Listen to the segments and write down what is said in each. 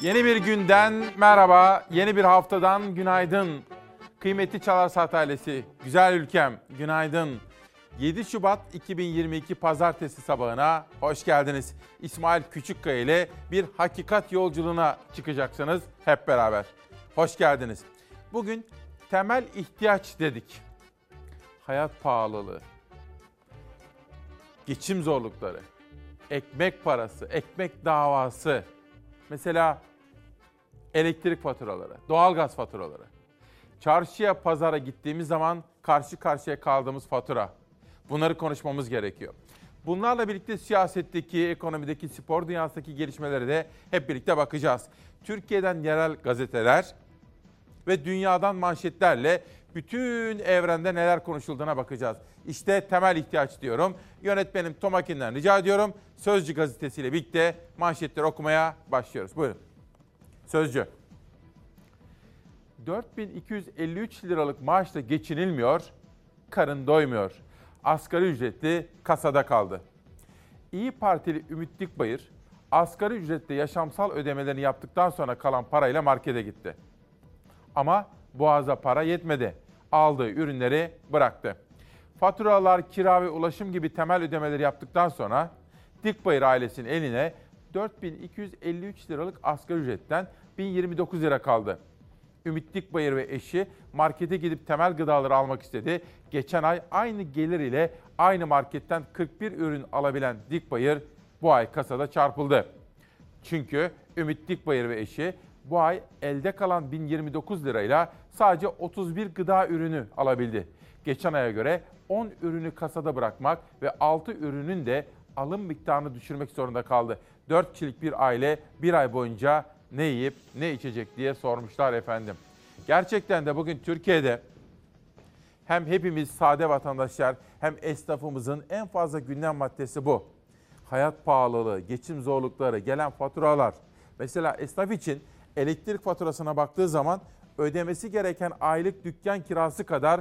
Yeni bir günden merhaba, yeni bir haftadan günaydın. Kıymetli Çalar Saat ailesi, güzel ülkem, günaydın. 7 Şubat 2022 Pazartesi sabahına hoş geldiniz. İsmail Küçükkaya ile bir hakikat yolculuğuna çıkacaksınız hep beraber. Hoş geldiniz. Bugün temel ihtiyaç dedik. Hayat pahalılığı, geçim zorlukları, ekmek parası, ekmek davası, mesela elektrik faturaları, doğalgaz faturaları. Çarşıya, pazara gittiğimiz zaman karşı karşıya kaldığımız fatura. Bunları konuşmamız gerekiyor. Bunlarla birlikte siyasetteki, ekonomideki, spor dünyasındaki gelişmelere de hep birlikte bakacağız. Türkiye'den yerel gazeteler ve dünyadan manşetlerle bütün evrende neler konuşulduğuna bakacağız. İşte temel ihtiyaç diyorum. Yönetmenim Tomakin'den rica ediyorum. Sözcü gazetesiyle birlikte manşetleri okumaya başlıyoruz. Buyurun. Sözcü. 4253 liralık maaşla geçinilmiyor, karın doymuyor. Asgari ücretli kasada kaldı. İyi Partili Ümit Dikbayır, asgari ücretle yaşamsal ödemelerini yaptıktan sonra kalan parayla markete gitti. Ama boğaza para yetmedi. Aldığı ürünleri bıraktı. Faturalar, kira ve ulaşım gibi temel ödemeleri yaptıktan sonra Dikbayır ailesinin eline 4253 liralık asgari ücretten 1029 lira kaldı. Ümit Dikbayır ve eşi markete gidip temel gıdaları almak istedi. Geçen ay aynı gelir ile aynı marketten 41 ürün alabilen Dikbayır bu ay kasada çarpıldı. Çünkü Ümit Dikbayır ve eşi bu ay elde kalan 1029 lirayla sadece 31 gıda ürünü alabildi. Geçen aya göre 10 ürünü kasada bırakmak ve 6 ürünün de alım miktarını düşürmek zorunda kaldı. 4 kişilik bir aile bir ay boyunca ne yiyip ne içecek diye sormuşlar efendim. Gerçekten de bugün Türkiye'de hem hepimiz sade vatandaşlar hem esnafımızın en fazla gündem maddesi bu. Hayat pahalılığı, geçim zorlukları, gelen faturalar. Mesela esnaf için elektrik faturasına baktığı zaman ödemesi gereken aylık dükkan kirası kadar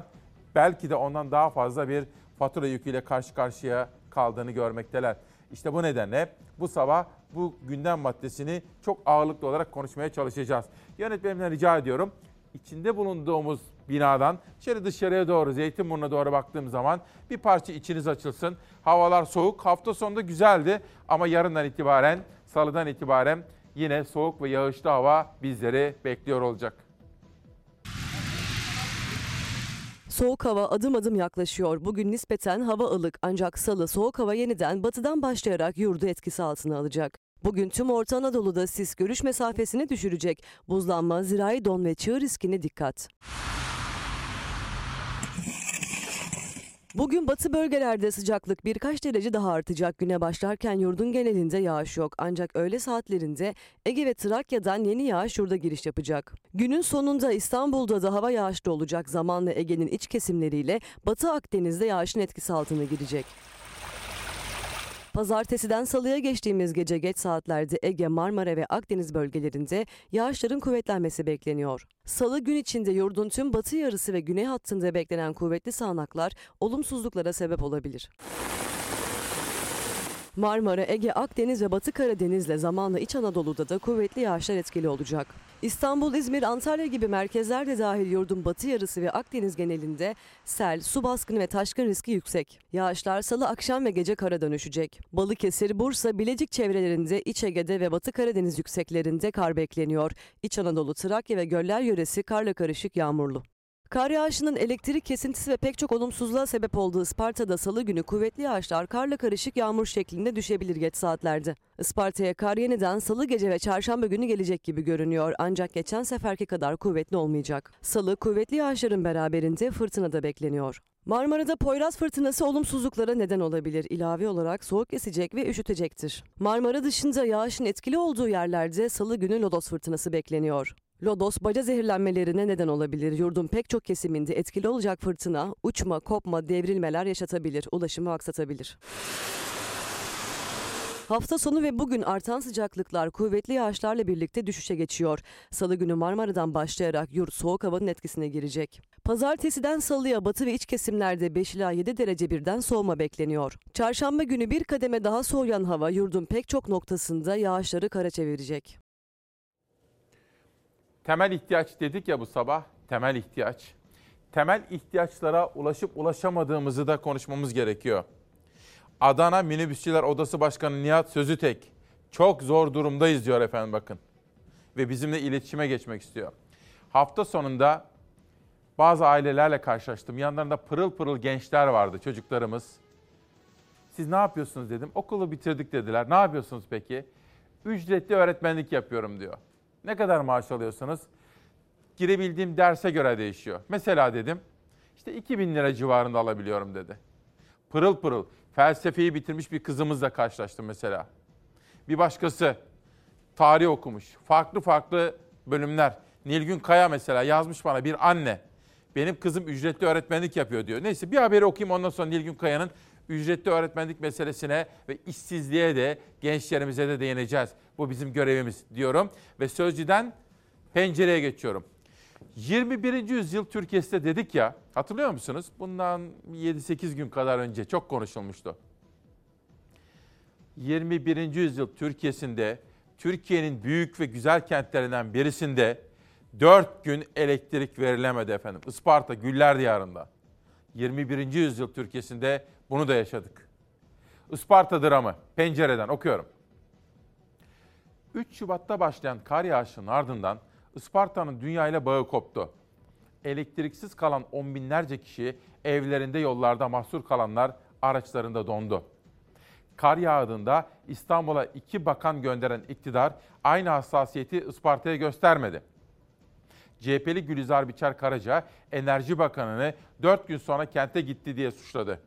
belki de ondan daha fazla bir fatura yüküyle karşı karşıya kaldığını görmekteler. İşte bu nedenle bu sabah bu gündem maddesini çok ağırlıklı olarak konuşmaya çalışacağız. Yönetmenimden rica ediyorum. İçinde bulunduğumuz binadan şöyle dışarıya doğru, Zeytinburnu'na doğru baktığım zaman bir parça içiniz açılsın. Havalar soğuk. Hafta sonunda güzeldi ama yarından itibaren, salıdan itibaren yine soğuk ve yağışlı hava bizleri bekliyor olacak. Soğuk hava adım adım yaklaşıyor. Bugün nispeten hava ılık ancak salı soğuk hava yeniden batıdan başlayarak yurdu etkisi altına alacak. Bugün tüm Orta Anadolu'da sis görüş mesafesini düşürecek. Buzlanma, zirai don ve çığ riskine dikkat. Bugün batı bölgelerde sıcaklık birkaç derece daha artacak. Güne başlarken yurdun genelinde yağış yok. Ancak öğle saatlerinde Ege ve Trakya'dan yeni yağış yurda giriş yapacak. Günün sonunda İstanbul'da da hava yağışlı olacak. Zamanla Ege'nin iç kesimleriyle Batı Akdeniz'de yağışın etkisi altına girecek. Pazartesiden salıya geçtiğimiz gece geç saatlerde Ege, Marmara ve Akdeniz bölgelerinde yağışların kuvvetlenmesi bekleniyor. Salı gün içinde yurdun tüm batı yarısı ve güney hattında beklenen kuvvetli sağanaklar olumsuzluklara sebep olabilir. Marmara, Ege, Akdeniz ve Batı Karadeniz'le zamanla İç Anadolu'da da kuvvetli yağışlar etkili olacak. İstanbul, İzmir, Antalya gibi merkezler de dahil yurdun batı yarısı ve Akdeniz genelinde sel, su baskını ve taşkın riski yüksek. Yağışlar salı akşam ve gece kara dönüşecek. Balıkesir, Bursa, Bilecik çevrelerinde İç Ege'de ve Batı Karadeniz yükseklerinde kar bekleniyor. İç Anadolu, Trakya ve göller yöresi karla karışık yağmurlu. Kar yağışının elektrik kesintisi ve pek çok olumsuzluğa sebep olduğu Isparta'da salı günü kuvvetli yağışlar karla karışık yağmur şeklinde düşebilir geç saatlerde. Isparta'ya kar yeniden salı gece ve çarşamba günü gelecek gibi görünüyor ancak geçen seferki kadar kuvvetli olmayacak. Salı kuvvetli yağışların beraberinde fırtına da bekleniyor. Marmara'da Poyraz fırtınası olumsuzluklara neden olabilir. İlave olarak soğuk esecek ve üşütecektir. Marmara dışında yağışın etkili olduğu yerlerde salı günü lodos fırtınası bekleniyor. Lodos baca zehirlenmelerine neden olabilir. Yurdun pek çok kesiminde etkili olacak fırtına, uçma, kopma, devrilmeler yaşatabilir, ulaşımı aksatabilir. Hafta sonu ve bugün artan sıcaklıklar kuvvetli yağışlarla birlikte düşüşe geçiyor. Salı günü Marmara'dan başlayarak yurt soğuk havanın etkisine girecek. Pazartesiden salıya batı ve iç kesimlerde 5 ila 7 derece birden soğuma bekleniyor. Çarşamba günü bir kademe daha soğuyan hava yurdun pek çok noktasında yağışları kara çevirecek. Temel ihtiyaç dedik ya bu sabah, temel ihtiyaç. Temel ihtiyaçlara ulaşıp ulaşamadığımızı da konuşmamız gerekiyor. Adana Minibüsçüler Odası Başkanı Nihat Sözütek çok zor durumdayız diyor efendim bakın. Ve bizimle iletişime geçmek istiyor. Hafta sonunda bazı ailelerle karşılaştım. Yanlarında pırıl pırıl gençler vardı çocuklarımız. Siz ne yapıyorsunuz dedim. Okulu bitirdik dediler. Ne yapıyorsunuz peki? Ücretli öğretmenlik yapıyorum diyor. Ne kadar maaş alıyorsunuz? Girebildiğim derse göre değişiyor. Mesela dedim işte 2000 lira civarında alabiliyorum dedi. Pırıl pırıl felsefeyi bitirmiş bir kızımızla karşılaştım mesela. Bir başkası tarih okumuş. Farklı farklı bölümler. Nilgün Kaya mesela yazmış bana bir anne. Benim kızım ücretli öğretmenlik yapıyor diyor. Neyse bir haberi okuyayım ondan sonra Nilgün Kaya'nın ücretli öğretmenlik meselesine ve işsizliğe de gençlerimize de değineceğiz. Bu bizim görevimiz diyorum. Ve Sözcü'den pencereye geçiyorum. 21. yüzyıl Türkiye'sinde dedik ya, hatırlıyor musunuz? Bundan 7-8 gün kadar önce çok konuşulmuştu. 21. yüzyıl Türkiye'sinde, Türkiye'nin büyük ve güzel kentlerinden birisinde 4 gün elektrik verilemedi efendim. Isparta, Güller Diyarı'nda. 21. yüzyıl Türkiye'sinde bunu da yaşadık. Isparta dramı, pencereden okuyorum. 3 Şubat'ta başlayan kar yağışının ardından Isparta'nın dünyayla bağı koptu. Elektriksiz kalan on binlerce kişi evlerinde yollarda mahsur kalanlar araçlarında dondu. Kar yağdığında İstanbul'a iki bakan gönderen iktidar aynı hassasiyeti Isparta'ya göstermedi. CHP'li Gülizar Biçer Karaca Enerji Bakanı'nı 4 gün sonra kente gitti diye suçladı.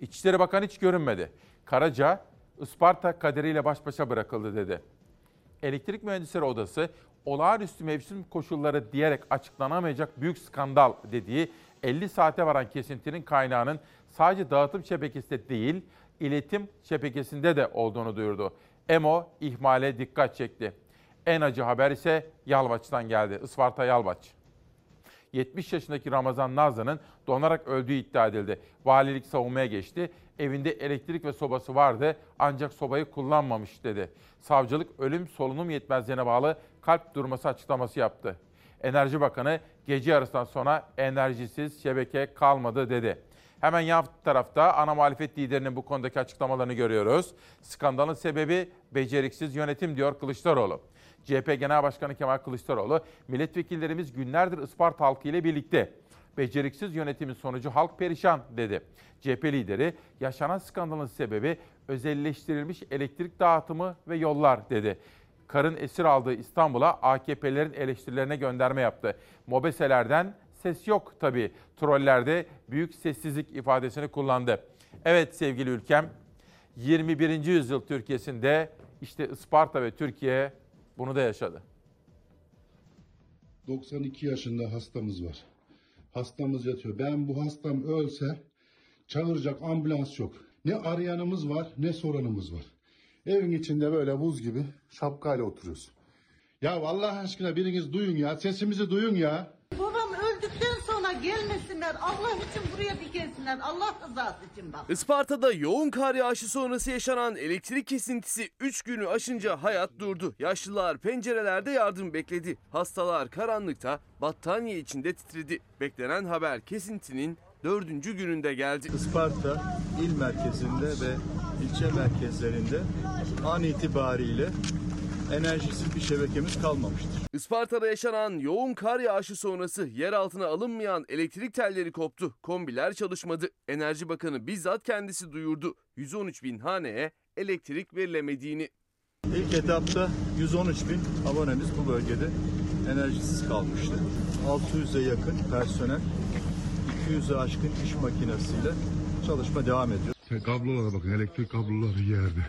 İçişleri Bakanı hiç görünmedi. Karaca Isparta kaderiyle baş başa bırakıldı dedi. Elektrik Mühendisleri Odası olağanüstü mevsim koşulları diyerek açıklanamayacak büyük skandal dediği 50 saate varan kesintinin kaynağının sadece dağıtım şebekesinde değil, iletim şebekesinde de olduğunu duyurdu. EMO ihmale dikkat çekti. En acı haber ise Yalvaç'tan geldi. Isparta Yalvaç. 70 yaşındaki Ramazan Nazlı'nın donarak öldüğü iddia edildi. Valilik savunmaya geçti. Evinde elektrik ve sobası vardı ancak sobayı kullanmamış dedi. Savcılık ölüm solunum yetmezliğine bağlı kalp durması açıklaması yaptı. Enerji Bakanı gece yarısından sonra enerjisiz şebeke kalmadı dedi. Hemen yan tarafta ana muhalefet liderinin bu konudaki açıklamalarını görüyoruz. Skandalın sebebi beceriksiz yönetim diyor Kılıçdaroğlu. CHP Genel Başkanı Kemal Kılıçdaroğlu, milletvekillerimiz günlerdir Isparta halkı ile birlikte. Beceriksiz yönetimin sonucu halk perişan dedi. CHP lideri yaşanan skandalın sebebi özelleştirilmiş elektrik dağıtımı ve yollar dedi. Karın esir aldığı İstanbul'a AKP'lerin eleştirilerine gönderme yaptı. Mobeselerden ses yok tabii. Trollerde büyük sessizlik ifadesini kullandı. Evet sevgili ülkem, 21. yüzyıl Türkiye'sinde işte Isparta ve Türkiye bunu da yaşadı. 92 yaşında hastamız var. Hastamız yatıyor. Ben bu hastam ölse çağıracak ambulans yok. Ne arayanımız var ne soranımız var. Evin içinde böyle buz gibi şapkayla oturuyoruz. Ya Allah aşkına biriniz duyun ya. Sesimizi duyun ya. Babam öldükten sonra gelmesinler. Allah için buraya bir gelsinler. Allah rızası için bak. Isparta'da yoğun kar yağışı sonrası yaşanan elektrik kesintisi 3 günü aşınca hayat durdu. Yaşlılar pencerelerde yardım bekledi. Hastalar karanlıkta battaniye içinde titredi. Beklenen haber kesintinin dördüncü gününde geldi. Isparta il merkezinde ve ilçe merkezlerinde an itibariyle enerjisiz bir şebekemiz kalmamıştır. Isparta'da yaşanan yoğun kar yağışı sonrası yer altına alınmayan elektrik telleri koptu. Kombiler çalışmadı. Enerji Bakanı bizzat kendisi duyurdu. 113 bin haneye elektrik verilemediğini. İlk etapta 113 bin abonemiz bu bölgede enerjisiz kalmıştı. 600'e yakın personel, 200'e aşkın iş makinesiyle çalışma devam ediyor. Kablolara bakın elektrik kabloları yerde.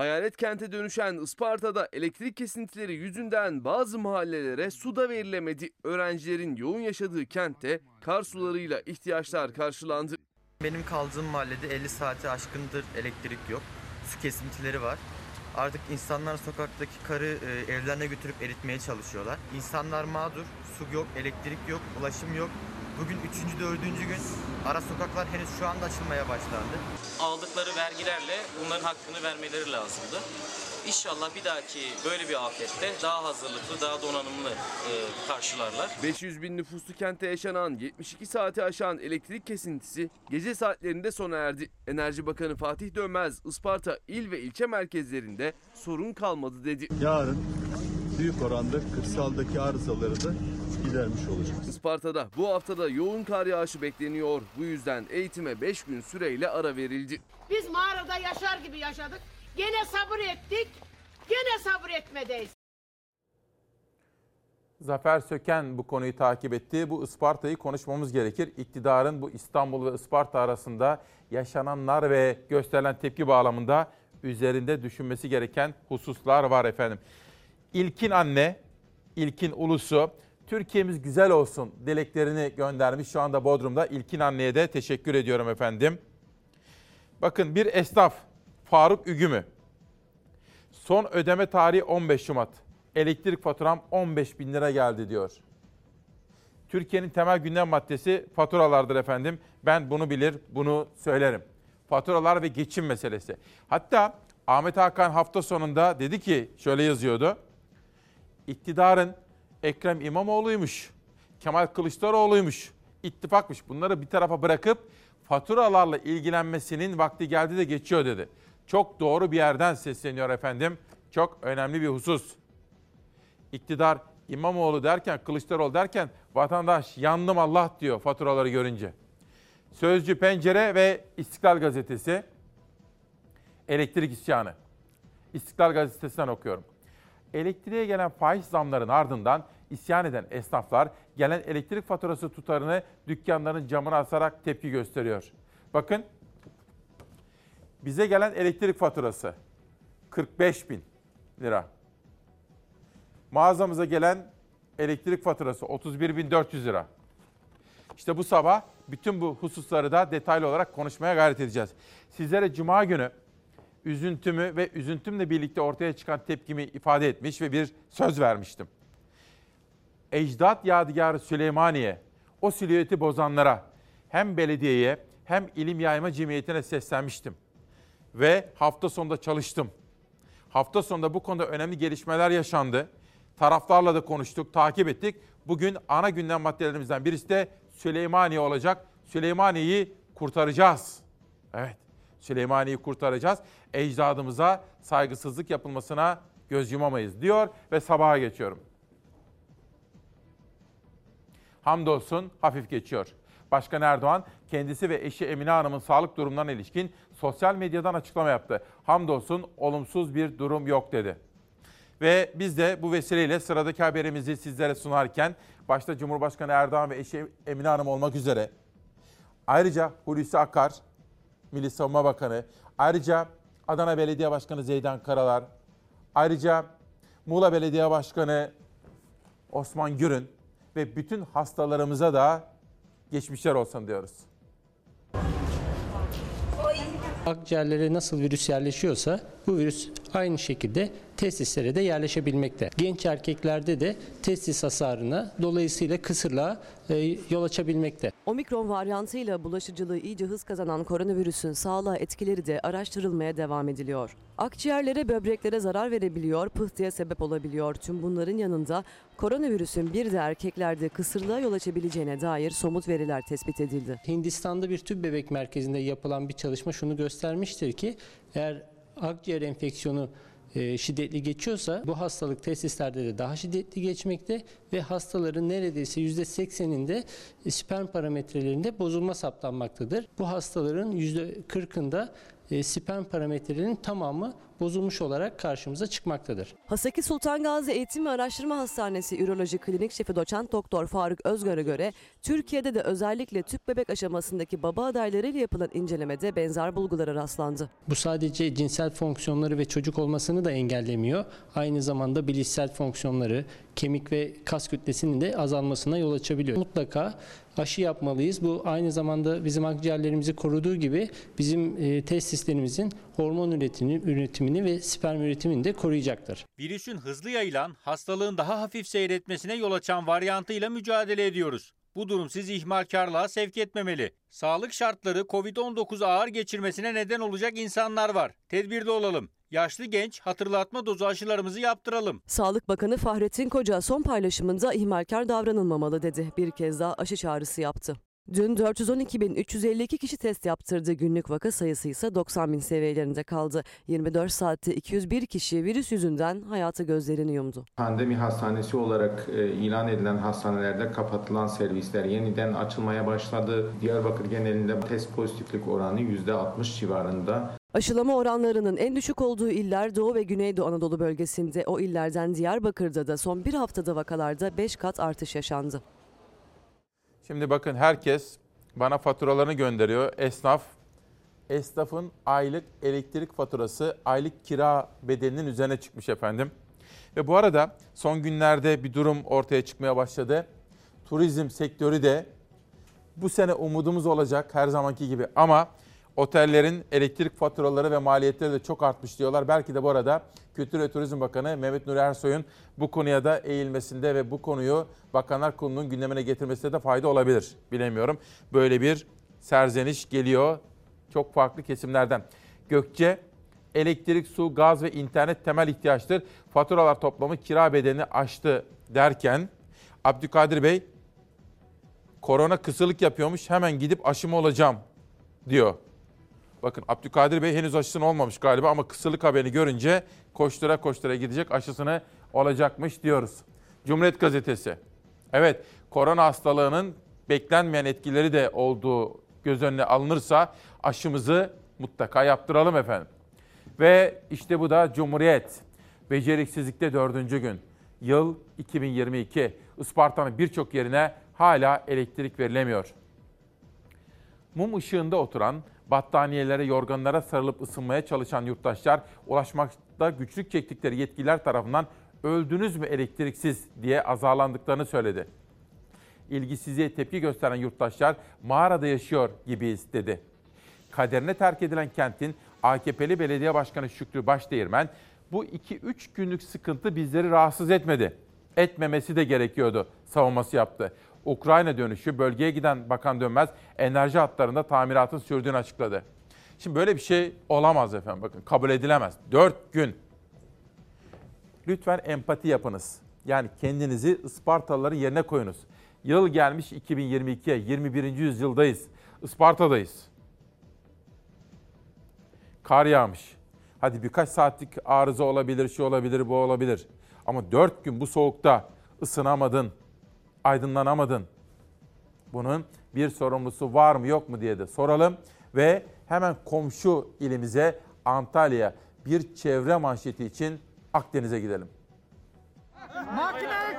Hayalet kente dönüşen Isparta'da elektrik kesintileri yüzünden bazı mahallelere su da verilemedi. Öğrencilerin yoğun yaşadığı kentte kar sularıyla ihtiyaçlar karşılandı. Benim kaldığım mahallede 50 saati aşkındır elektrik yok. Su kesintileri var. Artık insanlar sokaktaki karı e, evlerine götürüp eritmeye çalışıyorlar. İnsanlar mağdur, su yok, elektrik yok, ulaşım yok. Bugün 3. 4. gün ara sokaklar henüz şu anda açılmaya başlandı. aldıkları vergilerle bunların hakkını vermeleri lazımdı. İnşallah bir dahaki böyle bir afette daha hazırlıklı, daha donanımlı e, karşılarlar. 500 bin nüfuslu kentte yaşanan 72 saati aşan elektrik kesintisi gece saatlerinde sona erdi. Enerji Bakanı Fatih Dönmez, Isparta il ve ilçe merkezlerinde sorun kalmadı dedi. Yarın büyük oranda kırsaldaki arızaları da gidermiş olacağız. Isparta'da bu haftada yoğun kar yağışı bekleniyor. Bu yüzden eğitime 5 gün süreyle ara verildi. Biz mağarada yaşar gibi yaşadık. Gene sabır ettik. Gene sabır etmedeyiz. Zafer Söken bu konuyu takip etti. Bu Isparta'yı konuşmamız gerekir. İktidarın bu İstanbul ve Isparta arasında yaşananlar ve gösterilen tepki bağlamında üzerinde düşünmesi gereken hususlar var efendim. İlkin anne, İlkin ulusu, Türkiye'miz güzel olsun dileklerini göndermiş. Şu anda Bodrum'da İlkin anneye de teşekkür ediyorum efendim. Bakın bir esnaf Faruk Ügümü. Son ödeme tarihi 15 Şubat. Elektrik faturam 15 bin lira geldi diyor. Türkiye'nin temel gündem maddesi faturalardır efendim. Ben bunu bilir, bunu söylerim. Faturalar ve geçim meselesi. Hatta Ahmet Hakan hafta sonunda dedi ki, şöyle yazıyordu. İktidarın Ekrem İmamoğlu'ymuş, Kemal Kılıçdaroğlu'ymuş, ittifakmış. Bunları bir tarafa bırakıp faturalarla ilgilenmesinin vakti geldi de geçiyor dedi. Çok doğru bir yerden sesleniyor efendim. Çok önemli bir husus. İktidar İmamoğlu derken, Kılıçdaroğlu derken vatandaş yandım Allah diyor faturaları görünce. Sözcü Pencere ve İstiklal Gazetesi elektrik isyanı. İstiklal Gazetesi'nden okuyorum. Elektriğe gelen faiz zamların ardından isyan eden esnaflar gelen elektrik faturası tutarını dükkanların camına asarak tepki gösteriyor. Bakın bize gelen elektrik faturası 45 bin lira. Mağazamıza gelen elektrik faturası 31.400 lira. İşte bu sabah bütün bu hususları da detaylı olarak konuşmaya gayret edeceğiz. Sizlere cuma günü üzüntümü ve üzüntümle birlikte ortaya çıkan tepkimi ifade etmiş ve bir söz vermiştim. Ecdat Yadigarı Süleymaniye, o silüeti bozanlara hem belediyeye hem ilim yayma cemiyetine seslenmiştim. Ve hafta sonunda çalıştım. Hafta sonunda bu konuda önemli gelişmeler yaşandı. Taraflarla da konuştuk, takip ettik. Bugün ana gündem maddelerimizden birisi de Süleymaniye olacak. Süleymaniye'yi kurtaracağız. Evet, Süleymaniye'yi kurtaracağız. Ecdadımıza saygısızlık yapılmasına göz yumamayız diyor ve sabaha geçiyorum. Hamdolsun hafif geçiyor. Başkan Erdoğan kendisi ve eşi Emine Hanım'ın sağlık durumlarına ilişkin sosyal medyadan açıklama yaptı. Hamdolsun olumsuz bir durum yok dedi. Ve biz de bu vesileyle sıradaki haberimizi sizlere sunarken başta Cumhurbaşkanı Erdoğan ve eşi Emine Hanım olmak üzere ayrıca Hulusi Akar, Milli Savunma Bakanı, ayrıca Adana Belediye Başkanı Zeydan Karalar, ayrıca Muğla Belediye Başkanı Osman Gürün ve bütün hastalarımıza da geçmişler olsun diyoruz. Akciğerlere nasıl virüs yerleşiyorsa bu virüs aynı şekilde testislere de yerleşebilmekte. Genç erkeklerde de testis hasarına dolayısıyla kısırlığa e, yol açabilmekte. Omikron varyantıyla bulaşıcılığı iyice hız kazanan koronavirüsün sağlığa etkileri de araştırılmaya devam ediliyor. Akciğerlere, böbreklere zarar verebiliyor, pıhtıya sebep olabiliyor. Tüm bunların yanında koronavirüsün bir de erkeklerde kısırlığa yol açabileceğine dair somut veriler tespit edildi. Hindistan'da bir tüp bebek merkezinde yapılan bir çalışma şunu göstermiştir ki eğer akciğer enfeksiyonu e, şiddetli geçiyorsa bu hastalık testislerde de daha şiddetli geçmekte ve hastaların neredeyse %80'inde sperm parametrelerinde bozulma saptanmaktadır. Bu hastaların %40'ında e, sperm parametrelerinin tamamı bozulmuş olarak karşımıza çıkmaktadır. Haseki Sultan Gazi Eğitim ve Araştırma Hastanesi Üroloji Klinik Şefi Doçent Doktor Faruk Özgar'a göre Türkiye'de de özellikle tüp bebek aşamasındaki baba adaylarıyla yapılan incelemede benzer bulgulara rastlandı. Bu sadece cinsel fonksiyonları ve çocuk olmasını da engellemiyor. Aynı zamanda bilişsel fonksiyonları, kemik ve kas kütlesinin de azalmasına yol açabiliyor. Mutlaka aşı yapmalıyız. Bu aynı zamanda bizim akciğerlerimizi koruduğu gibi bizim e, testislerimizin hormon üretimini, üretimini ve sperm üretimini de koruyacaktır. Virüsün hızlı yayılan, hastalığın daha hafif seyretmesine yol açan varyantıyla mücadele ediyoruz. Bu durum sizi ihmalkarlığa sevk etmemeli. Sağlık şartları Covid-19 ağır geçirmesine neden olacak insanlar var. Tedbirli olalım. Yaşlı genç hatırlatma dozu aşılarımızı yaptıralım. Sağlık Bakanı Fahrettin Koca son paylaşımında ihmalkar davranılmamalı dedi. Bir kez daha aşı çağrısı yaptı. Dün 412.352 kişi test yaptırdı. Günlük vaka sayısı ise 90 bin seviyelerinde kaldı. 24 saatte 201 kişi virüs yüzünden hayata gözlerini yumdu. Pandemi hastanesi olarak e, ilan edilen hastanelerde kapatılan servisler yeniden açılmaya başladı. Diyarbakır genelinde test pozitiflik oranı %60 civarında. Aşılama oranlarının en düşük olduğu iller Doğu ve Güneydoğu Anadolu bölgesinde. O illerden Diyarbakır'da da son bir haftada vakalarda 5 kat artış yaşandı. Şimdi bakın herkes bana faturalarını gönderiyor. Esnaf, esnafın aylık elektrik faturası aylık kira bedelinin üzerine çıkmış efendim. Ve bu arada son günlerde bir durum ortaya çıkmaya başladı. Turizm sektörü de bu sene umudumuz olacak her zamanki gibi ama otellerin elektrik faturaları ve maliyetleri de çok artmış diyorlar. Belki de bu arada Kültür ve Turizm Bakanı Mehmet Nuri Ersoy'un bu konuya da eğilmesinde ve bu konuyu Bakanlar Kurulu'nun gündemine getirmesinde de fayda olabilir. Bilemiyorum. Böyle bir serzeniş geliyor çok farklı kesimlerden. Gökçe, elektrik, su, gaz ve internet temel ihtiyaçtır. Faturalar toplamı kira bedelini aştı derken Abdülkadir Bey korona kısırlık yapıyormuş hemen gidip aşımı olacağım diyor. Bakın Abdülkadir Bey henüz aşısını olmamış galiba ama kısırlık haberini görünce koştura koştura gidecek aşısını olacakmış diyoruz. Cumhuriyet Gazetesi. Evet korona hastalığının beklenmeyen etkileri de olduğu göz önüne alınırsa aşımızı mutlaka yaptıralım efendim. Ve işte bu da Cumhuriyet. Beceriksizlikte dördüncü gün. Yıl 2022. Isparta'nın birçok yerine hala elektrik verilemiyor. Mum ışığında oturan, battaniyelere, yorganlara sarılıp ısınmaya çalışan yurttaşlar ulaşmakta güçlük çektikleri yetkililer tarafından öldünüz mü elektriksiz diye azarlandıklarını söyledi. İlgisizliğe tepki gösteren yurttaşlar mağarada yaşıyor gibiyiz dedi. Kaderine terk edilen kentin AKP'li belediye başkanı Şükrü Başdeğirmen bu 2-3 günlük sıkıntı bizleri rahatsız etmedi. Etmemesi de gerekiyordu savunması yaptı. Ukrayna dönüşü bölgeye giden Bakan Dönmez enerji hatlarında tamiratın sürdüğünü açıkladı. Şimdi böyle bir şey olamaz efendim bakın kabul edilemez. 4 gün. Lütfen empati yapınız. Yani kendinizi Ispartalıların yerine koyunuz. Yıl gelmiş 2022'ye, 21. yüzyıldayız. Isparta'dayız. Kar yağmış. Hadi birkaç saatlik arıza olabilir, şu olabilir, bu olabilir. Ama 4 gün bu soğukta ısınamadın, aydınlanamadın. Bunun bir sorumlusu var mı yok mu diye de soralım ve hemen komşu ilimize Antalya bir çevre manşeti için Akdeniz'e gidelim. Makine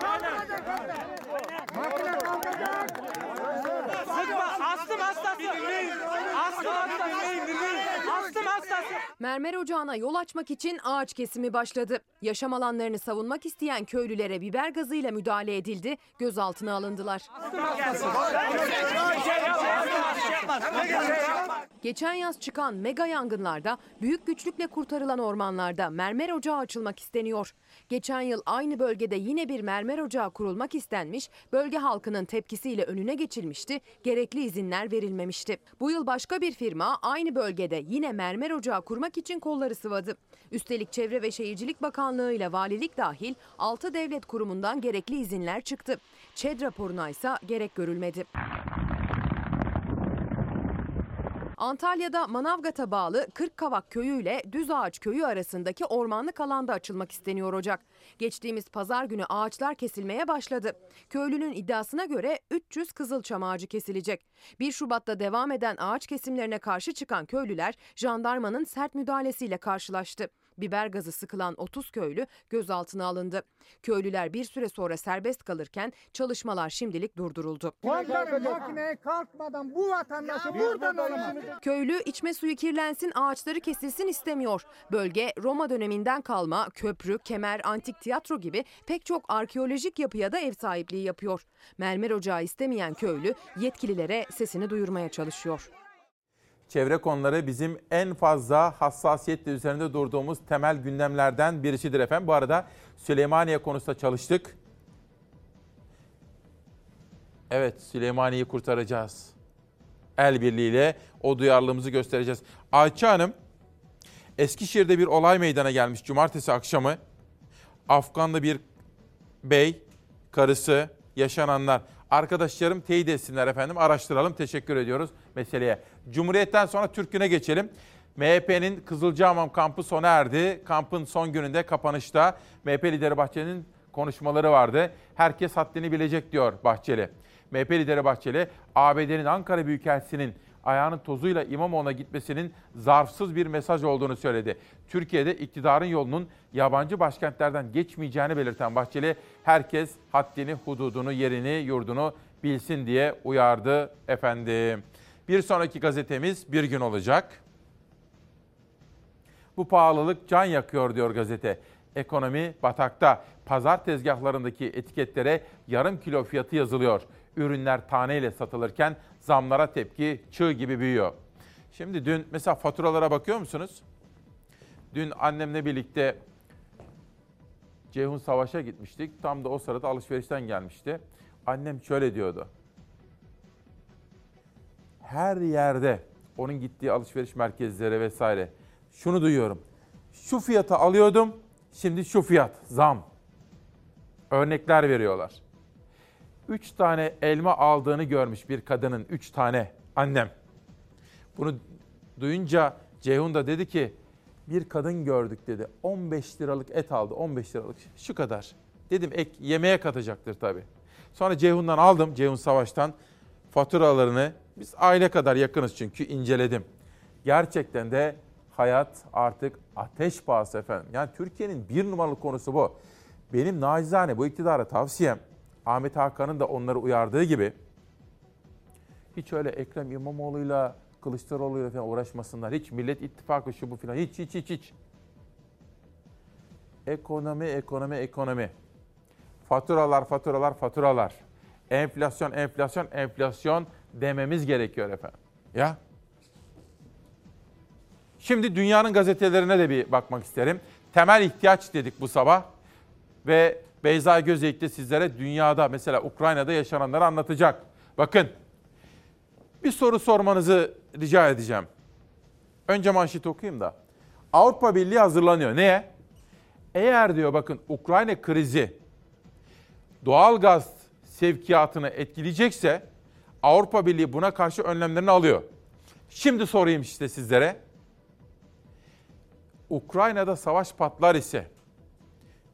Hastası. Mermer ocağına yol açmak için ağaç kesimi başladı. Yaşam alanlarını savunmak isteyen köylülere biber gazıyla müdahale edildi, gözaltına alındılar. Geçen yaz çıkan mega yangınlarda büyük güçlükle kurtarılan ormanlarda mermer ocağı açılmak isteniyor. Geçen yıl aynı bölgede yine bir mermer ocağı kurulmak istenmiş, bölge halkının tepkisiyle önüne geçilmişti, gerekli izinler verilmemişti. Bu yıl başka bir firma aynı bölgede yine mermer ocağı kurmak için kolları sıvadı. Üstelik Çevre ve Şehircilik Bakanlığı ile valilik dahil 6 devlet kurumundan gerekli izinler çıktı. ÇED raporuna ise gerek görülmedi. Antalya'da Manavgat'a bağlı Kırkkavak köyü ile Düzağaç köyü arasındaki ormanlık alanda açılmak isteniyor ocak. Geçtiğimiz pazar günü ağaçlar kesilmeye başladı. Köylünün iddiasına göre 300 kızılçam ağacı kesilecek. 1 Şubat'ta devam eden ağaç kesimlerine karşı çıkan köylüler jandarmanın sert müdahalesiyle karşılaştı. Biber gazı sıkılan 30 köylü gözaltına alındı. Köylüler bir süre sonra serbest kalırken çalışmalar şimdilik durduruldu. Komutanım makineye kalkmadan bu vatandaşı buradan alamaz. Köylü içme suyu kirlensin, ağaçları kesilsin istemiyor. Bölge Roma döneminden kalma köprü, kemer, antik tiyatro gibi pek çok arkeolojik yapıya da ev sahipliği yapıyor. Mermer ocağı istemeyen köylü yetkililere sesini duyurmaya çalışıyor. Çevre konuları bizim en fazla hassasiyetle üzerinde durduğumuz temel gündemlerden birisidir efendim. Bu arada Süleymaniye konusunda çalıştık. Evet Süleymaniye'yi kurtaracağız. El birliğiyle o duyarlılığımızı göstereceğiz. Ayça Hanım Eskişehir'de bir olay meydana gelmiş cumartesi akşamı. Afganlı bir bey, karısı, yaşananlar. Arkadaşlarım teyit etsinler efendim. Araştıralım. Teşekkür ediyoruz meseleye. Cumhuriyet'ten sonra Türk'üne geçelim. MHP'nin Kızılcahamam kampı sona erdi. Kampın son gününde kapanışta MHP lideri Bahçeli'nin konuşmaları vardı. Herkes haddini bilecek diyor Bahçeli. MHP lideri Bahçeli, ABD'nin Ankara Büyükelçisi'nin ayağının tozuyla İmamoğlu'na gitmesinin zarfsız bir mesaj olduğunu söyledi. Türkiye'de iktidarın yolunun yabancı başkentlerden geçmeyeceğini belirten Bahçeli, herkes haddini, hududunu, yerini, yurdunu bilsin diye uyardı efendim. Bir sonraki gazetemiz bir gün olacak. Bu pahalılık can yakıyor diyor gazete. Ekonomi batakta. Pazar tezgahlarındaki etiketlere yarım kilo fiyatı yazılıyor. Ürünler taneyle satılırken zamlara tepki çığ gibi büyüyor. Şimdi dün mesela faturalara bakıyor musunuz? Dün annemle birlikte Ceyhun Savaş'a gitmiştik. Tam da o sırada alışverişten gelmişti. Annem şöyle diyordu. Her yerde onun gittiği alışveriş merkezleri vesaire şunu duyuyorum. Şu fiyata alıyordum, şimdi şu fiyat, zam. Örnekler veriyorlar. Üç tane elma aldığını görmüş bir kadının, üç tane annem. Bunu duyunca Ceyhun da dedi ki, bir kadın gördük dedi. 15 liralık et aldı, 15 liralık şu kadar. Dedim ek yemeğe katacaktır tabii. Sonra Ceyhun'dan aldım, Ceyhun Savaş'tan faturalarını. Biz aile kadar yakınız çünkü inceledim. Gerçekten de hayat artık ateş pahası efendim. Yani Türkiye'nin bir numaralı konusu bu. Benim nacizane bu iktidara tavsiyem Ahmet Hakan'ın da onları uyardığı gibi hiç öyle Ekrem İmamoğlu'yla Kılıçdaroğlu'yla falan uğraşmasınlar. Hiç Millet İttifakı şu bu falan hiç hiç hiç hiç. Ekonomi, ekonomi, ekonomi. Faturalar, faturalar, faturalar. Enflasyon, enflasyon, enflasyon dememiz gerekiyor efendim. Ya Şimdi dünyanın gazetelerine de bir bakmak isterim. Temel ihtiyaç dedik bu sabah ve Beyza Gözeyik de sizlere dünyada mesela Ukrayna'da yaşananları anlatacak. Bakın bir soru sormanızı rica edeceğim. Önce manşeti okuyayım da. Avrupa Birliği hazırlanıyor. Neye? Eğer diyor bakın Ukrayna krizi doğal gaz sevkiyatını etkileyecekse Avrupa Birliği buna karşı önlemlerini alıyor. Şimdi sorayım işte sizlere. Ukrayna'da savaş patlar ise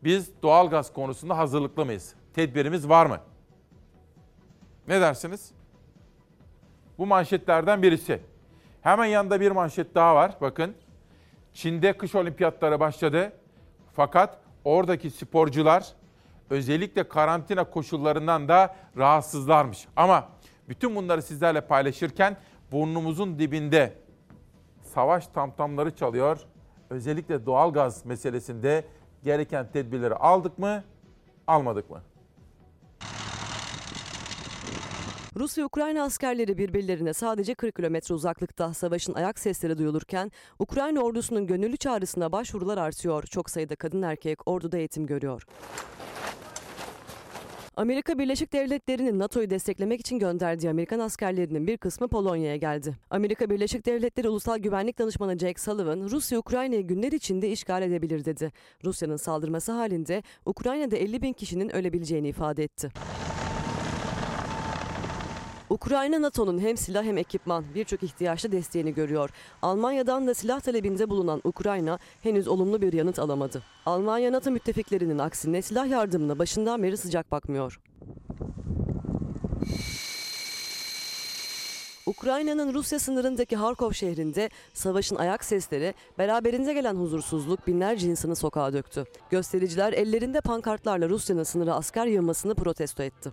biz doğal gaz konusunda hazırlıklı mıyız? Tedbirimiz var mı? Ne dersiniz? Bu manşetlerden birisi. Hemen yanında bir manşet daha var. Bakın. Çin'de kış olimpiyatları başladı. Fakat oradaki sporcular özellikle karantina koşullarından da rahatsızlarmış. Ama bütün bunları sizlerle paylaşırken burnumuzun dibinde savaş tamtamları çalıyor özellikle doğal gaz meselesinde gereken tedbirleri aldık mı, almadık mı? Rusya-Ukrayna askerleri birbirlerine sadece 40 kilometre uzaklıkta savaşın ayak sesleri duyulurken Ukrayna ordusunun gönüllü çağrısına başvurular artıyor. Çok sayıda kadın erkek orduda eğitim görüyor. Amerika Birleşik Devletleri'nin NATO'yu desteklemek için gönderdiği Amerikan askerlerinin bir kısmı Polonya'ya geldi. Amerika Birleşik Devletleri Ulusal Güvenlik Danışmanı Jake Sullivan, Rusya Ukrayna'yı günler içinde işgal edebilir dedi. Rusya'nın saldırması halinde Ukrayna'da 50 bin kişinin ölebileceğini ifade etti. Ukrayna NATO'nun hem silah hem ekipman birçok ihtiyaçta desteğini görüyor. Almanya'dan da silah talebinde bulunan Ukrayna henüz olumlu bir yanıt alamadı. Almanya NATO müttefiklerinin aksine silah yardımına başından beri sıcak bakmıyor. Ukrayna'nın Rusya sınırındaki Harkov şehrinde savaşın ayak sesleri beraberinde gelen huzursuzluk binlerce insanı sokağa döktü. Göstericiler ellerinde pankartlarla Rusya'nın sınıra asker yığmasını protesto etti.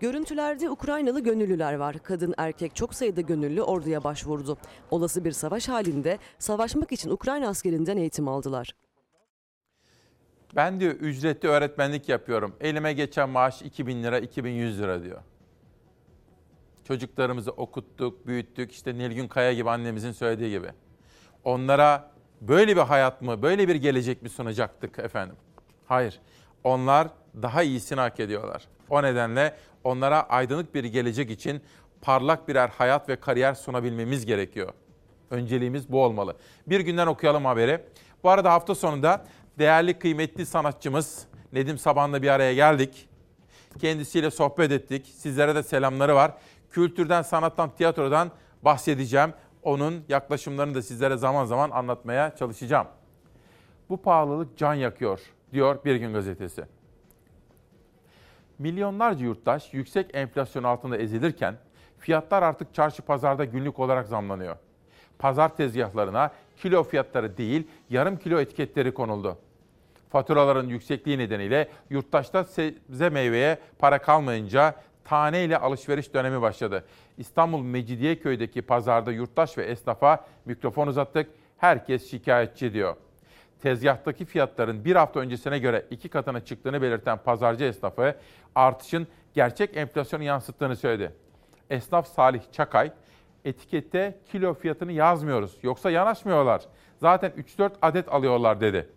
Görüntülerde Ukraynalı gönüllüler var. Kadın erkek çok sayıda gönüllü orduya başvurdu. Olası bir savaş halinde savaşmak için Ukrayna askerinden eğitim aldılar. Ben diyor ücretli öğretmenlik yapıyorum. Elime geçen maaş 2000 lira, 2100 lira diyor. Çocuklarımızı okuttuk, büyüttük. İşte Nilgün Kaya gibi annemizin söylediği gibi. onlara böyle bir hayat mı, böyle bir gelecek mi sunacaktık efendim? Hayır. Onlar daha iyisini hak ediyorlar. O nedenle onlara aydınlık bir gelecek için parlak birer hayat ve kariyer sunabilmemiz gerekiyor. Önceliğimiz bu olmalı. Bir günden okuyalım haberi. Bu arada hafta sonunda değerli kıymetli sanatçımız Nedim Saban'la bir araya geldik. Kendisiyle sohbet ettik. Sizlere de selamları var. Kültürden, sanattan, tiyatrodan bahsedeceğim. Onun yaklaşımlarını da sizlere zaman zaman anlatmaya çalışacağım. Bu pahalılık can yakıyor diyor Bir Gün Gazetesi. Milyonlarca yurttaş yüksek enflasyon altında ezilirken fiyatlar artık çarşı pazarda günlük olarak zamlanıyor. Pazar tezgahlarına kilo fiyatları değil yarım kilo etiketleri konuldu. Faturaların yüksekliği nedeniyle yurttaşta sebze meyveye para kalmayınca taneyle alışveriş dönemi başladı. İstanbul Mecidiyeköy'deki pazarda yurttaş ve esnafa mikrofon uzattık. Herkes şikayetçi diyor. Tezgahtaki fiyatların bir hafta öncesine göre iki katına çıktığını belirten pazarcı esnafı artışın gerçek enflasyonu yansıttığını söyledi. Esnaf Salih Çakay, etikette kilo fiyatını yazmıyoruz yoksa yanaşmıyorlar. Zaten 3-4 adet alıyorlar dedi.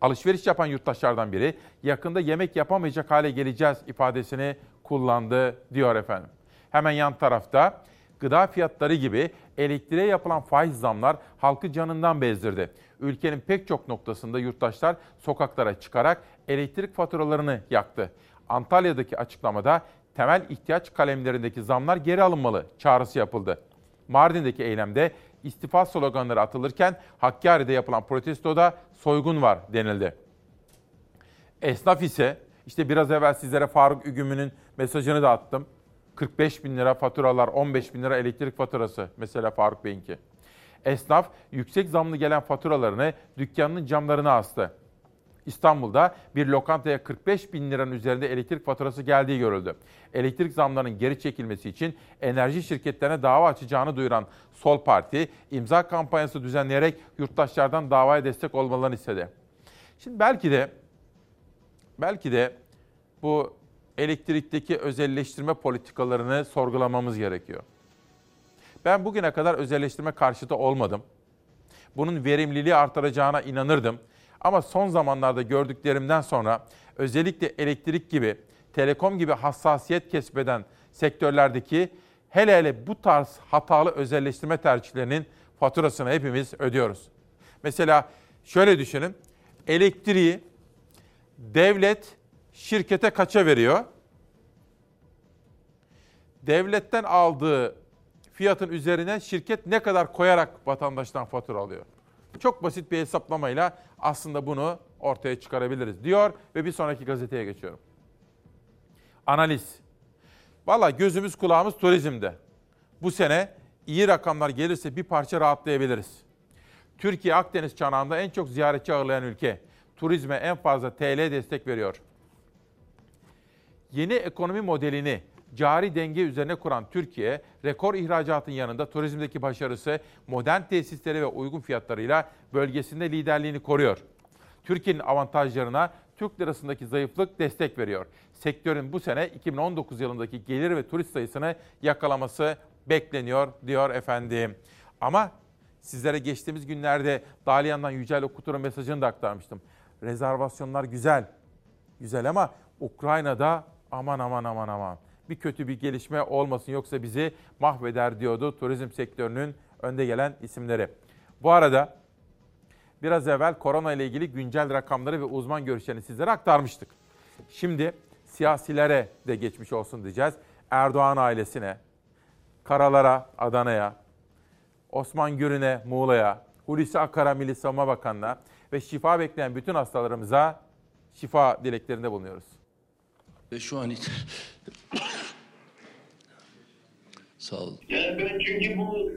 Alışveriş yapan yurttaşlardan biri yakında yemek yapamayacak hale geleceğiz ifadesini kullandı diyor efendim. Hemen yan tarafta gıda fiyatları gibi elektriğe yapılan faiz zamlar halkı canından bezdirdi. Ülkenin pek çok noktasında yurttaşlar sokaklara çıkarak elektrik faturalarını yaktı. Antalya'daki açıklamada temel ihtiyaç kalemlerindeki zamlar geri alınmalı çağrısı yapıldı. Mardin'deki eylemde istifa sloganları atılırken Hakkari'de yapılan protestoda soygun var denildi. Esnaf ise işte biraz evvel sizlere Faruk Ügümü'nün mesajını da attım. 45 bin lira faturalar, 15 bin lira elektrik faturası mesela Faruk Bey'inki. Esnaf yüksek zamlı gelen faturalarını dükkanının camlarına astı. İstanbul'da bir lokantaya 45 bin liranın üzerinde elektrik faturası geldiği görüldü. Elektrik zamlarının geri çekilmesi için enerji şirketlerine dava açacağını duyuran Sol Parti imza kampanyası düzenleyerek yurttaşlardan davaya destek olmalarını istedi. Şimdi belki de belki de bu elektrikteki özelleştirme politikalarını sorgulamamız gerekiyor. Ben bugüne kadar özelleştirme karşıtı olmadım. Bunun verimliliği artıracağına inanırdım. Ama son zamanlarda gördüklerimden sonra özellikle elektrik gibi, telekom gibi hassasiyet kesbeden sektörlerdeki hele hele bu tarz hatalı özelleştirme tercihlerinin faturasını hepimiz ödüyoruz. Mesela şöyle düşünün. Elektriği devlet şirkete kaça veriyor? Devletten aldığı fiyatın üzerine şirket ne kadar koyarak vatandaştan fatura alıyor? Çok basit bir hesaplamayla aslında bunu ortaya çıkarabiliriz diyor ve bir sonraki gazeteye geçiyorum. Analiz. Valla gözümüz kulağımız turizmde. Bu sene iyi rakamlar gelirse bir parça rahatlayabiliriz. Türkiye Akdeniz çanağında en çok ziyaretçi ağırlayan ülke. Turizme en fazla TL destek veriyor. Yeni ekonomi modelini cari denge üzerine kuran Türkiye, rekor ihracatın yanında turizmdeki başarısı modern tesisleri ve uygun fiyatlarıyla bölgesinde liderliğini koruyor. Türkiye'nin avantajlarına Türk lirasındaki zayıflık destek veriyor. Sektörün bu sene 2019 yılındaki gelir ve turist sayısını yakalaması bekleniyor diyor efendim. Ama sizlere geçtiğimiz günlerde Dalyan'dan Yücel Okutur'un mesajını da aktarmıştım. Rezervasyonlar güzel. Güzel ama Ukrayna'da aman aman aman aman bir kötü bir gelişme olmasın yoksa bizi mahveder diyordu turizm sektörünün önde gelen isimleri. Bu arada biraz evvel korona ile ilgili güncel rakamları ve uzman görüşlerini sizlere aktarmıştık. Şimdi siyasilere de geçmiş olsun diyeceğiz. Erdoğan ailesine, Karalar'a, Adana'ya, Osman Gürün'e, Muğla'ya, Hulusi Akar'a Milli Savunma Bakanı'na ve şifa bekleyen bütün hastalarımıza şifa dileklerinde bulunuyoruz. Ve şu an Sağ olun. Yani ben çünkü bu.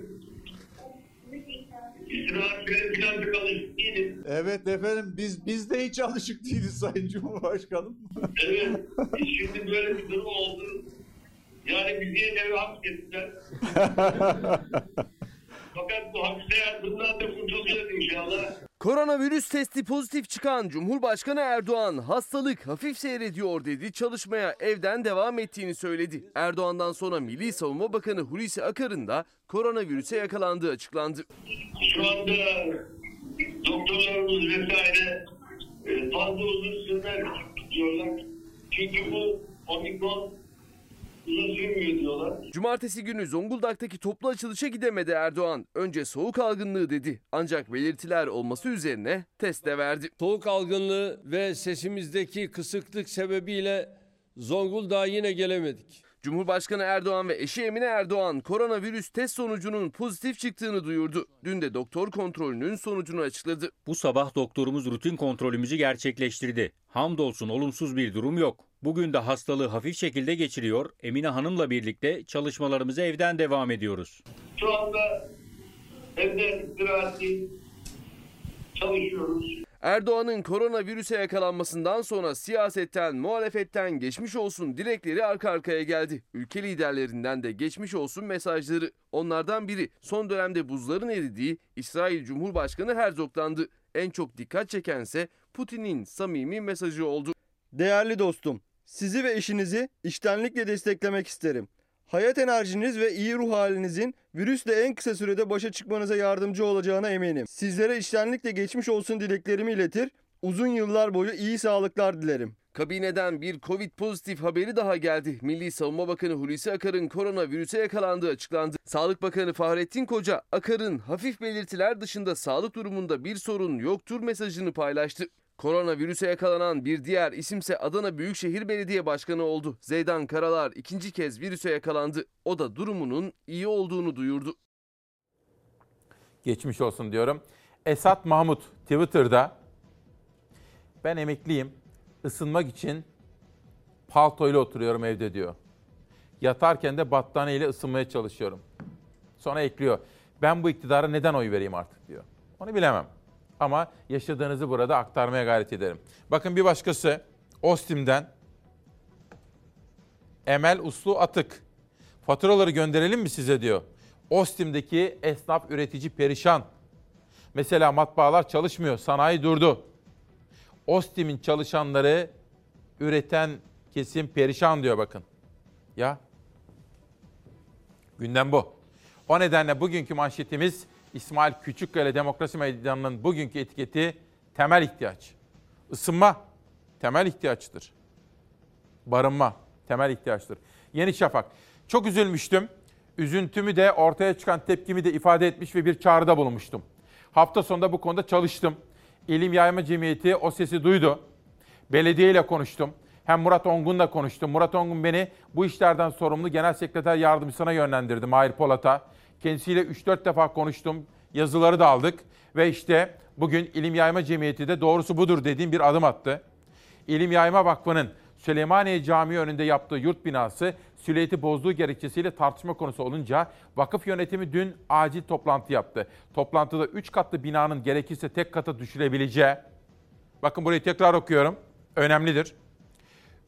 Evet efendim biz biz de hiç alışık değiliz Sayın Cumhurbaşkanım. Evet. Şimdi böyle bir durum oldu. Yani bizi eve hapsettiler. Fakat bu hapis hayatından da kurtulacağız inşallah. Koronavirüs testi pozitif çıkan Cumhurbaşkanı Erdoğan hastalık hafif seyrediyor dedi. Çalışmaya evden devam ettiğini söyledi. Erdoğan'dan sonra Milli Savunma Bakanı Hulusi Akar'ın da koronavirüse yakalandığı açıklandı. Şu anda doktorlarımız vesaire e, fazla uzun süreler tutuyorlar. Çünkü bu omikron diyorlar. Cumartesi günü Zonguldak'taki toplu açılışa gidemedi Erdoğan. Önce soğuk algınlığı dedi. Ancak belirtiler olması üzerine test de verdi. Soğuk algınlığı ve sesimizdeki kısıklık sebebiyle Zonguldak'a yine gelemedik. Cumhurbaşkanı Erdoğan ve eşi Emine Erdoğan koronavirüs test sonucunun pozitif çıktığını duyurdu. Dün de doktor kontrolünün sonucunu açıkladı. Bu sabah doktorumuz rutin kontrolümüzü gerçekleştirdi. Hamdolsun olumsuz bir durum yok. Bugün de hastalığı hafif şekilde geçiriyor. Emine Hanım'la birlikte çalışmalarımıza evden devam ediyoruz. Şu anda evde istirahatli çalışıyoruz. Erdoğan'ın koronavirüse yakalanmasından sonra siyasetten, muhalefetten geçmiş olsun dilekleri arka arkaya geldi. Ülke liderlerinden de geçmiş olsun mesajları. Onlardan biri son dönemde buzların eridiği İsrail Cumhurbaşkanı Herzog'tandı. En çok dikkat çekense Putin'in samimi mesajı oldu. Değerli dostum, sizi ve eşinizi içtenlikle desteklemek isterim. Hayat enerjiniz ve iyi ruh halinizin virüsle en kısa sürede başa çıkmanıza yardımcı olacağına eminim. Sizlere içtenlikle geçmiş olsun dileklerimi iletir, uzun yıllar boyu iyi sağlıklar dilerim. Kabineden bir Covid pozitif haberi daha geldi. Milli Savunma Bakanı Hulusi Akar'ın koronavirüse yakalandığı açıklandı. Sağlık Bakanı Fahrettin Koca, Akar'ın hafif belirtiler dışında sağlık durumunda bir sorun yoktur mesajını paylaştı. Koronavirüse yakalanan bir diğer isimse Adana Büyükşehir Belediye Başkanı oldu. Zeydan Karalar ikinci kez virüse yakalandı. O da durumunun iyi olduğunu duyurdu. Geçmiş olsun diyorum. Esat Mahmut Twitter'da ben emekliyim. Isınmak için paltoyla oturuyorum evde diyor. Yatarken de battaniyeyle ısınmaya çalışıyorum. Sonra ekliyor. Ben bu iktidara neden oy vereyim artık diyor. Onu bilemem. Ama yaşadığınızı burada aktarmaya gayret ederim. Bakın bir başkası Ostim'den Emel Uslu Atık. Faturaları gönderelim mi size diyor. Ostim'deki esnaf üretici perişan. Mesela matbaalar çalışmıyor, sanayi durdu. Ostim'in çalışanları üreten kesim perişan diyor bakın. Ya gündem bu. O nedenle bugünkü manşetimiz İsmail Küçükkale Demokrasi Meydanı'nın bugünkü etiketi temel ihtiyaç. Isınma temel ihtiyaçtır. Barınma temel ihtiyaçtır. Yeni Şafak. Çok üzülmüştüm. Üzüntümü de ortaya çıkan tepkimi de ifade etmiş ve bir çağrıda bulunmuştum. Hafta sonunda bu konuda çalıştım. İlim Yayma Cemiyeti o sesi duydu. Belediye ile konuştum. Hem Murat Ongun'la konuştum. Murat Ongun beni bu işlerden sorumlu Genel Sekreter Yardımcısına yönlendirdi Mahir Polat'a. Kendisiyle 3-4 defa konuştum. Yazıları da aldık. Ve işte bugün İlim Yayma Cemiyeti de doğrusu budur dediğim bir adım attı. İlim Yayma Vakfı'nın Süleymaniye Camii önünde yaptığı yurt binası süliyeti bozduğu gerekçesiyle tartışma konusu olunca vakıf yönetimi dün acil toplantı yaptı. Toplantıda 3 katlı binanın gerekirse tek kata düşürebileceği, bakın burayı tekrar okuyorum, önemlidir.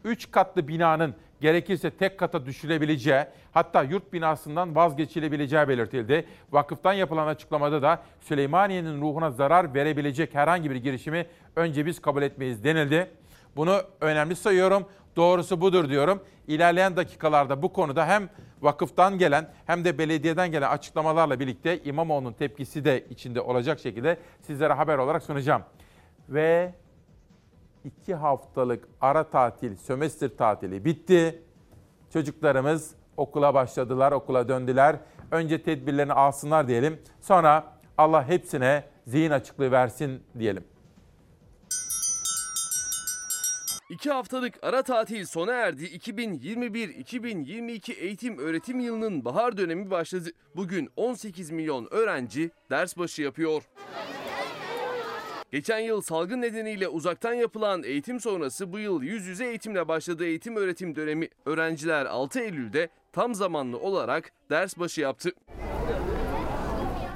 3 katlı binanın gerekirse tek kata düşülebileceği, hatta yurt binasından vazgeçilebileceği belirtildi. Vakıftan yapılan açıklamada da Süleymaniye'nin ruhuna zarar verebilecek herhangi bir girişimi önce biz kabul etmeyiz denildi. Bunu önemli sayıyorum. Doğrusu budur diyorum. İlerleyen dakikalarda bu konuda hem vakıftan gelen hem de belediyeden gelen açıklamalarla birlikte İmamoğlu'nun tepkisi de içinde olacak şekilde sizlere haber olarak sunacağım. Ve iki haftalık ara tatil, sömestr tatili bitti. Çocuklarımız okula başladılar, okula döndüler. Önce tedbirlerini alsınlar diyelim. Sonra Allah hepsine zihin açıklığı versin diyelim. İki haftalık ara tatil sona erdi. 2021-2022 eğitim öğretim yılının bahar dönemi başladı. Bugün 18 milyon öğrenci ders başı yapıyor. Geçen yıl salgın nedeniyle uzaktan yapılan eğitim sonrası bu yıl yüz yüze eğitimle başladı eğitim öğretim dönemi. Öğrenciler 6 Eylül'de tam zamanlı olarak ders başı yaptı.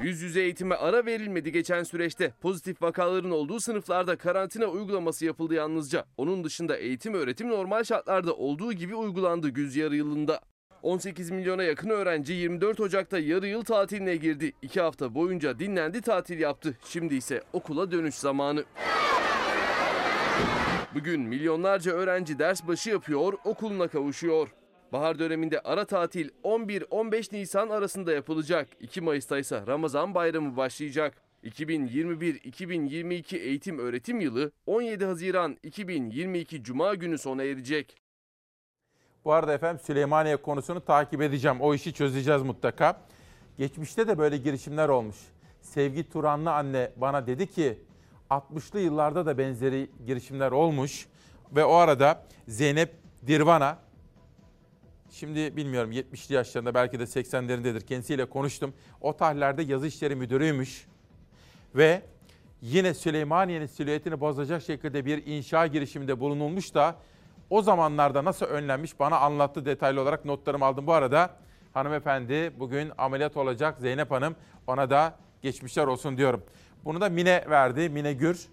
Yüz yüze eğitime ara verilmedi geçen süreçte. Pozitif vakaların olduğu sınıflarda karantina uygulaması yapıldı yalnızca. Onun dışında eğitim öğretim normal şartlarda olduğu gibi uygulandı güz yarı yılında. 18 milyona yakın öğrenci 24 Ocak'ta yarı yıl tatiline girdi. 2 hafta boyunca dinlendi tatil yaptı. Şimdi ise okula dönüş zamanı. Bugün milyonlarca öğrenci ders başı yapıyor, okuluna kavuşuyor. Bahar döneminde ara tatil 11-15 Nisan arasında yapılacak. 2 Mayıs'ta ise Ramazan bayramı başlayacak. 2021-2022 eğitim öğretim yılı 17 Haziran 2022 Cuma günü sona erecek. Bu arada efendim Süleymaniye konusunu takip edeceğim. O işi çözeceğiz mutlaka. Geçmişte de böyle girişimler olmuş. Sevgi Turanlı anne bana dedi ki 60'lı yıllarda da benzeri girişimler olmuş. Ve o arada Zeynep Dirvana, şimdi bilmiyorum 70'li yaşlarında belki de 80'lerindedir kendisiyle konuştum. O tarihlerde yazı işleri müdürüymüş. Ve yine Süleymaniye'nin silüetini bozacak şekilde bir inşa girişiminde bulunulmuş da o zamanlarda nasıl önlenmiş bana anlattı detaylı olarak notlarımı aldım. Bu arada hanımefendi bugün ameliyat olacak Zeynep Hanım ona da geçmişler olsun diyorum. Bunu da Mine verdi, Mine Gür.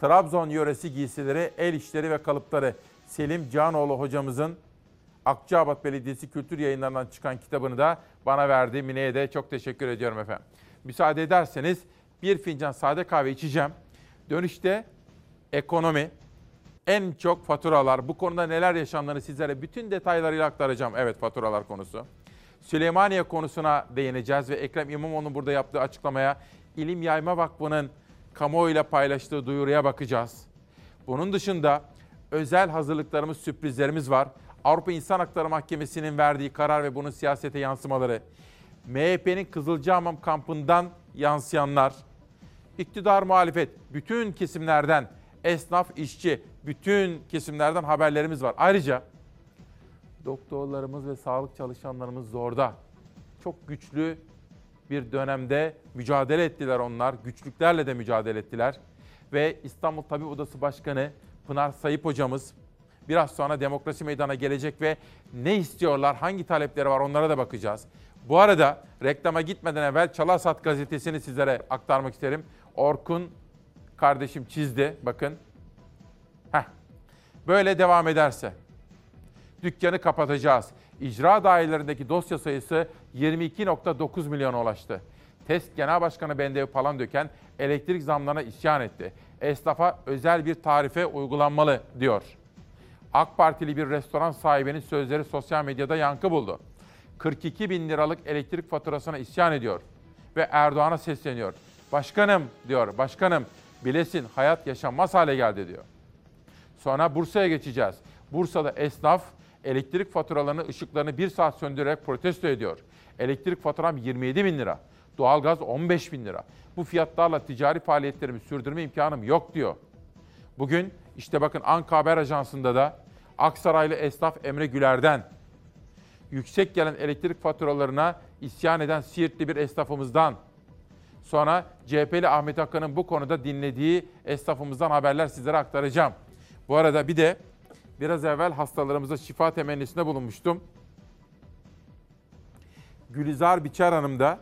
Trabzon yöresi giysileri, el işleri ve kalıpları Selim Canoğlu hocamızın Akçabat Belediyesi Kültür Yayınlarından çıkan kitabını da bana verdi. Mine'ye de çok teşekkür ediyorum efendim. Müsaade ederseniz bir fincan sade kahve içeceğim. Dönüşte ekonomi, en çok faturalar, bu konuda neler yaşandığını sizlere bütün detaylarıyla aktaracağım. Evet faturalar konusu. Süleymaniye konusuna değineceğiz ve Ekrem İmamoğlu'nun burada yaptığı açıklamaya İlim Yayma Vakfı'nın kamuoyuyla paylaştığı duyuruya bakacağız. Bunun dışında özel hazırlıklarımız, sürprizlerimiz var. Avrupa İnsan Hakları Mahkemesi'nin verdiği karar ve bunun siyasete yansımaları. MHP'nin Kızılcahamam kampından yansıyanlar. İktidar muhalefet, bütün kesimlerden, esnaf, işçi, bütün kesimlerden haberlerimiz var. Ayrıca doktorlarımız ve sağlık çalışanlarımız zorda. Çok güçlü bir dönemde mücadele ettiler onlar. Güçlüklerle de mücadele ettiler. Ve İstanbul Tabip Odası Başkanı Pınar Sayıp hocamız biraz sonra demokrasi meydana gelecek ve ne istiyorlar, hangi talepleri var onlara da bakacağız. Bu arada reklama gitmeden evvel Çalasat gazetesini sizlere aktarmak isterim. Orkun kardeşim çizdi bakın. Böyle devam ederse dükkanı kapatacağız. İcra dairelerindeki dosya sayısı 22.9 milyona ulaştı. TESK Genel Başkanı Bendevi Palandöken elektrik zamlarına isyan etti. Esnafa özel bir tarife uygulanmalı diyor. AK Partili bir restoran sahibinin sözleri sosyal medyada yankı buldu. 42 bin liralık elektrik faturasına isyan ediyor ve Erdoğan'a sesleniyor. Başkanım diyor, başkanım bilesin hayat yaşanmaz hale geldi diyor. Sonra Bursa'ya geçeceğiz. Bursa'da esnaf elektrik faturalarını, ışıklarını bir saat söndürerek protesto ediyor. Elektrik faturam 27 bin lira, doğalgaz 15 bin lira. Bu fiyatlarla ticari faaliyetlerimi sürdürme imkanım yok diyor. Bugün işte bakın Anka Haber Ajansı'nda da Aksaraylı esnaf Emre Güler'den yüksek gelen elektrik faturalarına isyan eden Siirtli bir esnafımızdan sonra CHP'li Ahmet Hakan'ın bu konuda dinlediği esnafımızdan haberler sizlere aktaracağım. Bu arada bir de biraz evvel hastalarımıza şifa temennisinde bulunmuştum. Gülizar Biçer Hanım da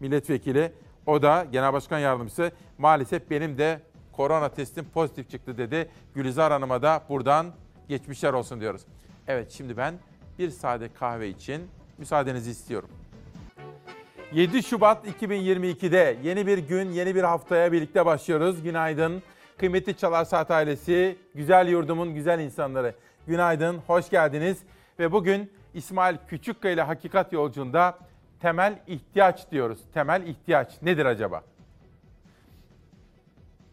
milletvekili, o da genel başkan yardımcısı. Maalesef benim de korona testim pozitif çıktı dedi. Gülizar Hanım'a da buradan geçmişler olsun diyoruz. Evet şimdi ben bir sade kahve için müsaadenizi istiyorum. 7 Şubat 2022'de yeni bir gün, yeni bir haftaya birlikte başlıyoruz. Günaydın. Kıymetli Çalar Saat ailesi, güzel yurdumun güzel insanları. Günaydın, hoş geldiniz. Ve bugün İsmail Küçükkaya ile Hakikat Yolculuğunda temel ihtiyaç diyoruz. Temel ihtiyaç nedir acaba?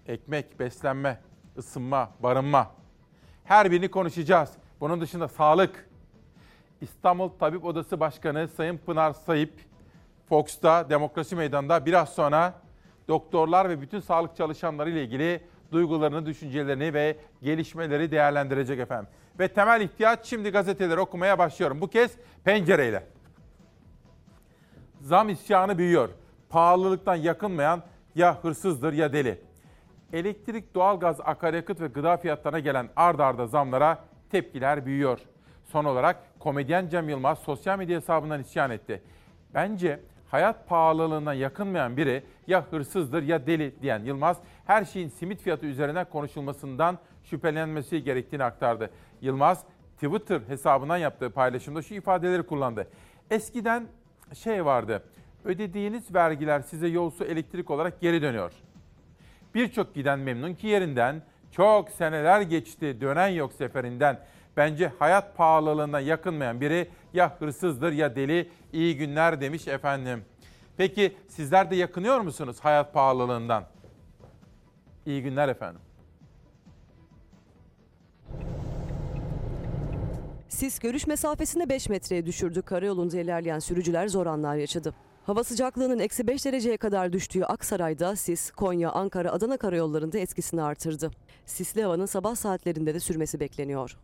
Ekmek, beslenme, ısınma, barınma. Her birini konuşacağız. Bunun dışında sağlık. İstanbul Tabip Odası Başkanı Sayın Pınar Sayıp, Fox'ta, Demokrasi Meydanı'nda biraz sonra doktorlar ve bütün sağlık çalışanları ile ilgili duygularını, düşüncelerini ve gelişmeleri değerlendirecek efendim. Ve temel ihtiyaç şimdi gazeteleri okumaya başlıyorum. Bu kez pencereyle. Zam isyanı büyüyor. Pahalılıktan yakınmayan ya hırsızdır ya deli. Elektrik, doğalgaz, akaryakıt ve gıda fiyatlarına gelen ard arda zamlara tepkiler büyüyor. Son olarak komedyen Cem Yılmaz sosyal medya hesabından isyan etti. Bence hayat pahalılığına yakınmayan biri ya hırsızdır ya deli diyen Yılmaz her şeyin simit fiyatı üzerinden konuşulmasından şüphelenmesi gerektiğini aktardı. Yılmaz Twitter hesabından yaptığı paylaşımda şu ifadeleri kullandı. Eskiden şey vardı. Ödediğiniz vergiler size yol su elektrik olarak geri dönüyor. Birçok giden memnun ki yerinden çok seneler geçti dönen yok seferinden. Bence hayat pahalılığına yakınmayan biri ya hırsızdır ya deli. İyi günler demiş efendim. Peki sizler de yakınıyor musunuz hayat pahalılığından? İyi günler efendim. Sis görüş mesafesini 5 metreye düşürdü. Karayolunda ilerleyen sürücüler zor anlar yaşadı. Hava sıcaklığının eksi 5 dereceye kadar düştüğü Aksaray'da sis, Konya, Ankara, Adana karayollarında etkisini artırdı. Sisli havanın sabah saatlerinde de sürmesi bekleniyor.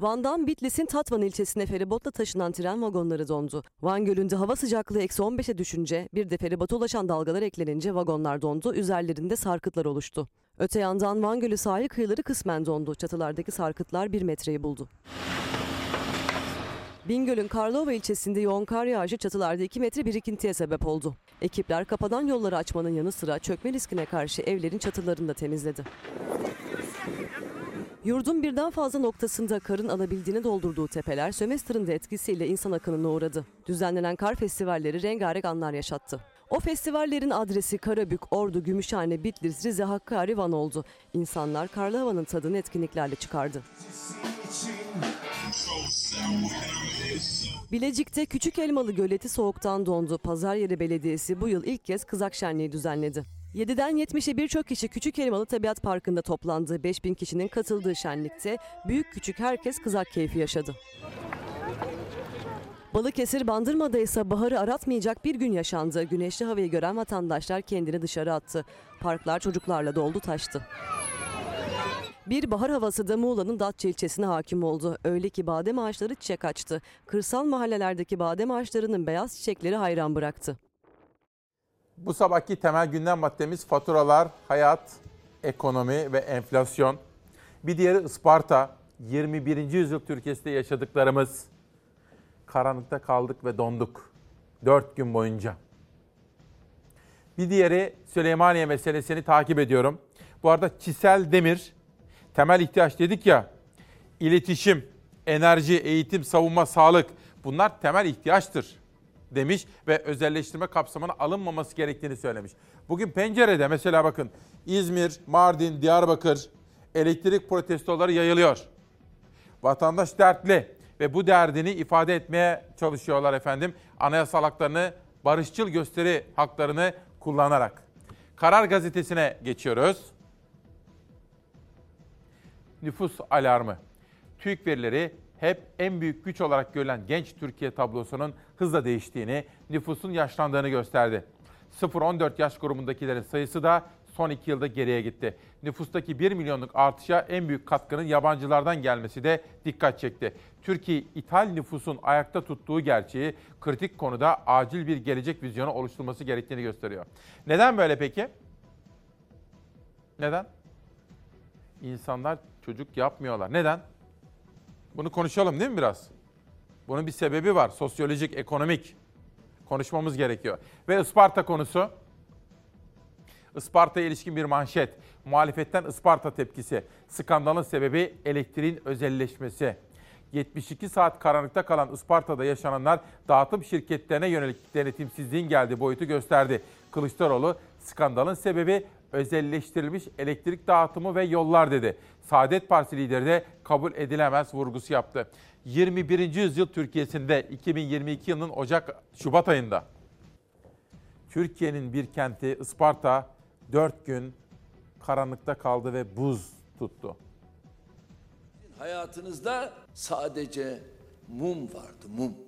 Van'dan Bitlis'in Tatvan ilçesine feribotla taşınan tren vagonları dondu. Van Gölü'nde hava sıcaklığı eksi 15'e düşünce bir de feribota ulaşan dalgalar eklenince vagonlar dondu, üzerlerinde sarkıtlar oluştu. Öte yandan Van Gölü sahil kıyıları kısmen dondu. Çatılardaki sarkıtlar 1 metreyi buldu. Bingöl'ün Karlova ilçesinde yoğun kar yağışı çatılarda 2 metre birikintiye sebep oldu. Ekipler kapadan yolları açmanın yanı sıra çökme riskine karşı evlerin çatılarını da temizledi. Yurdun birden fazla noktasında karın alabildiğini doldurduğu tepeler sömestrın da etkisiyle insan akınına uğradı. Düzenlenen kar festivalleri rengarenk anlar yaşattı. O festivallerin adresi Karabük, Ordu, Gümüşhane, Bitlis, Rize, Hakkari, Van oldu. İnsanlar karlı havanın tadını etkinliklerle çıkardı. Bilecik'te Küçük Elmalı Göleti soğuktan dondu. Pazaryeri Belediyesi bu yıl ilk kez kızak şenliği düzenledi. 7'den 70'e birçok kişi Küçük Elmalı Tabiat Parkı'nda toplandı. 5000 kişinin katıldığı şenlikte büyük küçük herkes kızak keyfi yaşadı. Balıkesir Bandırma'da ise baharı aratmayacak bir gün yaşandı. Güneşli havayı gören vatandaşlar kendini dışarı attı. Parklar çocuklarla doldu taştı. Bir bahar havası da Muğla'nın Datça ilçesine hakim oldu. Öyle ki badem ağaçları çiçek açtı. Kırsal mahallelerdeki badem ağaçlarının beyaz çiçekleri hayran bıraktı. Bu sabahki temel gündem maddemiz faturalar, hayat, ekonomi ve enflasyon. Bir diğeri Isparta. 21. yüzyıl Türkiye'sinde yaşadıklarımız. Karanlıkta kaldık ve donduk. 4 gün boyunca. Bir diğeri Süleymaniye meselesini takip ediyorum. Bu arada Çisel Demir, temel ihtiyaç dedik ya, iletişim, enerji, eğitim, savunma, sağlık bunlar temel ihtiyaçtır demiş ve özelleştirme kapsamına alınmaması gerektiğini söylemiş. Bugün pencerede mesela bakın İzmir, Mardin, Diyarbakır elektrik protestoları yayılıyor. Vatandaş dertli ve bu derdini ifade etmeye çalışıyorlar efendim. Anayasal haklarını, barışçıl gösteri haklarını kullanarak. Karar gazetesine geçiyoruz. Nüfus alarmı. TÜİK verileri hep en büyük güç olarak görülen genç Türkiye tablosunun hızla değiştiğini, nüfusun yaşlandığını gösterdi. 0-14 yaş grubundakilerin sayısı da son 2 yılda geriye gitti. Nüfustaki 1 milyonluk artışa en büyük katkının yabancılardan gelmesi de dikkat çekti. Türkiye ithal nüfusun ayakta tuttuğu gerçeği kritik konuda acil bir gelecek vizyonu oluşturulması gerektiğini gösteriyor. Neden böyle peki? Neden? İnsanlar çocuk yapmıyorlar. Neden? Bunu konuşalım değil mi biraz? Bunun bir sebebi var. Sosyolojik, ekonomik. Konuşmamız gerekiyor. Ve Isparta konusu. Isparta'ya ilişkin bir manşet. Muhalefetten Isparta tepkisi. Skandalın sebebi elektriğin özelleşmesi. 72 saat karanlıkta kalan Isparta'da yaşananlar dağıtım şirketlerine yönelik denetimsizliğin geldiği boyutu gösterdi. Kılıçdaroğlu skandalın sebebi özelleştirilmiş elektrik dağıtımı ve yollar dedi. Saadet Partisi lideri de kabul edilemez vurgusu yaptı. 21. yüzyıl Türkiye'sinde 2022 yılının Ocak Şubat ayında Türkiye'nin bir kenti Isparta 4 gün karanlıkta kaldı ve buz tuttu. Hayatınızda sadece mum vardı, mum.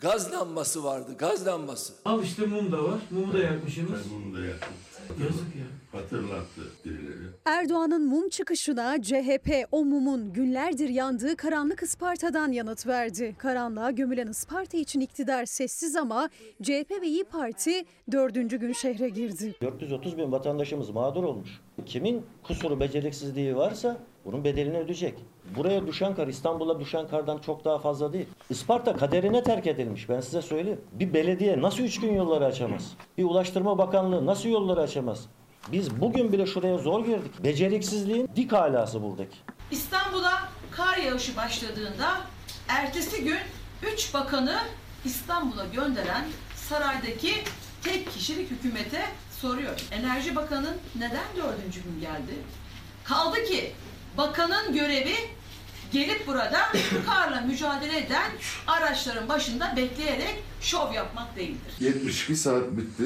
Gaz lambası vardı, gaz lambası. Al işte mum da var. Mumu da yakmışsınız. Ben bunu da yaptım. Yazık ya. Hatırlattı birileri. Erdoğan'ın mum çıkışına CHP o mumun günlerdir yandığı karanlık Isparta'dan yanıt verdi. Karanlığa gömülen Isparta için iktidar sessiz ama CHP ve İyi Parti dördüncü gün şehre girdi. 430 bin vatandaşımız mağdur olmuş. Kimin kusuru beceriksizliği varsa bunun bedelini ödeyecek. Buraya düşen kar İstanbul'a düşen kardan çok daha fazla değil. Isparta kaderine terk edilmiş ben size söyleyeyim. Bir belediye nasıl üç gün yolları açamaz? Bir Ulaştırma Bakanlığı nasıl yolları açamaz? Biz bugün bile şuraya zor girdik. Beceriksizliğin dik alası buradaki. İstanbul'a kar yağışı başladığında ertesi gün 3 bakanı İstanbul'a gönderen saraydaki tek kişilik hükümete soruyor. Enerji Bakanı neden dördüncü gün geldi? Kaldı ki bakanın görevi gelip burada karla mücadele eden araçların başında bekleyerek şov yapmak değildir. 72 saat bitti.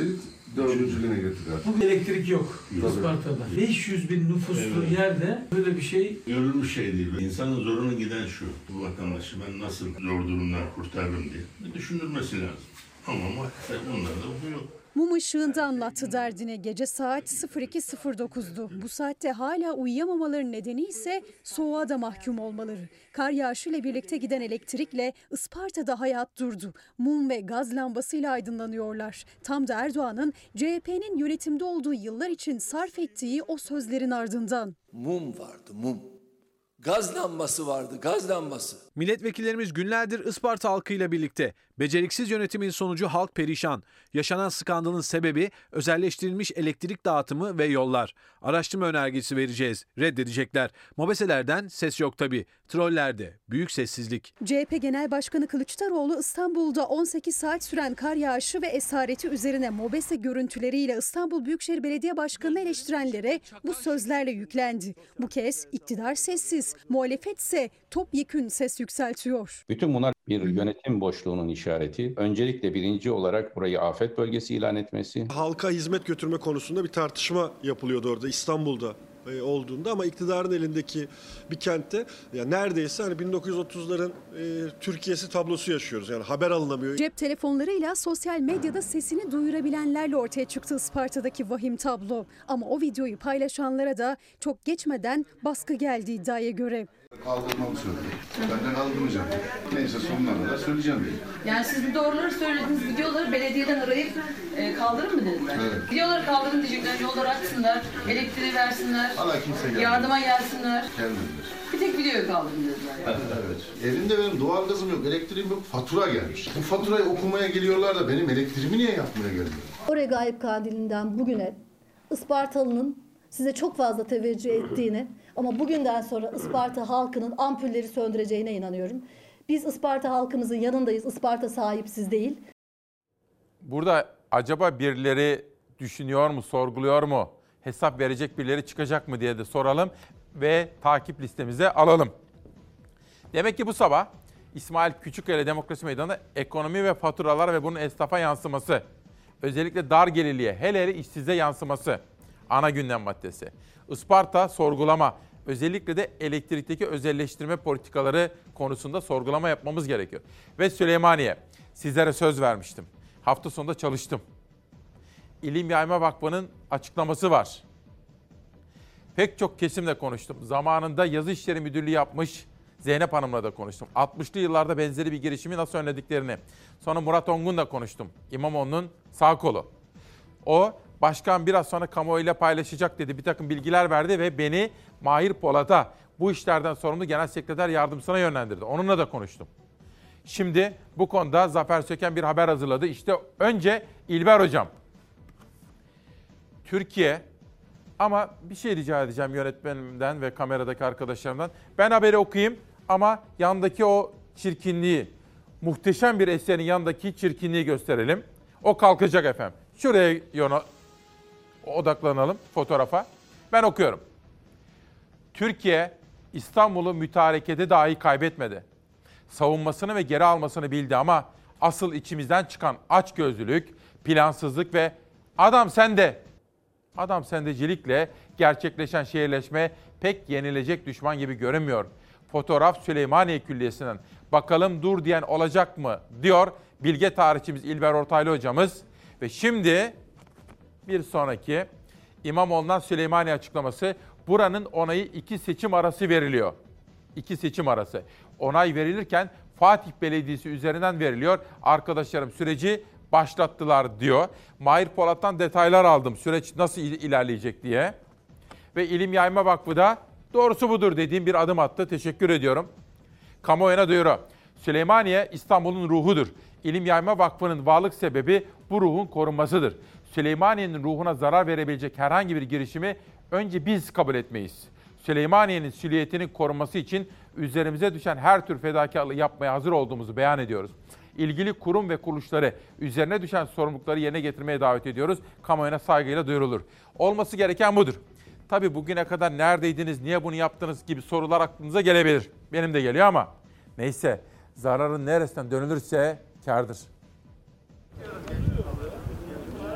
Dördüncü güne getirdik artık. Bu elektrik yok Tabii. Isparta'da. 500 bin nüfuslu yerde böyle bir şey Görülmüş şey değil. İnsanın zoruna giden şu. Bu vatandaşı ben nasıl zor durumdan kurtarırım diye. Bir düşünülmesi lazım. Ama maalesef bunlarda bu yok. Mum ışığında anlattı derdine gece saat 02.09'du. Bu saatte hala uyuyamamaların nedeni ise soğuğa da mahkum olmaları. Kar yağışıyla birlikte giden elektrikle Isparta'da hayat durdu. Mum ve gaz lambasıyla aydınlanıyorlar. Tam da Erdoğan'ın CHP'nin yönetimde olduğu yıllar için sarf ettiği o sözlerin ardından. Mum vardı mum. Gaz lambası vardı gaz lambası. Milletvekillerimiz günlerdir Isparta halkıyla birlikte. Beceriksiz yönetimin sonucu halk perişan. Yaşanan skandalın sebebi özelleştirilmiş elektrik dağıtımı ve yollar. Araştırma önergesi vereceğiz. Reddedecekler. Mobeselerden ses yok tabi. Trollerde büyük sessizlik. CHP Genel Başkanı Kılıçdaroğlu İstanbul'da 18 saat süren kar yağışı ve esareti üzerine mobese görüntüleriyle İstanbul Büyükşehir Belediye Başkanı'nı eleştirenlere bu sözlerle yüklendi. Bu kez iktidar sessiz, muhalefet ise topyekün ses yükseltiyor. Bütün bunlar bir yönetim boşluğunun işareti. Öncelikle birinci olarak burayı afet bölgesi ilan etmesi. Halka hizmet götürme konusunda bir tartışma yapılıyordu orada İstanbul'da e, olduğunda ama iktidarın elindeki bir kentte ya neredeyse hani 1930'ların e, Türkiye'si tablosu yaşıyoruz. Yani haber alınamıyor. Cep telefonlarıyla sosyal medyada sesini duyurabilenlerle ortaya çıktı Isparta'daki vahim tablo. Ama o videoyu paylaşanlara da çok geçmeden baskı geldi iddiaya göre. Kaldırmamı söyledi. Ben de kaldırmayacağım. Neyse sonuna kadar söyleyeceğim dedi. Yani siz bu doğruları söylediğiniz videoları belediyeden arayıp e, kaldırın mı dediler? Evet. Videoları kaldırın diyecekler, yolları açsınlar, elektriği versinler, Hala kimse gelmedi. yardıma gelsinler. Gelmediler. Bir tek videoyu kaldırın dediler. Evet. Evimde benim doğalgazım yok, elektriğim yok, fatura gelmiş. Bu faturayı okumaya geliyorlar da benim elektriğimi niye yapmaya gelmiyor? O regaip kandilinden bugüne Ispartalı'nın size çok fazla teveccüh ettiğini ama bugünden sonra Isparta halkının ampulleri söndüreceğine inanıyorum. Biz Isparta halkımızın yanındayız. Isparta sahipsiz değil. Burada acaba birileri düşünüyor mu, sorguluyor mu? Hesap verecek birileri çıkacak mı diye de soralım ve takip listemize alalım. Demek ki bu sabah İsmail Küçükkaya Demokrasi Meydanı'nda ekonomi ve faturalar ve bunun esnafa yansıması, özellikle dar gelirliye, hele hele işsize yansıması ana gündem maddesi. Isparta sorgulama, özellikle de elektrikteki özelleştirme politikaları konusunda sorgulama yapmamız gerekiyor. Ve Süleymaniye, sizlere söz vermiştim. Hafta sonunda çalıştım. İlim Yayma Vakfı'nın açıklaması var. Pek çok kesimle konuştum. Zamanında yazı işleri müdürlüğü yapmış Zeynep Hanım'la da konuştum. 60'lı yıllarda benzeri bir girişimi nasıl önlediklerini. Sonra Murat Ongun'la konuştum. İmamoğlu'nun sağ kolu. O başkan biraz sonra kamuoyuyla paylaşacak dedi. Bir takım bilgiler verdi ve beni Mahir Polat'a bu işlerden sorumlu genel sekreter yardımcısına yönlendirdi. Onunla da konuştum. Şimdi bu konuda Zafer Söken bir haber hazırladı. İşte önce İlber Hocam. Türkiye ama bir şey rica edeceğim yönetmenimden ve kameradaki arkadaşlarımdan. Ben haberi okuyayım ama yandaki o çirkinliği, muhteşem bir eserin yandaki çirkinliği gösterelim. O kalkacak efendim. Şuraya odaklanalım fotoğrafa. Ben okuyorum. Türkiye İstanbul'u mütarekede dahi kaybetmedi. Savunmasını ve geri almasını bildi ama asıl içimizden çıkan açgözlülük, plansızlık ve adam sende, adam sendecilikle gerçekleşen şehirleşme pek yenilecek düşman gibi görünmüyor. Fotoğraf Süleymaniye Külliyesi'nden. Bakalım dur diyen olacak mı diyor bilge tarihçimiz İlber Ortaylı hocamız. Ve şimdi bir sonraki İmamoğlu'ndan Süleymaniye açıklaması. Buranın onayı iki seçim arası veriliyor. İki seçim arası. Onay verilirken Fatih Belediyesi üzerinden veriliyor. Arkadaşlarım süreci başlattılar diyor. Mahir Polat'tan detaylar aldım süreç nasıl ilerleyecek diye. Ve İlim Yayma Vakfı da doğrusu budur dediğim bir adım attı. Teşekkür ediyorum. Kamuoyuna duyuru. Süleymaniye İstanbul'un ruhudur. İlim Yayma Vakfı'nın varlık sebebi bu ruhun korunmasıdır. Süleymaniye'nin ruhuna zarar verebilecek herhangi bir girişimi önce biz kabul etmeyiz. Süleymaniye'nin silüetinin korunması için üzerimize düşen her tür fedakarlığı yapmaya hazır olduğumuzu beyan ediyoruz. İlgili kurum ve kuruluşları üzerine düşen sorumlulukları yerine getirmeye davet ediyoruz. Kamuoyuna saygıyla duyurulur. Olması gereken budur. Tabii bugüne kadar neredeydiniz, niye bunu yaptınız gibi sorular aklınıza gelebilir. Benim de geliyor ama neyse zararın neresinden dönülürse kardır.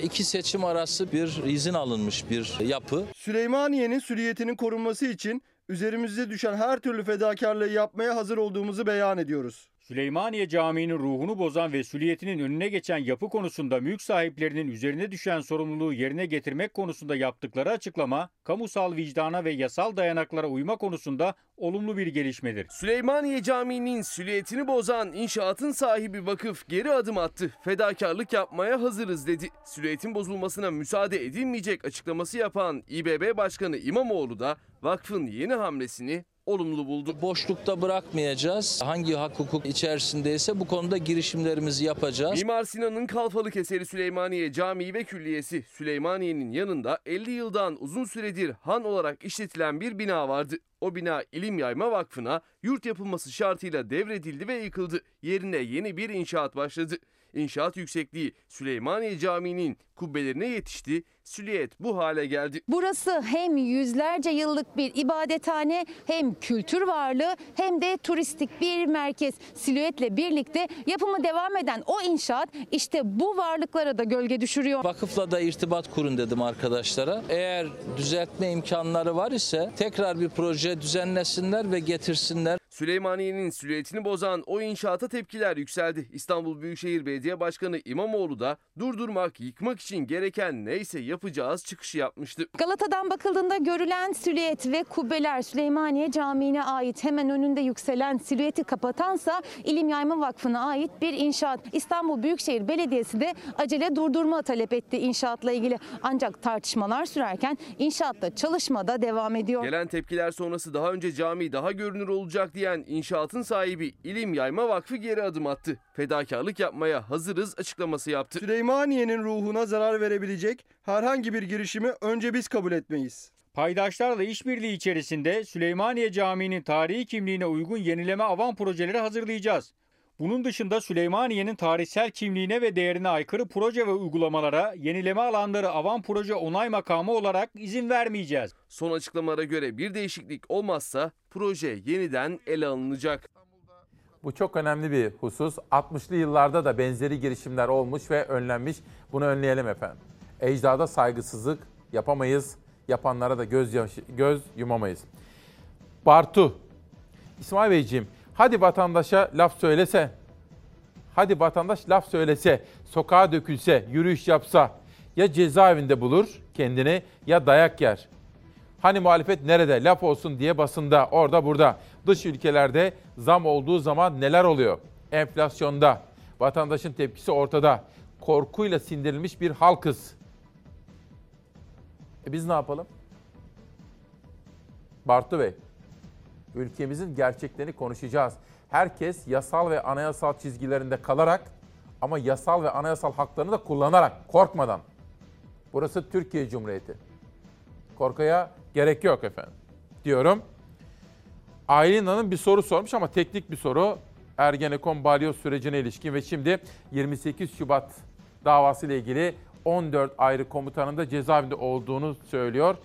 İki seçim arası bir izin alınmış bir yapı. Süleymaniye'nin süriyetinin korunması için üzerimize düşen her türlü fedakarlığı yapmaya hazır olduğumuzu beyan ediyoruz. Süleymaniye Camii'nin ruhunu bozan ve süliyetinin önüne geçen yapı konusunda mülk sahiplerinin üzerine düşen sorumluluğu yerine getirmek konusunda yaptıkları açıklama, kamusal vicdana ve yasal dayanaklara uyma konusunda olumlu bir gelişmedir. Süleymaniye Camii'nin silüetini bozan inşaatın sahibi vakıf geri adım attı. Fedakarlık yapmaya hazırız dedi. Silüetin bozulmasına müsaade edilmeyecek açıklaması yapan İBB Başkanı İmamoğlu da vakfın yeni hamlesini olumlu buldu. Boşlukta bırakmayacağız. Hangi hak hukuk içerisindeyse bu konuda girişimlerimizi yapacağız. Mimar Sinan'ın kalfalık eseri Süleymaniye Camii ve Külliyesi. Süleymaniye'nin yanında 50 yıldan uzun süredir han olarak işletilen bir bina vardı. O bina İlim Yayma Vakfı'na yurt yapılması şartıyla devredildi ve yıkıldı. Yerine yeni bir inşaat başladı. İnşaat yüksekliği Süleymaniye Camii'nin kubbelerine yetişti. Süliyet bu hale geldi. Burası hem yüzlerce yıllık bir ibadethane hem kültür varlığı hem de turistik bir merkez. Silüetle birlikte yapımı devam eden o inşaat işte bu varlıklara da gölge düşürüyor. Vakıfla da irtibat kurun dedim arkadaşlara. Eğer düzeltme imkanları var ise tekrar bir proje düzenlesinler ve getirsinler. Süleymaniye'nin silüetini bozan o inşaata tepkiler yükseldi. İstanbul Büyükşehir Belediye Başkanı İmamoğlu da durdurmak, yıkmak için gereken neyse yapacağız çıkışı yapmıştı. Galata'dan bakıldığında görülen silüet ve kubbeler Süleymaniye Camii'ne ait. Hemen önünde yükselen silüeti kapatansa İlim Yayma Vakfı'na ait bir inşaat. İstanbul Büyükşehir Belediyesi de acele durdurma talep etti inşaatla ilgili. Ancak tartışmalar sürerken inşaatta çalışma da devam ediyor. Gelen tepkiler sonrası daha önce cami daha görünür olacak diyen inşaatın sahibi İlim Yayma Vakfı geri adım attı. Fedakarlık yapmaya hazırız açıklaması yaptı. Süleymaniye'nin ruhuna zarar verebilecek herhangi bir girişimi önce biz kabul etmeyiz. Paydaşlarla işbirliği içerisinde Süleymaniye Camii'nin tarihi kimliğine uygun yenileme avan projeleri hazırlayacağız. Bunun dışında Süleymaniye'nin tarihsel kimliğine ve değerine aykırı proje ve uygulamalara yenileme alanları avan proje onay makamı olarak izin vermeyeceğiz. Son açıklamalara göre bir değişiklik olmazsa proje yeniden ele alınacak. Bu çok önemli bir husus. 60'lı yıllarda da benzeri girişimler olmuş ve önlenmiş. Bunu önleyelim efendim. Ecdada saygısızlık yapamayız. Yapanlara da göz, göz yumamayız. Bartu. İsmail Beyciğim hadi vatandaşa laf söylese. Hadi vatandaş laf söylese, sokağa dökülse, yürüyüş yapsa ya cezaevinde bulur kendini ya dayak yer. Hani muhalefet nerede? Laf olsun diye basında, orada burada. Dış ülkelerde zam olduğu zaman neler oluyor? Enflasyonda, vatandaşın tepkisi ortada. Korkuyla sindirilmiş bir halkız. E biz ne yapalım? Bartu Bey, ülkemizin gerçeklerini konuşacağız. Herkes yasal ve anayasal çizgilerinde kalarak ama yasal ve anayasal haklarını da kullanarak, korkmadan. Burası Türkiye Cumhuriyeti. Korkaya gerek yok efendim diyorum. Aylin Hanım bir soru sormuş ama teknik bir soru. Ergenekon balyoz sürecine ilişkin ve şimdi 28 Şubat davası ile ilgili 14 ayrı komutanın da cezaevinde olduğunu söylüyor.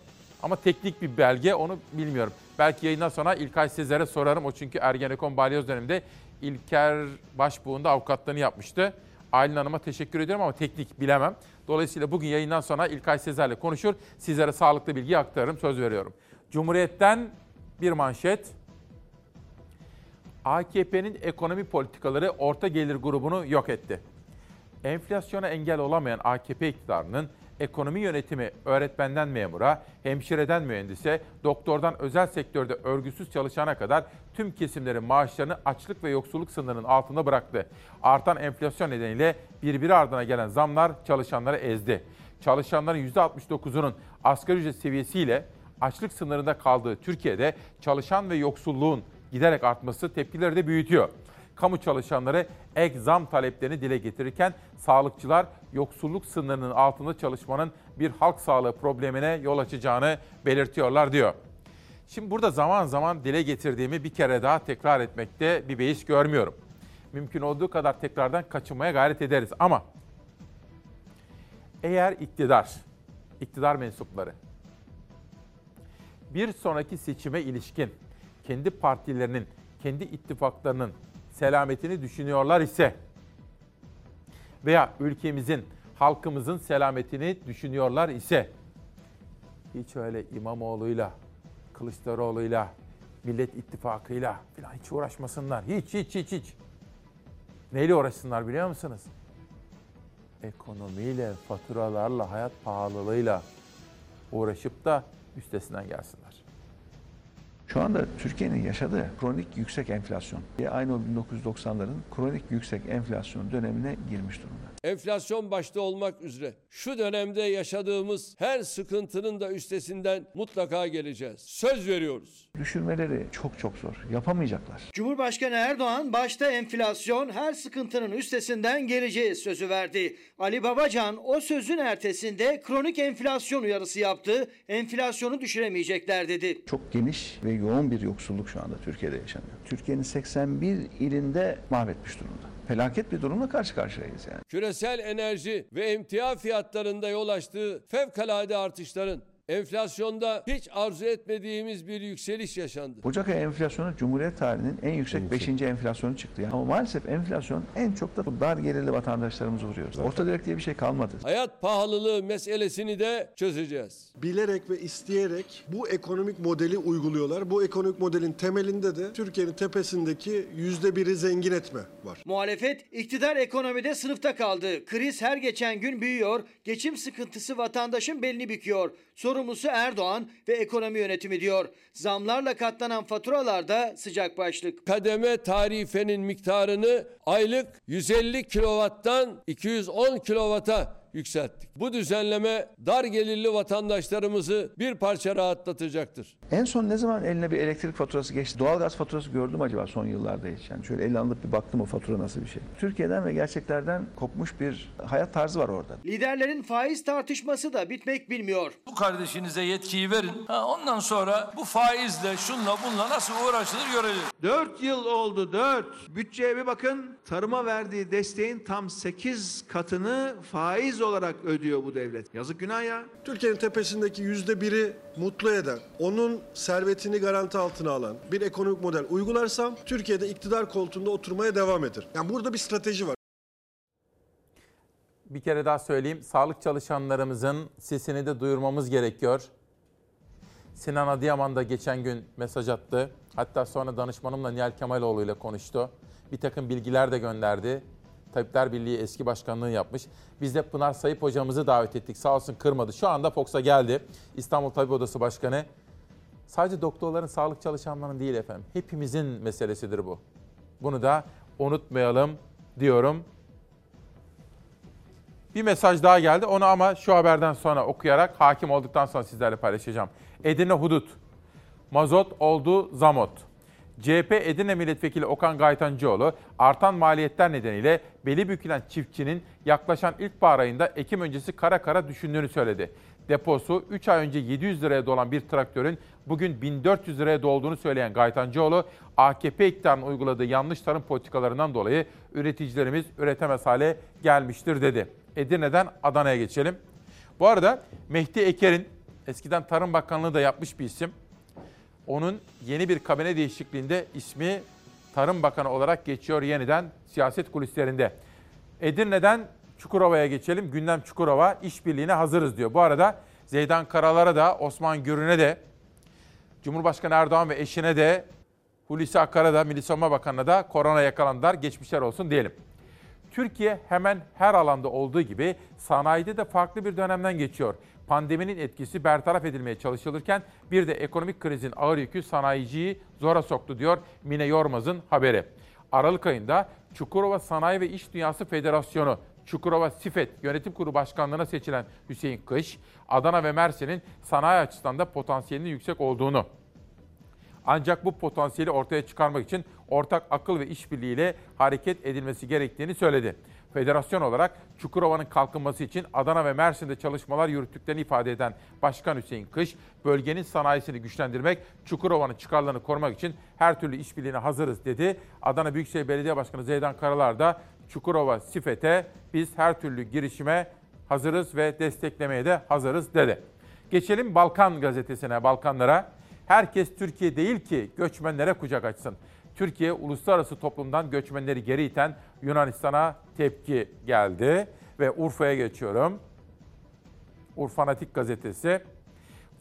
Ama teknik bir belge onu bilmiyorum. Belki yayından sonra İlkay Sezer'e sorarım. O çünkü Ergenekon balyoz döneminde İlker Başbuğ'un da avukatlığını yapmıştı. Aylin Hanım'a teşekkür ediyorum ama teknik bilemem. Dolayısıyla bugün yayından sonra İlkay Sezer'le konuşur. Sizlere sağlıklı bilgi aktarırım söz veriyorum. Cumhuriyet'ten bir manşet. AKP'nin ekonomi politikaları orta gelir grubunu yok etti. Enflasyona engel olamayan AKP iktidarının ekonomi yönetimi öğretmenden memura, hemşireden mühendise, doktordan özel sektörde örgüsüz çalışana kadar tüm kesimlerin maaşlarını açlık ve yoksulluk sınırının altında bıraktı. Artan enflasyon nedeniyle birbiri ardına gelen zamlar çalışanları ezdi. Çalışanların %69'unun asgari ücret seviyesiyle açlık sınırında kaldığı Türkiye'de çalışan ve yoksulluğun giderek artması tepkileri de büyütüyor. Kamu çalışanları ek zam taleplerini dile getirirken sağlıkçılar yoksulluk sınırının altında çalışmanın bir halk sağlığı problemine yol açacağını belirtiyorlar diyor. Şimdi burada zaman zaman dile getirdiğimi bir kere daha tekrar etmekte bir beis görmüyorum. Mümkün olduğu kadar tekrardan kaçınmaya gayret ederiz ama eğer iktidar, iktidar mensupları bir sonraki seçime ilişkin kendi partilerinin, kendi ittifaklarının selametini düşünüyorlar ise veya ülkemizin, halkımızın selametini düşünüyorlar ise hiç öyle İmamoğlu'yla, Kılıçdaroğlu'yla, Millet İttifakı'yla falan hiç uğraşmasınlar. Hiç, hiç, hiç, hiç. Neyle uğraşsınlar biliyor musunuz? Ekonomiyle, faturalarla, hayat pahalılığıyla uğraşıp da üstesinden gelsinler. Şu anda Türkiye'nin yaşadığı kronik yüksek enflasyon, aynı o 1990'ların kronik yüksek enflasyon dönemine girmiş durumda. Enflasyon başta olmak üzere şu dönemde yaşadığımız her sıkıntının da üstesinden mutlaka geleceğiz. Söz veriyoruz. Düşürmeleri çok çok zor. Yapamayacaklar. Cumhurbaşkanı Erdoğan başta enflasyon her sıkıntının üstesinden geleceğiz sözü verdi. Ali Babacan o sözün ertesinde kronik enflasyon uyarısı yaptı. Enflasyonu düşüremeyecekler dedi. Çok geniş ve yoğun bir yoksulluk şu anda Türkiye'de yaşanıyor. Türkiye'nin 81 ilinde mahvetmiş durumda felaket bir durumla karşı karşıyayız yani. Küresel enerji ve emtia fiyatlarında yol açtığı fevkalade artışların enflasyonda hiç arzu etmediğimiz bir yükseliş yaşandı. Ocak ayı enflasyonu Cumhuriyet tarihinin en yüksek 5. enflasyonu çıktı. Yani. Ama maalesef enflasyon en çok da bu dar gelirli vatandaşlarımızı vuruyor. Orta direkt diye bir şey kalmadı. Hayat pahalılığı meselesini de çözeceğiz. Bilerek ve isteyerek bu ekonomik modeli uyguluyorlar. Bu ekonomik modelin temelinde de Türkiye'nin tepesindeki yüzde biri zengin etme var. Muhalefet iktidar ekonomide sınıfta kaldı. Kriz her geçen gün büyüyor. Geçim sıkıntısı vatandaşın belini büküyor. Sorumlusu Erdoğan ve ekonomi yönetimi diyor. Zamlarla katlanan faturalarda sıcak başlık. Kademe tarifenin miktarını aylık 150 kilovattan 210 kilovata yükselttik. Bu düzenleme dar gelirli vatandaşlarımızı bir parça rahatlatacaktır. En son ne zaman eline bir elektrik faturası geçti? Doğalgaz faturası gördüm acaba son yıllarda hiç? Yani şöyle elle alıp bir baktım o fatura nasıl bir şey. Türkiye'den ve gerçeklerden kopmuş bir hayat tarzı var orada. Liderlerin faiz tartışması da bitmek bilmiyor. Bu kardeşinize yetkiyi verin. Ha, ondan sonra bu faizle şunla bunla nasıl uğraşılır görelim. 4 yıl oldu 4. Bütçeye bir bakın. Tarıma verdiği desteğin tam 8 katını faiz olarak ödüyor bu devlet. Yazık günah ya. Türkiye'nin tepesindeki yüzde biri mutlu eden, onun servetini garanti altına alan bir ekonomik model uygularsam Türkiye'de iktidar koltuğunda oturmaya devam eder. Yani burada bir strateji var. Bir kere daha söyleyeyim. Sağlık çalışanlarımızın sesini de duyurmamız gerekiyor. Sinan Adıyaman da geçen gün mesaj attı. Hatta sonra danışmanımla Nihal Kemaloğlu ile konuştu. Bir takım bilgiler de gönderdi. Tabipler Birliği eski başkanlığı yapmış. Biz de Pınar Sayıp hocamızı davet ettik. Sağ olsun kırmadı. Şu anda Fox'a geldi. İstanbul Tabip Odası Başkanı. Sadece doktorların, sağlık çalışanlarının değil efendim. Hepimizin meselesidir bu. Bunu da unutmayalım diyorum. Bir mesaj daha geldi. Onu ama şu haberden sonra okuyarak hakim olduktan sonra sizlerle paylaşacağım. Edirne Hudut. Mazot oldu zamot. CHP Edirne Milletvekili Okan Gaytancıoğlu artan maliyetler nedeniyle beli bükülen çiftçinin yaklaşan ilkbahar ayında Ekim öncesi kara kara düşündüğünü söyledi. Deposu 3 ay önce 700 liraya dolan bir traktörün bugün 1400 liraya dolduğunu söyleyen Gaytancıoğlu, AKP iktidarının uyguladığı yanlış tarım politikalarından dolayı üreticilerimiz üretemez hale gelmiştir dedi. Edirne'den Adana'ya geçelim. Bu arada Mehdi Eker'in eskiden Tarım Bakanlığı da yapmış bir isim. Onun yeni bir kabine değişikliğinde ismi Tarım Bakanı olarak geçiyor yeniden siyaset kulislerinde. Edirne'den Çukurova'ya geçelim. Gündem Çukurova işbirliğine hazırız diyor. Bu arada Zeydan Karalar'a da Osman Gürün'e de Cumhurbaşkanı Erdoğan ve eşine de Hulusi Akar'a da Milli Savunma Bakanı'na da korona yakalandılar. Geçmişler olsun diyelim. Türkiye hemen her alanda olduğu gibi sanayide de farklı bir dönemden geçiyor. Pandeminin etkisi bertaraf edilmeye çalışılırken bir de ekonomik krizin ağır yükü sanayiciyi zora soktu diyor Mine Yormaz'ın haberi. Aralık ayında Çukurova Sanayi ve İş Dünyası Federasyonu Çukurova Sifet Yönetim Kurulu Başkanlığı'na seçilen Hüseyin Kış, Adana ve Mersin'in sanayi açısından da potansiyelinin yüksek olduğunu ancak bu potansiyeli ortaya çıkarmak için ortak akıl ve işbirliğiyle hareket edilmesi gerektiğini söyledi. Federasyon olarak Çukurova'nın kalkınması için Adana ve Mersin'de çalışmalar yürüttüklerini ifade eden Başkan Hüseyin Kış, bölgenin sanayisini güçlendirmek, Çukurova'nın çıkarlarını korumak için her türlü işbirliğine hazırız dedi. Adana Büyükşehir Belediye Başkanı Zeydan Karalar da Çukurova Sifet'e biz her türlü girişime hazırız ve desteklemeye de hazırız dedi. Geçelim Balkan gazetesine, Balkanlara. Herkes Türkiye değil ki göçmenlere kucak açsın. Türkiye uluslararası toplumdan göçmenleri geri iten Yunanistan'a tepki geldi ve Urfa'ya geçiyorum. Urfanatik gazetesi.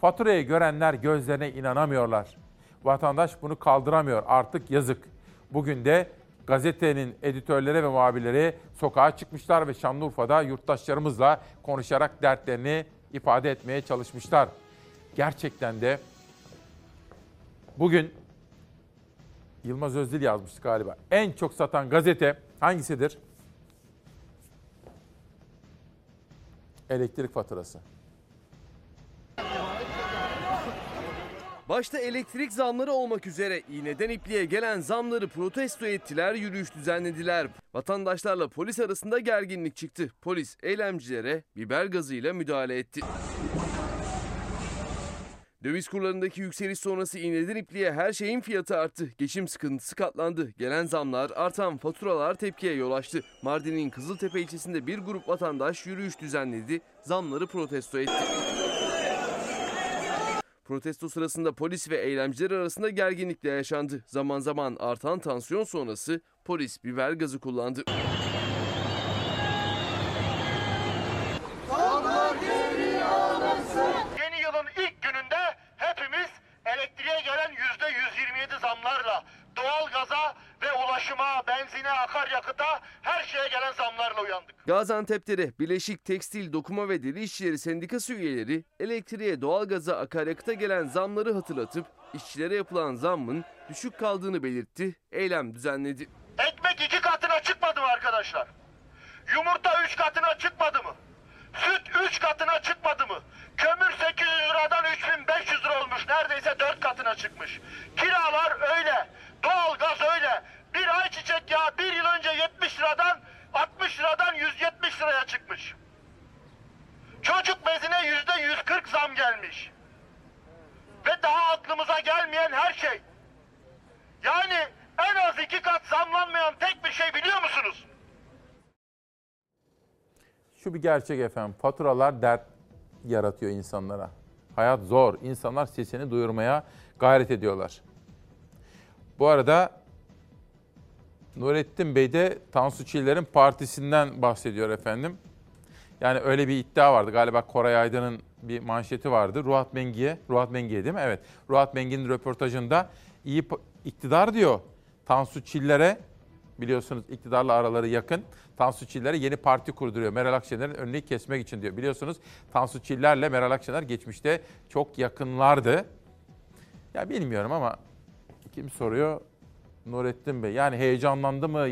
Faturayı görenler gözlerine inanamıyorlar. Vatandaş bunu kaldıramıyor artık yazık. Bugün de gazetenin editörleri ve muhabirleri sokağa çıkmışlar ve Şanlıurfa'da yurttaşlarımızla konuşarak dertlerini ifade etmeye çalışmışlar. Gerçekten de bugün Yılmaz Özdil yazmıştı galiba. En çok satan gazete hangisidir? Elektrik faturası. Başta elektrik zamları olmak üzere iğneden ipliğe gelen zamları protesto ettiler, yürüyüş düzenlediler. Vatandaşlarla polis arasında gerginlik çıktı. Polis eylemcilere biber gazıyla müdahale etti. Döviz kurlarındaki yükseliş sonrası iğneden ipliğe her şeyin fiyatı arttı. Geçim sıkıntısı katlandı. Gelen zamlar, artan faturalar tepkiye yol açtı. Mardin'in Kızıltepe ilçesinde bir grup vatandaş yürüyüş düzenledi, zamları protesto etti. Protesto sırasında polis ve eylemciler arasında gerginlikle yaşandı. Zaman zaman artan tansiyon sonrası polis biber gazı kullandı. Gelen yüzde 127 zamlarla, doğalgaza ve ulaşıma, benzine, akaryakıta her şeye gelen zamlarla uyandık. Gaziantep'te de Bileşik Tekstil, Dokuma ve Deri İşçileri Sendikası üyeleri elektriğe, doğalgaza, akaryakıta gelen zamları hatırlatıp işçilere yapılan zammın düşük kaldığını belirtti, eylem düzenledi. Ekmek iki katına çıkmadı mı arkadaşlar? Yumurta üç katına çıkmadı mı? Süt üç katına çıkmadı mı? Kömür 800 liradan 3500 lira olmuş. Neredeyse dört katına çıkmış. Kiralar öyle. Doğalgaz öyle. Bir ayçiçek yağı bir yıl önce 70 liradan 60 liradan 170 liraya çıkmış. Çocuk bezine yüzde 140 zam gelmiş. Ve daha aklımıza gelmeyen her şey. Yani en az iki kat zamlanmayan tek bir şey biliyor musunuz? Şu bir gerçek efendim. Faturalar dert yaratıyor insanlara. Hayat zor. İnsanlar sesini duyurmaya gayret ediyorlar. Bu arada Nurettin Bey de Tansu Çiller'in partisinden bahsediyor efendim. Yani öyle bir iddia vardı. Galiba Koray Aydın'ın bir manşeti vardı. Ruhat Mengi'ye, Ruhat Mengi'ye değil mi? Evet. Ruhat Mengi'nin röportajında iyi iktidar diyor. Tansu Çiller'e biliyorsunuz iktidarla araları yakın. Tansu Çiller'e yeni parti kurduruyor. Meral Akşener'in önünü kesmek için diyor. Biliyorsunuz Tansu Çiller'le Meral Akşener geçmişte çok yakınlardı. Ya bilmiyorum ama kim soruyor? Nurettin Bey. Yani heyecanlandı mı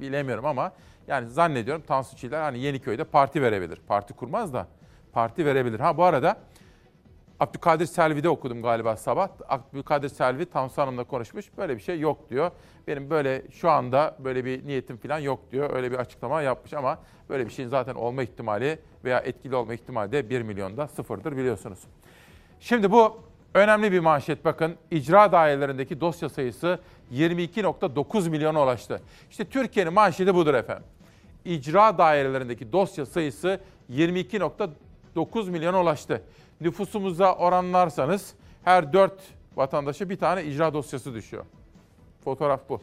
bilemiyorum ama yani zannediyorum Tansu Çiller hani Yeniköy'de parti verebilir. Parti kurmaz da parti verebilir. Ha bu arada Abdülkadir Selvi'de okudum galiba sabah. Abdülkadir Selvi Tansu Hanım'la konuşmuş. Böyle bir şey yok diyor. Benim böyle şu anda böyle bir niyetim falan yok diyor. Öyle bir açıklama yapmış ama böyle bir şeyin zaten olma ihtimali veya etkili olma ihtimali de 1 milyonda sıfırdır biliyorsunuz. Şimdi bu önemli bir manşet bakın. İcra dairelerindeki dosya sayısı 22.9 milyona ulaştı. İşte Türkiye'nin manşeti budur efendim. İcra dairelerindeki dosya sayısı 22.9 milyona ulaştı. Nüfusumuza oranlarsanız her 4 vatandaşa bir tane icra dosyası düşüyor. Fotoğraf bu.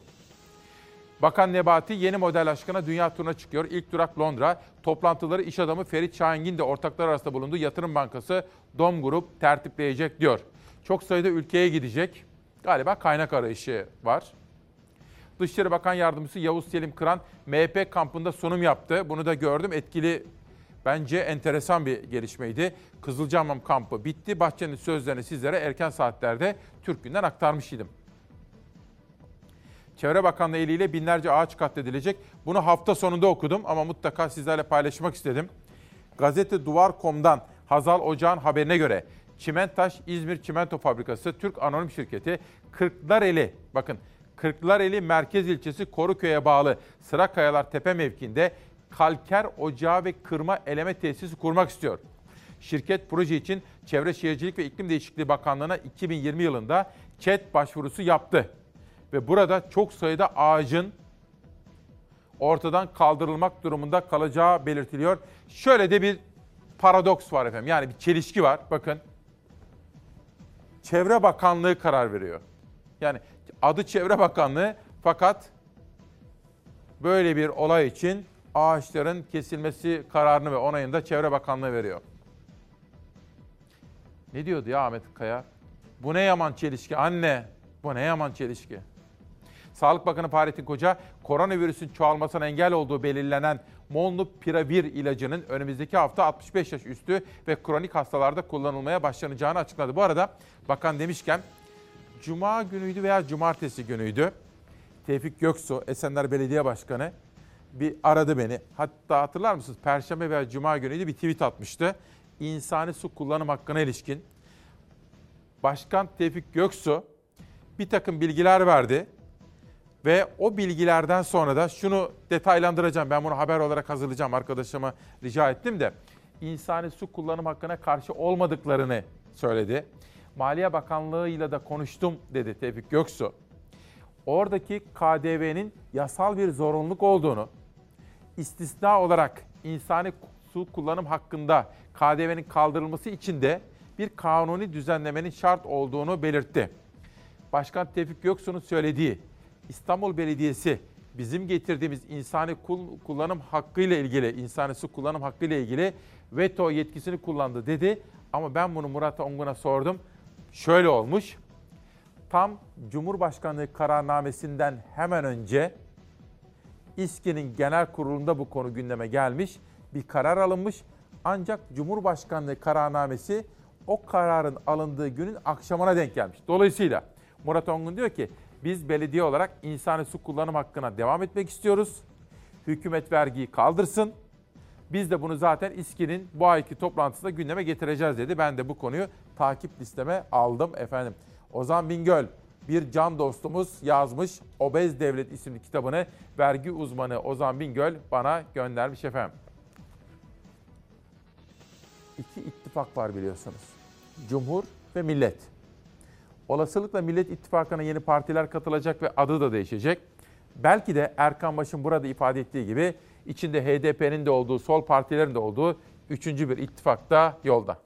Bakan Nebati yeni model aşkına dünya turuna çıkıyor. İlk durak Londra. Toplantıları iş adamı Ferit Şahingin de ortaklar arasında bulunduğu yatırım bankası Dom Grup tertipleyecek diyor. Çok sayıda ülkeye gidecek. Galiba kaynak arayışı var. Dışişleri Bakan Yardımcısı Yavuz Selim Kıran MHP kampında sunum yaptı. Bunu da gördüm. Etkili bence enteresan bir gelişmeydi. Kızılcahamam kampı bitti. Bahçenin sözlerini sizlere erken saatlerde Türk Günden aktarmış idim. Çevre Bakanlığı eliyle binlerce ağaç katledilecek. Bunu hafta sonunda okudum ama mutlaka sizlerle paylaşmak istedim. Gazete Duvar.com'dan Hazal Ocağan haberine göre Çimentaş İzmir Çimento Fabrikası Türk Anonim Şirketi Kırklareli bakın Kırklareli merkez ilçesi Koruköy'e bağlı Sıra Kayalar Tepe mevkiinde kalker ocağı ve kırma eleme tesisi kurmak istiyor. Şirket proje için Çevre Şehircilik ve İklim Değişikliği Bakanlığı'na 2020 yılında ÇED başvurusu yaptı. Ve burada çok sayıda ağacın ortadan kaldırılmak durumunda kalacağı belirtiliyor. Şöyle de bir paradoks var efendim. Yani bir çelişki var. Bakın. Çevre Bakanlığı karar veriyor. Yani adı Çevre Bakanlığı fakat böyle bir olay için ağaçların kesilmesi kararını ve onayını da Çevre Bakanlığı veriyor. Ne diyordu ya Ahmet Kaya? Bu ne yaman çelişki anne. Bu ne yaman çelişki. Sağlık Bakanı Fahrettin Koca, koronavirüsün çoğalmasına engel olduğu belirlenen Molnupiravir ilacının önümüzdeki hafta 65 yaş üstü ve kronik hastalarda kullanılmaya başlanacağını açıkladı. Bu arada bakan demişken Cuma günüydü veya Cumartesi günüydü. Tevfik Göksu, Esenler Belediye Başkanı bir aradı beni. Hatta hatırlar mısınız? Perşembe veya Cuma günüydü bir tweet atmıştı. İnsani su kullanım hakkına ilişkin. Başkan Tevfik Göksu bir takım bilgiler verdi. Ve o bilgilerden sonra da şunu detaylandıracağım. Ben bunu haber olarak hazırlayacağım. Arkadaşıma rica ettim de. insani su kullanım hakkına karşı olmadıklarını söyledi. Maliye Bakanlığı ile de konuştum dedi Tevfik Göksu. Oradaki KDV'nin yasal bir zorunluluk olduğunu, istisna olarak insani su kullanım hakkında KDV'nin kaldırılması için de bir kanuni düzenlemenin şart olduğunu belirtti. Başkan Tevfik Göksu'nun söylediği İstanbul Belediyesi bizim getirdiğimiz insani kullanım hakkı ile ilgili, insani su kullanım hakkı ile ilgili veto yetkisini kullandı dedi. Ama ben bunu Murat Ongun'a sordum. Şöyle olmuş. Tam Cumhurbaşkanlığı kararnamesinden hemen önce İSKİ'nin genel kurulunda bu konu gündeme gelmiş. Bir karar alınmış. Ancak Cumhurbaşkanlığı kararnamesi o kararın alındığı günün akşamına denk gelmiş. Dolayısıyla Murat Ongun diyor ki biz belediye olarak insani su kullanım hakkına devam etmek istiyoruz. Hükümet vergiyi kaldırsın. Biz de bunu zaten İSKİ'nin bu ayki toplantısında gündeme getireceğiz dedi. Ben de bu konuyu takip listeme aldım efendim. Ozan Bingöl bir can dostumuz yazmış. Obez Devlet isimli kitabını vergi uzmanı Ozan Bingöl bana göndermiş efendim. İki ittifak var biliyorsunuz. Cumhur ve Millet. Olasılıkla Millet İttifakı'na yeni partiler katılacak ve adı da değişecek. Belki de Erkan Baş'ın burada ifade ettiği gibi içinde HDP'nin de olduğu, sol partilerin de olduğu üçüncü bir ittifakta yolda.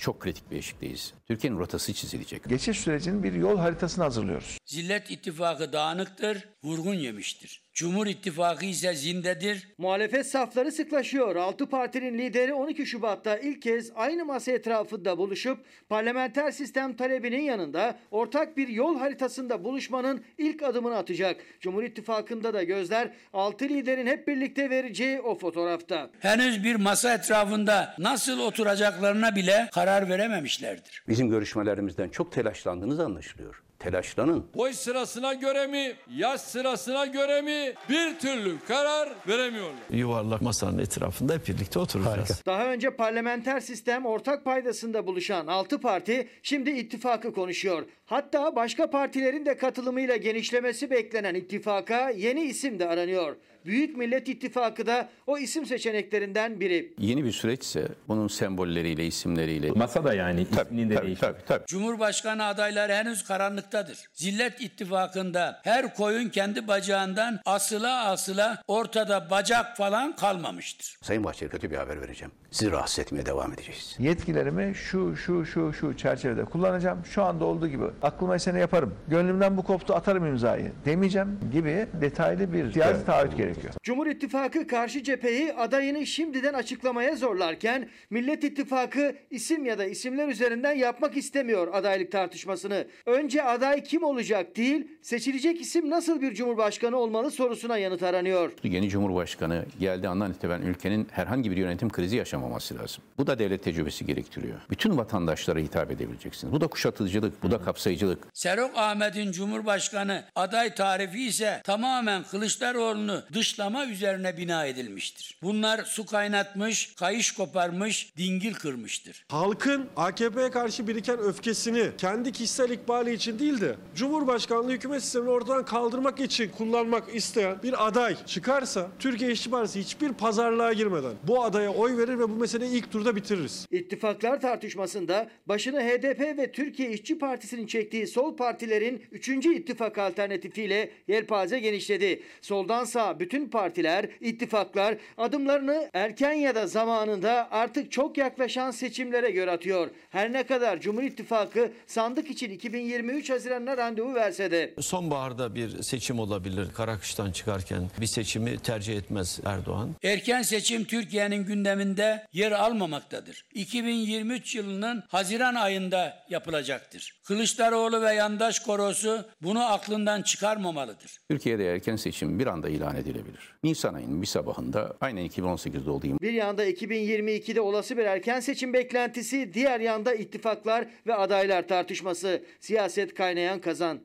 Çok kritik bir eşikteyiz. Türkiye'nin rotası çizilecek. Geçiş sürecinin bir yol haritasını hazırlıyoruz. Zillet ittifakı dağınıktır, vurgun yemiştir. Cumhur İttifakı ise zindedir. Muhalefet safları sıklaşıyor. Altı partinin lideri 12 Şubat'ta ilk kez aynı masa etrafında buluşup parlamenter sistem talebinin yanında ortak bir yol haritasında buluşmanın ilk adımını atacak. Cumhur İttifakı'nda da gözler altı liderin hep birlikte vereceği o fotoğrafta. Henüz bir masa etrafında nasıl oturacaklarına bile karar verememişlerdir. Bizim görüşmelerimizden çok telaşlandığınız anlaşılıyor telaşlanın. Boy sırasına göre mi, yaş sırasına göre mi bir türlü karar veremiyorlar. Yuvarlak masanın etrafında hep birlikte oturacağız. Harika. Daha önce parlamenter sistem ortak paydasında buluşan 6 parti şimdi ittifakı konuşuyor. Hatta başka partilerin de katılımıyla genişlemesi beklenen ittifaka yeni isim de aranıyor. Büyük Millet İttifakı da o isim seçeneklerinden biri. Yeni bir süreçse bunun sembolleriyle, isimleriyle. Masa da yani isminin de tabii, tabii, tabii. Cumhurbaşkanı adayları henüz karanlıktadır. Zillet İttifakı'nda her koyun kendi bacağından asıla asıla ortada bacak falan kalmamıştır. Sayın Bahçeli kötü bir haber vereceğim. Sizi rahatsız etmeye devam edeceğiz. Yetkilerimi şu şu şu şu çerçevede kullanacağım. Şu anda olduğu gibi aklıma esene yaparım. Gönlümden bu koptu atarım imzayı demeyeceğim gibi detaylı bir siyasi evet. taahhüt gerekiyor. Cumhur İttifakı karşı cepheyi adayını şimdiden açıklamaya zorlarken Millet İttifakı isim ya da isimler üzerinden yapmak istemiyor adaylık tartışmasını. Önce aday kim olacak değil, seçilecek isim nasıl bir cumhurbaşkanı olmalı sorusuna yanıt aranıyor. Yeni cumhurbaşkanı geldiği andan itibaren ülkenin herhangi bir yönetim krizi yaşamadı oynamaması lazım. Bu da devlet tecrübesi gerektiriyor. Bütün vatandaşlara hitap edebileceksiniz. Bu da kuşatıcılık, bu da kapsayıcılık. Serok Ahmet'in Cumhurbaşkanı aday tarifi ise tamamen Kılıçdaroğlu'nu dışlama üzerine bina edilmiştir. Bunlar su kaynatmış, kayış koparmış, dingil kırmıştır. Halkın AKP'ye karşı biriken öfkesini kendi kişisel ikbali için değil de Cumhurbaşkanlığı hükümet sistemini ortadan kaldırmak için kullanmak isteyen bir aday çıkarsa Türkiye İşçi Partisi hiçbir pazarlığa girmeden bu adaya oy verir ve bu meseleyi ilk turda bitiririz. İttifaklar tartışmasında başını HDP ve Türkiye İşçi Partisi'nin çektiği sol partilerin 3. ittifak alternatifiyle yelpaze genişledi. Soldan sağ bütün partiler, ittifaklar adımlarını erken ya da zamanında artık çok yaklaşan seçimlere göre atıyor. Her ne kadar Cumhur İttifakı sandık için 2023 Haziran'ına randevu verse de. Sonbaharda bir seçim olabilir. Karakış'tan çıkarken bir seçimi tercih etmez Erdoğan. Erken seçim Türkiye'nin gündeminde yer almamaktadır. 2023 yılının Haziran ayında yapılacaktır. Kılıçdaroğlu ve yandaş korosu bunu aklından çıkarmamalıdır. Türkiye'de erken seçim bir anda ilan edilebilir. Nisan ayının bir sabahında aynen 2018'de olduğu gibi Bir yanda 2022'de olası bir erken seçim beklentisi, diğer yanda ittifaklar ve adaylar tartışması. Siyaset kaynayan kazan.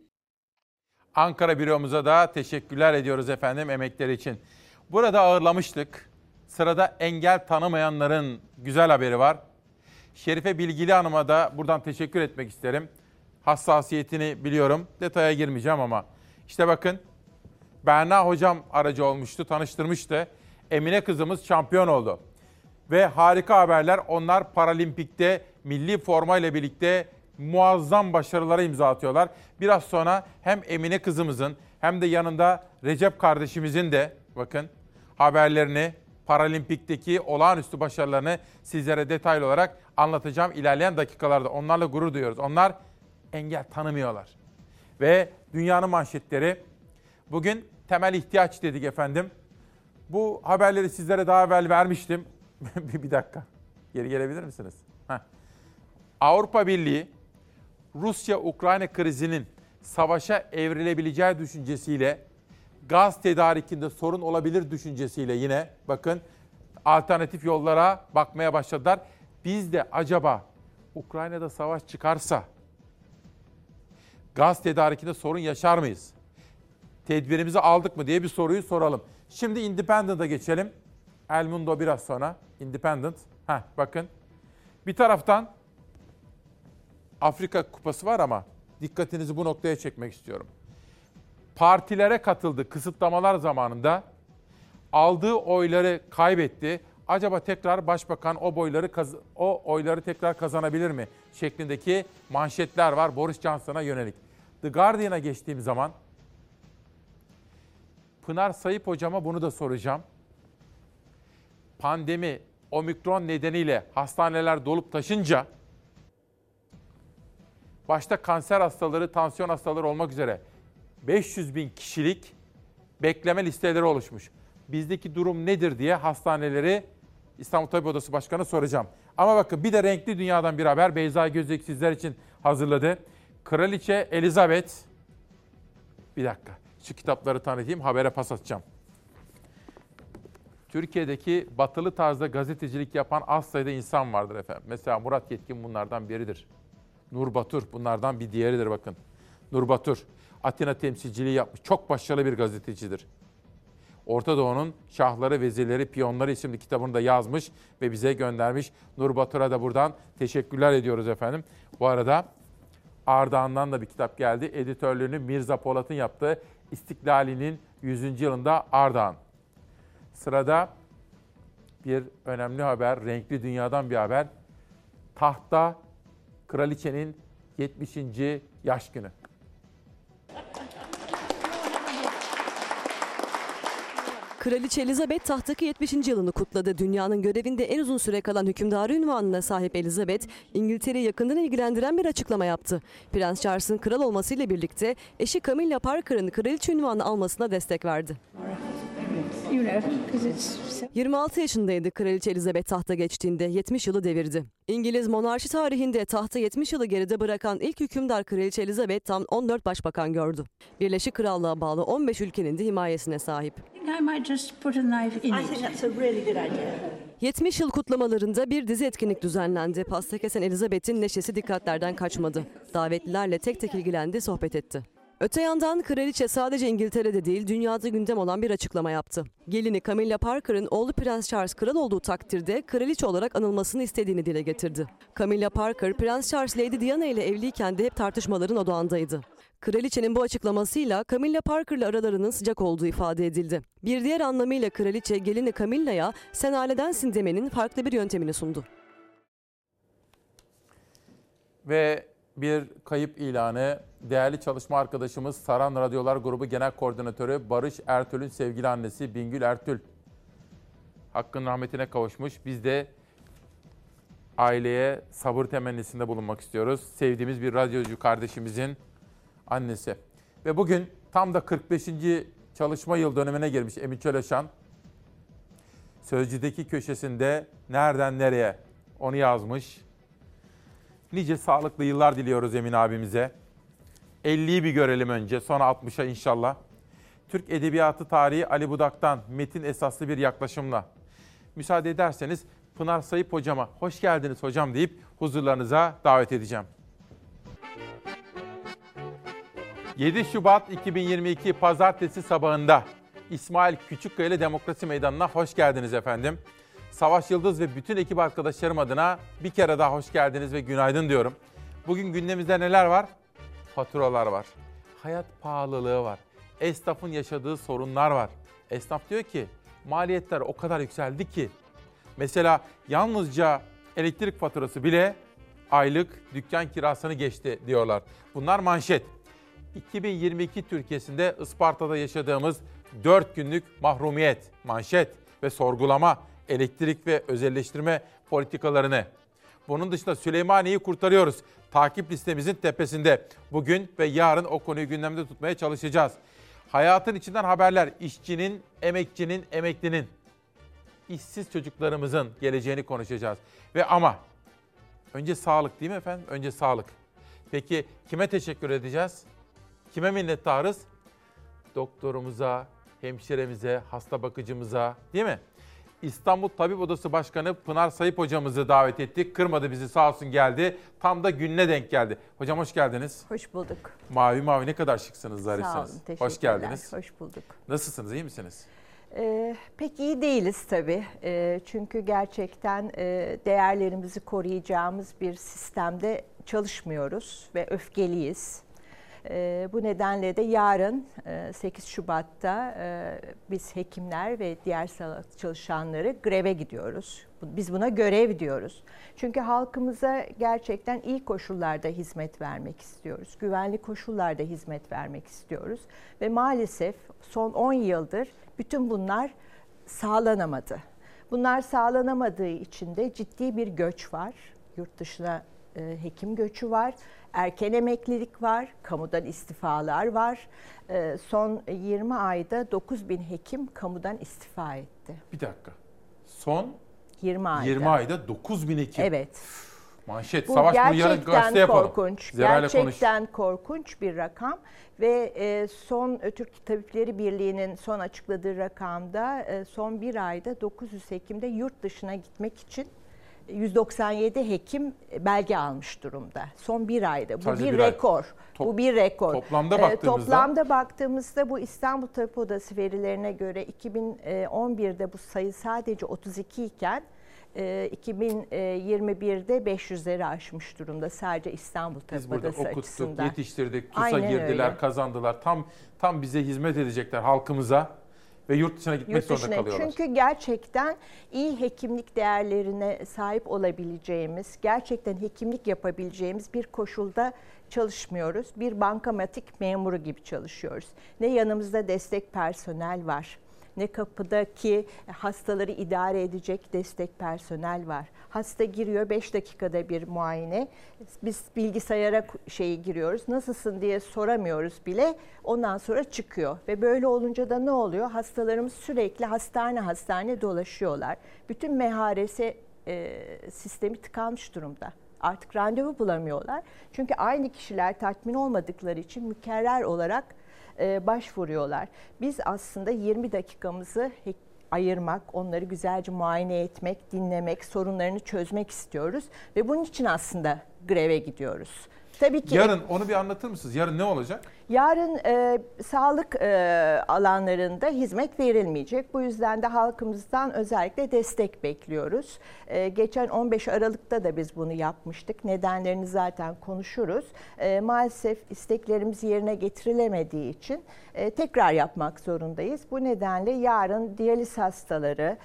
Ankara büromuza da teşekkürler ediyoruz efendim emekleri için. Burada ağırlamıştık. Sırada engel tanımayanların güzel haberi var. Şerife Bilgili Hanım'a da buradan teşekkür etmek isterim. Hassasiyetini biliyorum. Detaya girmeyeceğim ama. işte bakın Berna hocam aracı olmuştu, tanıştırmıştı. Emine kızımız şampiyon oldu. Ve harika haberler onlar Paralimpik'te milli forma ile birlikte muazzam başarılara imza atıyorlar. Biraz sonra hem Emine kızımızın hem de yanında Recep kardeşimizin de bakın haberlerini, Paralimpik'teki olağanüstü başarılarını sizlere detaylı olarak anlatacağım ilerleyen dakikalarda. Onlarla gurur duyuyoruz. Onlar engel tanımıyorlar. Ve dünyanın manşetleri bugün temel ihtiyaç dedik efendim. Bu haberleri sizlere daha evvel vermiştim. bir, dakika. Geri gelebilir misiniz? Heh. Avrupa Birliği Rusya-Ukrayna krizinin savaşa evrilebileceği düşüncesiyle gaz tedarikinde sorun olabilir düşüncesiyle yine bakın alternatif yollara bakmaya başladılar. Biz de acaba Ukrayna'da savaş çıkarsa gaz tedarikinde sorun yaşar mıyız? Tedbirimizi aldık mı diye bir soruyu soralım. Şimdi Independent'a geçelim. El Mundo biraz sonra. Independent. Heh, bakın. Bir taraftan Afrika Kupası var ama dikkatinizi bu noktaya çekmek istiyorum. Partilere katıldı kısıtlamalar zamanında. Aldığı oyları kaybetti. Acaba tekrar başbakan o boyları o oyları tekrar kazanabilir mi? şeklindeki manşetler var Boris Johnson'a yönelik. The Guardian'a geçtiğim zaman Pınar Sayıp hocama bunu da soracağım. Pandemi, omikron nedeniyle hastaneler dolup taşınca başta kanser hastaları, tansiyon hastaları olmak üzere 500 bin kişilik bekleme listeleri oluşmuş. Bizdeki durum nedir diye hastaneleri İstanbul Tabip Odası Başkanı soracağım. Ama bakın bir de renkli dünyadan bir haber Beyza Gözlük sizler için hazırladı. Kraliçe Elizabeth bir dakika şu kitapları tanıtayım habere pas atacağım. Türkiye'deki batılı tarzda gazetecilik yapan az sayıda insan vardır efendim. Mesela Murat Yetkin bunlardan biridir. Nur Batur bunlardan bir diğeridir bakın. Nur Batur Atina temsilciliği yapmış. Çok başarılı bir gazetecidir. Orta Doğu'nun Şahları, Vezirleri, Piyonları isimli kitabını da yazmış ve bize göndermiş. Nur Batur'a da buradan teşekkürler ediyoruz efendim. Bu arada Ardahan'dan da bir kitap geldi. Editörlüğünü Mirza Polat'ın yaptığı İstiklali'nin 100. yılında Ardahan. Sırada bir önemli haber, renkli dünyadan bir haber. Tahta kraliçenin 70. yaş günü. Kraliçe Elizabeth tahttaki 70. yılını kutladı. Dünyanın görevinde en uzun süre kalan hükümdarı ünvanına sahip Elizabeth, İngiltere'yi yakından ilgilendiren bir açıklama yaptı. Prens Charles'ın kral olmasıyla birlikte eşi Camilla Parker'ın kraliçe ünvanı almasına destek verdi. 26 yaşındaydı Kraliçe Elizabeth tahta geçtiğinde 70 yılı devirdi. İngiliz monarşi tarihinde tahta 70 yılı geride bırakan ilk hükümdar Kraliçe Elizabeth tam 14 başbakan gördü. Birleşik Krallığa bağlı 15 ülkenin de himayesine sahip. 70 yıl kutlamalarında bir dizi etkinlik düzenlendi. Pasta kesen Elizabeth'in neşesi dikkatlerden kaçmadı. Davetlilerle tek tek ilgilendi, sohbet etti. Öte yandan kraliçe sadece İngiltere'de değil dünyada gündem olan bir açıklama yaptı. Gelini Camilla Parker'ın oğlu Prens Charles kral olduğu takdirde kraliçe olarak anılmasını istediğini dile getirdi. Camilla Parker, Prens Charles Lady Diana ile evliyken de hep tartışmaların odağındaydı. Kraliçenin bu açıklamasıyla Camilla Parker'la aralarının sıcak olduğu ifade edildi. Bir diğer anlamıyla kraliçe gelini Camilla'ya sen ailedensin demenin farklı bir yöntemini sundu. Ve bir kayıp ilanı değerli çalışma arkadaşımız Saran Radyolar Grubu Genel Koordinatörü Barış Ertül'ün sevgili annesi Bingül Ertül. Hakkın rahmetine kavuşmuş. Biz de aileye sabır temennisinde bulunmak istiyoruz. Sevdiğimiz bir radyocu kardeşimizin annesi. Ve bugün tam da 45. çalışma yıl dönemine girmiş Emin Çöleşan. Sözcü'deki köşesinde nereden nereye onu yazmış. Nice sağlıklı yıllar diliyoruz Emin abimize. 50'yi bir görelim önce sonra 60'a inşallah. Türk Edebiyatı Tarihi Ali Budak'tan metin esaslı bir yaklaşımla. Müsaade ederseniz Pınar Sayıp hocama hoş geldiniz hocam deyip huzurlarınıza davet edeceğim. 7 Şubat 2022 Pazartesi sabahında İsmail Küçükkaya ile Demokrasi Meydanı'na hoş geldiniz efendim. Savaş Yıldız ve bütün ekip arkadaşlarım adına bir kere daha hoş geldiniz ve günaydın diyorum. Bugün gündemimizde neler var? Faturalar var. Hayat pahalılığı var. Esnafın yaşadığı sorunlar var. Esnaf diyor ki maliyetler o kadar yükseldi ki. Mesela yalnızca elektrik faturası bile aylık dükkan kirasını geçti diyorlar. Bunlar manşet. 2022 Türkiye'sinde Isparta'da yaşadığımız 4 günlük mahrumiyet, manşet ve sorgulama, elektrik ve özelleştirme politikalarını. Bunun dışında Süleymaniye'yi kurtarıyoruz. Takip listemizin tepesinde. Bugün ve yarın o konuyu gündemde tutmaya çalışacağız. Hayatın içinden haberler, işçinin, emekçinin, emeklinin, işsiz çocuklarımızın geleceğini konuşacağız. Ve ama önce sağlık değil mi efendim? Önce sağlık. Peki kime teşekkür edeceğiz? Kime minnettarız? Doktorumuza, hemşiremize, hasta bakıcımıza değil mi? İstanbul Tabip Odası Başkanı Pınar Sayıp hocamızı davet ettik. Kırmadı bizi sağ olsun geldi. Tam da gününe denk geldi. Hocam hoş geldiniz. Hoş bulduk. Mavi mavi ne kadar şıksınız, zarifsiniz. Sağ olun, teşekkürler. Hoş geldiniz. Hoş bulduk. Nasılsınız, iyi misiniz? Ee, pek iyi değiliz tabii. Ee, çünkü gerçekten e, değerlerimizi koruyacağımız bir sistemde çalışmıyoruz ve öfkeliyiz. E, bu nedenle de yarın e, 8 Şubat'ta e, biz hekimler ve diğer sağlık çalışanları greve gidiyoruz. Biz buna görev diyoruz. Çünkü halkımıza gerçekten iyi koşullarda hizmet vermek istiyoruz. Güvenli koşullarda hizmet vermek istiyoruz. Ve maalesef son 10 yıldır bütün bunlar sağlanamadı. Bunlar sağlanamadığı için de ciddi bir göç var. Yurt dışına e, hekim göçü var erken emeklilik var, kamudan istifalar var. Ee, son 20 ayda 9 bin hekim kamudan istifa etti. Bir dakika. Son 20 ayda. 20 ayda 9 bin hekim. Evet. Manşet. Bu Savaş bunu yarın gazete yapalım. korkunç. Zerayla gerçekten konuş. korkunç bir rakam ve e, son Türk Tabipleri Birliği'nin son açıkladığı rakamda e, son bir ayda 900 hekimde yurt dışına gitmek için 197 hekim belge almış durumda. Son bir ayda. Bu Sadece bir, bir ay. rekor. Top- bu bir rekor. toplamda Ee, baktığımızda- toplamda baktığımızda bu İstanbul Tabip Odası verilerine göre 2011'de bu sayı sadece 32 iken e, 2021'de 500'leri aşmış durumda sadece İstanbul Tabip Biz burada Odası okuttuk, açısından. yetiştirdik, TUS'a Aynen girdiler, öyle. kazandılar. Tam tam bize hizmet edecekler halkımıza ve yurt dışına gitmek Yurt zorunda dışına. kalıyorlar. Çünkü gerçekten iyi hekimlik değerlerine sahip olabileceğimiz, gerçekten hekimlik yapabileceğimiz bir koşulda çalışmıyoruz. Bir bankamatik memuru gibi çalışıyoruz. Ne yanımızda destek personel var, ne kapıdaki hastaları idare edecek destek personel var. Hasta giriyor 5 dakikada bir muayene. Biz bilgisayara şeyi giriyoruz. Nasılsın diye soramıyoruz bile. Ondan sonra çıkıyor. Ve böyle olunca da ne oluyor? Hastalarımız sürekli hastane hastane dolaşıyorlar. Bütün MHRS e, sistemi tıkanmış durumda. Artık randevu bulamıyorlar. Çünkü aynı kişiler tatmin olmadıkları için mükerrer olarak başvuruyorlar. Biz aslında 20 dakikamızı ayırmak, onları güzelce muayene etmek, dinlemek, sorunlarını çözmek istiyoruz ve bunun için aslında greve gidiyoruz. Tabii ki Yarın onu bir anlatır mısınız? Yarın ne olacak? Yarın e, sağlık e, alanlarında hizmet verilmeyecek. Bu yüzden de halkımızdan özellikle destek bekliyoruz. E, geçen 15 Aralık'ta da biz bunu yapmıştık. Nedenlerini zaten konuşuruz. E, maalesef isteklerimiz yerine getirilemediği için e, tekrar yapmak zorundayız. Bu nedenle yarın diyaliz hastaları,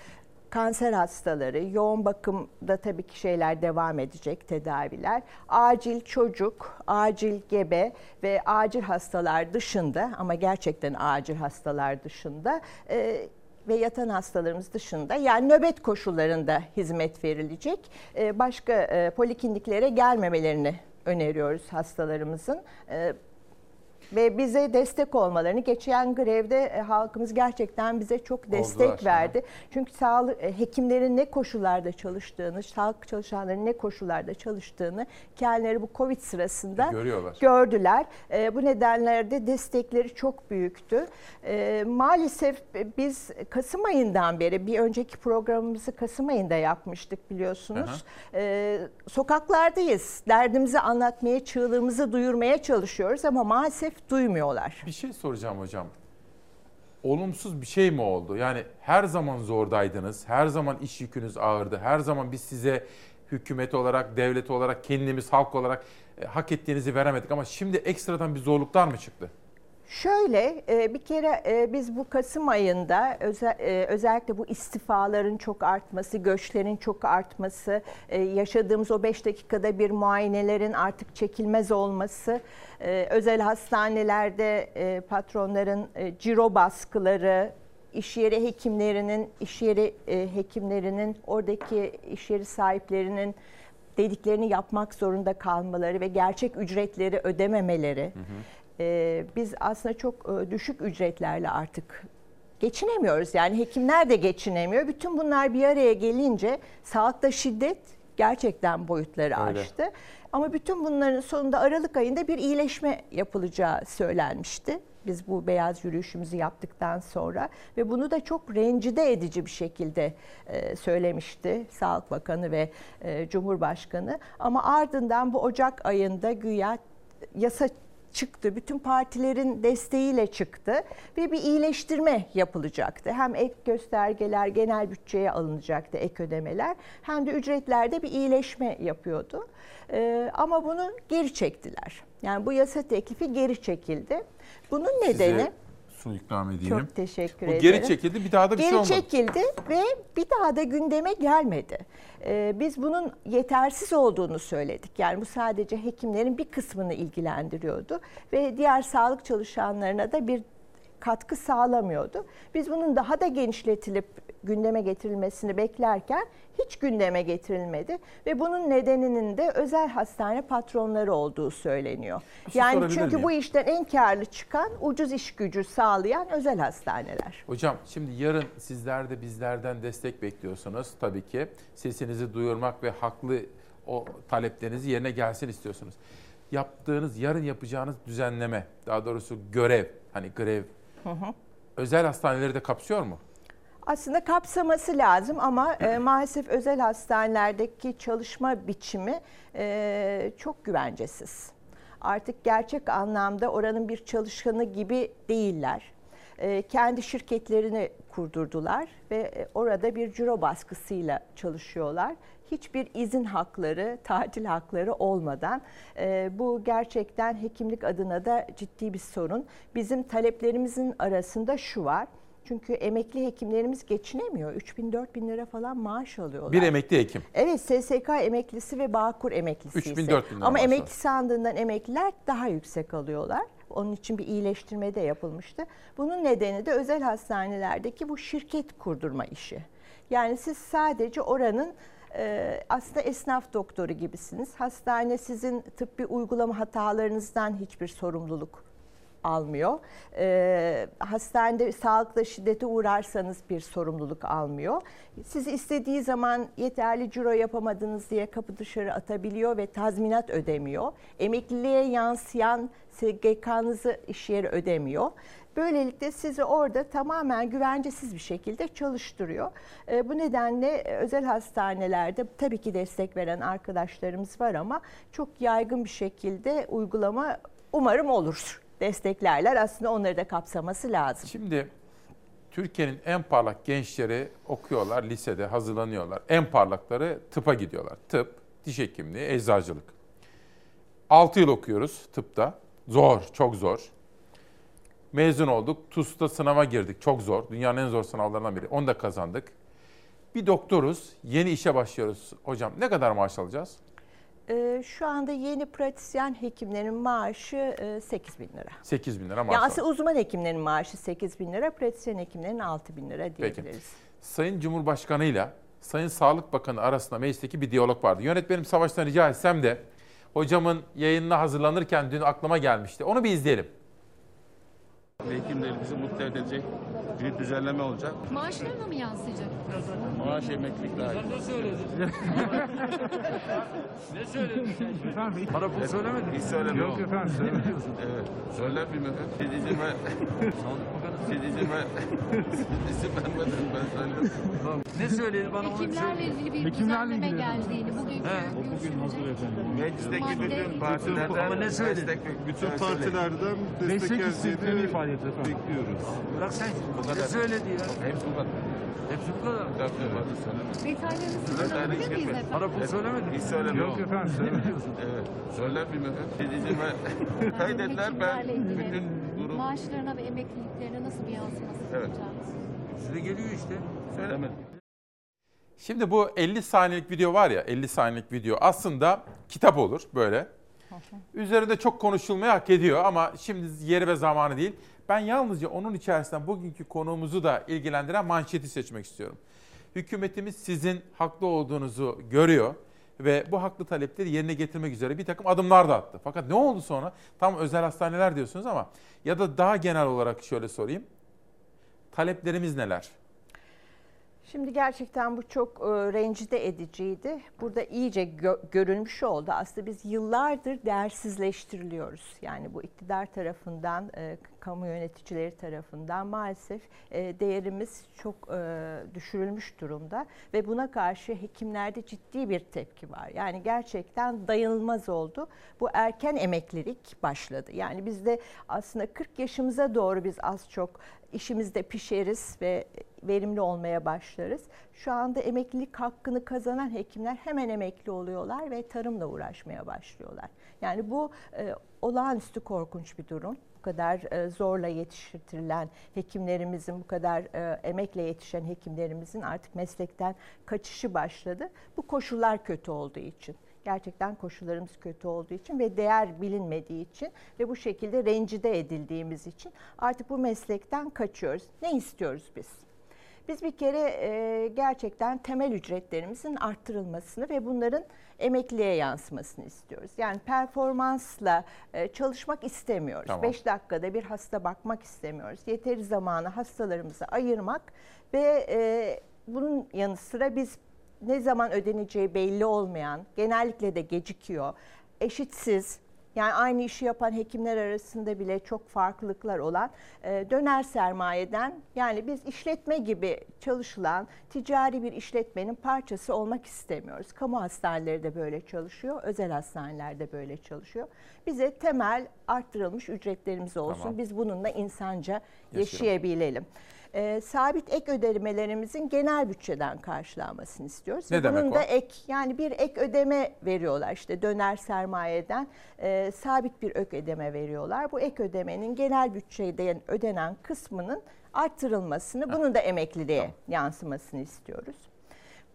kanser hastaları, yoğun bakımda tabii ki şeyler devam edecek tedaviler. Acil çocuk, acil gebe ve acil hastalar dışında ama gerçekten acil hastalar dışında e, ve yatan hastalarımız dışında yani nöbet koşullarında hizmet verilecek. E, başka e, polikliniklere gelmemelerini öneriyoruz hastalarımızın. E, ve bize destek olmalarını geçen grevde e, halkımız gerçekten bize çok destek Oldular. verdi. Çünkü sağlık e, hekimlerin ne koşullarda çalıştığını, sağlık çalışanların ne koşullarda çalıştığını kendileri bu Covid sırasında E, Görüyorlar. gördüler. E, bu nedenlerde destekleri çok büyüktü. E, maalesef biz Kasım ayından beri bir önceki programımızı Kasım ayında yapmıştık biliyorsunuz. E, sokaklardayız. Derdimizi anlatmaya, çığlığımızı duyurmaya çalışıyoruz ama maalesef duymuyorlar. Bir şey soracağım hocam. Olumsuz bir şey mi oldu? Yani her zaman zordaydınız, her zaman iş yükünüz ağırdı, her zaman biz size hükümet olarak, devlet olarak, kendimiz halk olarak e, hak ettiğinizi veremedik ama şimdi ekstradan bir zorluklar mı çıktı? Şöyle e, bir kere e, biz bu Kasım ayında e, özellikle bu istifaların çok artması, göçlerin çok artması, yaşadığımız o 5 dakikada bir muayenelerin artık çekilmez olması, özel hastanelerde patronların ciro baskıları, iş yeri hekimlerinin, iş yeri hekimlerinin, oradaki iş yeri sahiplerinin dediklerini yapmak zorunda kalmaları ve gerçek ücretleri ödememeleri. Ee, biz aslında çok e, düşük ücretlerle artık geçinemiyoruz. Yani hekimler de geçinemiyor. Bütün bunlar bir araya gelince sağlıkta şiddet gerçekten boyutları Öyle. aştı. Ama bütün bunların sonunda Aralık ayında bir iyileşme yapılacağı söylenmişti. Biz bu beyaz yürüyüşümüzü yaptıktan sonra ve bunu da çok rencide edici bir şekilde e, söylemişti Sağlık Bakanı ve e, Cumhurbaşkanı. Ama ardından bu Ocak ayında güya yasa çıktı. Bütün partilerin desteğiyle çıktı ve bir iyileştirme yapılacaktı. Hem ek göstergeler genel bütçeye alınacaktı ek ödemeler hem de ücretlerde bir iyileşme yapıyordu. Ee, ama bunu geri çektiler. Yani bu yasa teklifi geri çekildi. Bunun nedeni Size su ikram edeyim. çok teşekkür Bu ederim. geri çekildi bir daha da bir Geri şey olmadı. çekildi ve bir daha da gündeme gelmedi. Ee, biz bunun yetersiz olduğunu söyledik. Yani bu sadece hekimlerin bir kısmını ilgilendiriyordu ve diğer sağlık çalışanlarına da bir katkı sağlamıyordu. Biz bunun daha da genişletilip gündeme getirilmesini beklerken hiç gündeme getirilmedi ve bunun nedeninin de özel hastane patronları olduğu söyleniyor. Bir şey yani çünkü miyim? bu işten en karlı çıkan ucuz iş gücü sağlayan özel hastaneler. Hocam şimdi yarın sizler de bizlerden destek bekliyorsunuz tabii ki. Sesinizi duyurmak ve haklı o talepleriniz yerine gelsin istiyorsunuz. Yaptığınız, yarın yapacağınız düzenleme, daha doğrusu görev, hani grev, Hı hı. özel hastaneleri de kapsıyor mu? Aslında kapsaması lazım ama e, maalesef özel hastanelerdeki çalışma biçimi e, çok güvencesiz. Artık gerçek anlamda oranın bir çalışanı gibi değiller. E, kendi şirketlerini kurdurdular ve e, orada bir ciro baskısıyla çalışıyorlar. Hiçbir izin hakları, tatil hakları olmadan e, bu gerçekten hekimlik adına da ciddi bir sorun. Bizim taleplerimizin arasında şu var. Çünkü emekli hekimlerimiz geçinemiyor. 3 bin 4 bin lira falan maaş alıyorlar. Bir emekli hekim. Evet SSK emeklisi ve Bağkur emeklisi 3 bin, ise. 4 bin lira Ama maaş emekli sandığından emekliler daha yüksek alıyorlar. Onun için bir iyileştirme de yapılmıştı. Bunun nedeni de özel hastanelerdeki bu şirket kurdurma işi. Yani siz sadece oranın e, aslında esnaf doktoru gibisiniz. Hastane sizin tıbbi uygulama hatalarınızdan hiçbir sorumluluk almıyor. Ee, hastanede sağlıkla şiddete uğrarsanız bir sorumluluk almıyor. Sizi istediği zaman yeterli ciro yapamadınız diye kapı dışarı atabiliyor ve tazminat ödemiyor. Emekliliğe yansıyan SGK'nızı iş yeri ödemiyor. Böylelikle sizi orada tamamen güvencesiz bir şekilde çalıştırıyor. E, bu nedenle özel hastanelerde tabii ki destek veren arkadaşlarımız var ama çok yaygın bir şekilde uygulama umarım olur. Desteklerler aslında onları da kapsaması lazım. Şimdi Türkiye'nin en parlak gençleri okuyorlar, lisede hazırlanıyorlar. En parlakları tıpa gidiyorlar. Tıp, diş hekimliği, eczacılık. 6 yıl okuyoruz tıpta. Zor, çok zor. Mezun olduk. TUS'ta sınava girdik. Çok zor. Dünyanın en zor sınavlarından biri. Onu da kazandık. Bir doktoruz. Yeni işe başlıyoruz. Hocam ne kadar maaş alacağız? Ee, şu anda yeni pratisyen hekimlerin maaşı e, 8 bin lira. 8 bin lira maaş Ya alacağız. aslında uzman hekimlerin maaşı 8 bin lira, pratisyen hekimlerin 6 bin lira Peki. diyebiliriz. Sayın Cumhurbaşkanı ile Sayın Sağlık Bakanı arasında meclisteki bir diyalog vardı. Yönetmenim Savaş'tan rica etsem de hocamın yayınına hazırlanırken dün aklıma gelmişti. Onu bir izleyelim. Hekimlerimizi mutlu edecek bir düzenleme olacak. Maaşlarına mı yansıyacak? Maaş emeklilik dahil. ne söyledin? ne söyledin sen? Efendim, Bana bunu söylemedin. Hiç söylemedim. Yok efendim, söylemediniz. evet. Söyler miyim efendim? Dedicime... Dedicime... İsim vermeden ben söyledim. Ne söyledi bana onu Hekimlerle ilgili bir düzenleme geldiğini bugün O bugün hazır efendim. Meclisteki bütün partilerden Ama ne söyledi? destek Bütün partilerden destek destek istediklerini ifade efendim. Bekliyoruz. Bırak sen. Bu kadar. Ne söyledi ya? Hepsi bu kadar. Hepsi bu kadar. Tabii tabii. Hadi söylemedim. Detaylarını miyiz efendim? Bana bunu söylemedin. Hiç söylemedim. Yok efendim, söylemediniz. evet. Söyler miyim efendim? Dedicime kaydettiler ben bütün durum... Maaşlarına ve emekliliklerine nasıl bir yansıması Evet. yapacağınız? Size geliyor işte. Söylemedim. Şimdi bu 50 saniyelik video var ya 50 saniyelik video aslında kitap olur böyle. Üzerinde çok konuşulmayı hak ediyor ama şimdi yeri ve zamanı değil. Ben yalnızca onun içerisinden bugünkü konuğumuzu da ilgilendiren manşeti seçmek istiyorum. Hükümetimiz sizin haklı olduğunuzu görüyor ve bu haklı talepleri yerine getirmek üzere bir takım adımlar da attı. Fakat ne oldu sonra? Tam özel hastaneler diyorsunuz ama ya da daha genel olarak şöyle sorayım. Taleplerimiz neler? Şimdi gerçekten bu çok e, rencide ediciydi. Burada iyice gö- görülmüş oldu. Aslında biz yıllardır değersizleştiriliyoruz. Yani bu iktidar tarafından, e, kamu yöneticileri tarafından maalesef e, değerimiz çok e, düşürülmüş durumda. Ve buna karşı hekimlerde ciddi bir tepki var. Yani gerçekten dayanılmaz oldu. Bu erken emeklilik başladı. Yani bizde aslında 40 yaşımıza doğru biz az çok işimizde pişeriz ve verimli olmaya başlarız. Şu anda emeklilik hakkını kazanan hekimler hemen emekli oluyorlar ve tarımla uğraşmaya başlıyorlar. Yani bu e, olağanüstü korkunç bir durum. Bu kadar e, zorla yetiştirilen hekimlerimizin, bu kadar e, emekle yetişen hekimlerimizin artık meslekten kaçışı başladı. Bu koşullar kötü olduğu için gerçekten koşullarımız kötü olduğu için ve değer bilinmediği için ve bu şekilde rencide edildiğimiz için artık bu meslekten kaçıyoruz. Ne istiyoruz biz? Biz bir kere e, gerçekten temel ücretlerimizin arttırılmasını ve bunların emekliye yansımasını istiyoruz. Yani performansla e, çalışmak istemiyoruz. Tamam. 5 dakikada bir hasta bakmak istemiyoruz. Yeteri zamanı hastalarımıza ayırmak ve e, bunun yanı sıra biz ne zaman ödeneceği belli olmayan, genellikle de gecikiyor, eşitsiz, yani aynı işi yapan hekimler arasında bile çok farklılıklar olan e, döner sermayeden yani biz işletme gibi çalışılan ticari bir işletmenin parçası olmak istemiyoruz. Kamu hastaneleri de böyle çalışıyor, özel hastaneler de böyle çalışıyor. Bize temel arttırılmış ücretlerimiz olsun. Tamam. Biz bununla insanca Yaşayalım. yaşayabilelim. E, sabit ek ödemelerimizin genel bütçeden karşılanmasını istiyoruz. Ne Ve demek bunun o? da ek yani bir ek ödeme veriyorlar işte döner sermayeden e, sabit bir ek ödeme veriyorlar. Bu ek ödemenin genel bütçeden ödenen kısmının arttırılmasını bunun da emekliliğe yansımasını istiyoruz.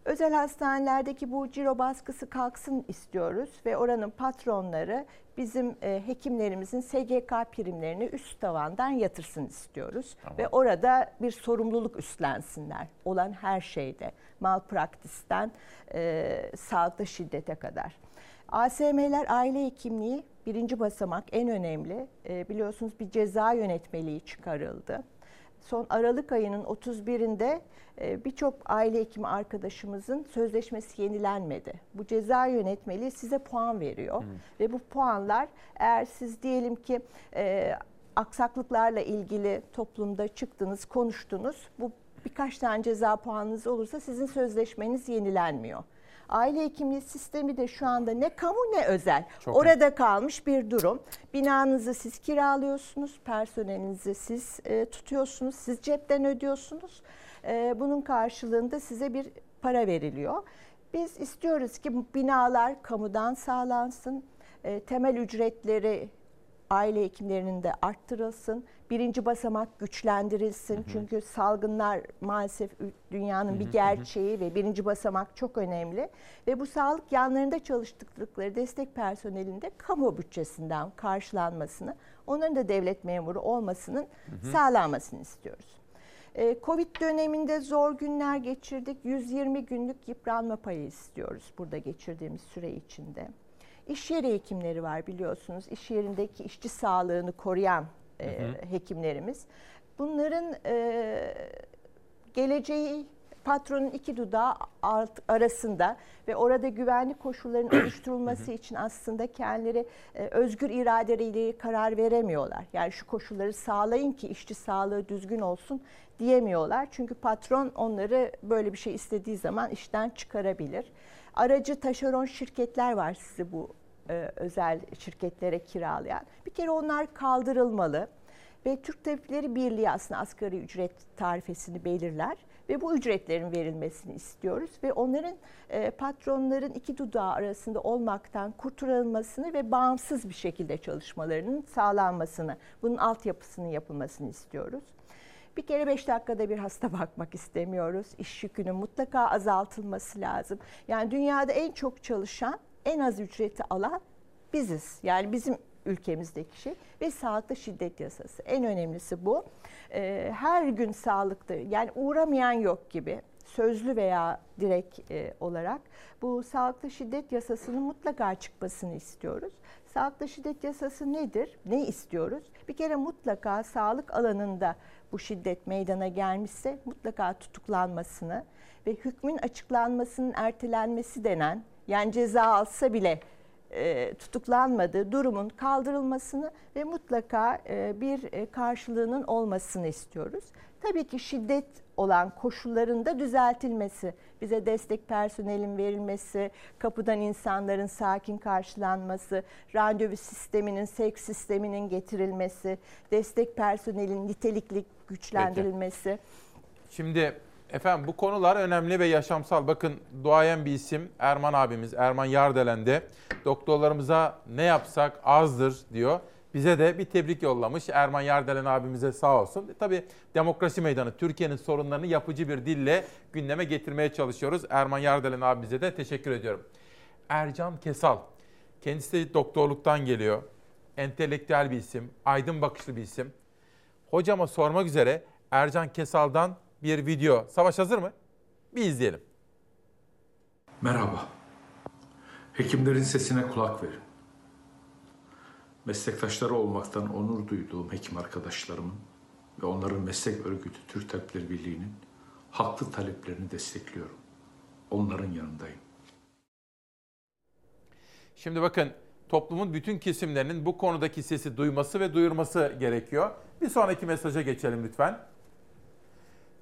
Özel hastanelerdeki bu ciro baskısı kalksın istiyoruz ve oranın patronları bizim e, hekimlerimizin SGK primlerini üst tavandan yatırsın istiyoruz. Ve orada bir sorumluluk üstlensinler olan her şeyde malpraktisten e, sağlıkta şiddete kadar. ASM'ler aile hekimliği birinci basamak en önemli. E, biliyorsunuz bir ceza yönetmeliği çıkarıldı. Son Aralık ayının 31'inde e, birçok aile hekimi arkadaşımızın sözleşmesi yenilenmedi. Bu ceza yönetmeliği size puan veriyor ve bu puanlar eğer siz diyelim ki e, aksaklıklarla ilgili toplumda çıktınız, konuştunuz. Bu birkaç tane ceza puanınız olursa sizin sözleşmeniz yenilenmiyor. Aile hekimliği sistemi de şu anda ne kamu ne özel. Çok Orada kalmış bir durum. Binanızı siz kiralıyorsunuz, personelinizi siz e, tutuyorsunuz, siz cepten ödüyorsunuz. E, bunun karşılığında size bir para veriliyor. Biz istiyoruz ki binalar kamudan sağlansın, e, temel ücretleri aile hekimlerinin de arttırılsın. Birinci basamak güçlendirilsin. Hı hı. Çünkü salgınlar maalesef dünyanın hı hı, bir gerçeği hı. ve birinci basamak çok önemli. Ve bu sağlık yanlarında çalıştıkları destek personelinde kamu bütçesinden karşılanmasını, onların da devlet memuru olmasının hı hı. sağlanmasını istiyoruz. Covid döneminde zor günler geçirdik. 120 günlük yıpranma payı istiyoruz burada geçirdiğimiz süre içinde. İş yeri hekimleri var biliyorsunuz. İş yerindeki işçi sağlığını koruyan e, hı hı. hekimlerimiz. Bunların e, geleceği patronun iki dudağı alt, arasında ve orada güvenlik koşullarının oluşturulması için aslında kendileri e, özgür iradeleriyle karar veremiyorlar. Yani şu koşulları sağlayın ki işçi sağlığı düzgün olsun diyemiyorlar. Çünkü patron onları böyle bir şey istediği zaman işten çıkarabilir. Aracı taşeron şirketler var sizi bu e, özel şirketlere kiralayan. Bir kere onlar kaldırılmalı ve Türk Tabipleri Birliği aslında asgari ücret tarifesini belirler ve bu ücretlerin verilmesini istiyoruz ve onların e, patronların iki dudağı arasında olmaktan kurtarılmasını ve bağımsız bir şekilde çalışmalarının sağlanmasını, bunun altyapısının yapılmasını istiyoruz. Bir kere beş dakikada bir hasta bakmak istemiyoruz. İş yükünün mutlaka azaltılması lazım. Yani dünyada en çok çalışan, en az ücreti alan biziz. Yani bizim ülkemizdeki şey ve sağlıkta şiddet yasası. En önemlisi bu. Ee, her gün sağlıkta yani uğramayan yok gibi sözlü veya direkt e, olarak bu sağlıkta şiddet yasasının mutlaka çıkmasını istiyoruz. Sağlıkta şiddet yasası nedir? Ne istiyoruz? Bir kere mutlaka sağlık alanında bu şiddet meydana gelmişse mutlaka tutuklanmasını ve hükmün açıklanmasının ertelenmesi denen yani ceza alsa bile e, tutuklanmadığı durumun kaldırılmasını ve mutlaka e, bir e, karşılığının olmasını istiyoruz. Tabii ki şiddet olan koşulların da düzeltilmesi, bize destek personelin verilmesi, kapıdan insanların sakin karşılanması, randevu sisteminin, sevk sisteminin getirilmesi, destek personelin nitelikli güçlendirilmesi. Peki. Şimdi efendim bu konular önemli ve yaşamsal. Bakın duayen bir isim Erman abimiz, Erman Yardelen'de doktorlarımıza ne yapsak azdır diyor. Bize de bir tebrik yollamış Erman Yardelen abimize sağ olsun. Tabii demokrasi meydanı Türkiye'nin sorunlarını yapıcı bir dille gündeme getirmeye çalışıyoruz. Erman Yardelen abimize de teşekkür ediyorum. Ercan Kesal, kendisi de doktorluktan geliyor. Entelektüel bir isim, aydın bakışlı bir isim. Hocama sormak üzere Ercan Kesal'dan bir video. Savaş hazır mı? Bir izleyelim. Merhaba. Hekimlerin sesine kulak verin meslektaşları olmaktan onur duyduğum hekim arkadaşlarımın ve onların meslek örgütü Türk Tabipleri Birliği'nin haklı taleplerini destekliyorum. Onların yanındayım. Şimdi bakın toplumun bütün kesimlerinin bu konudaki sesi duyması ve duyurması gerekiyor. Bir sonraki mesaja geçelim lütfen.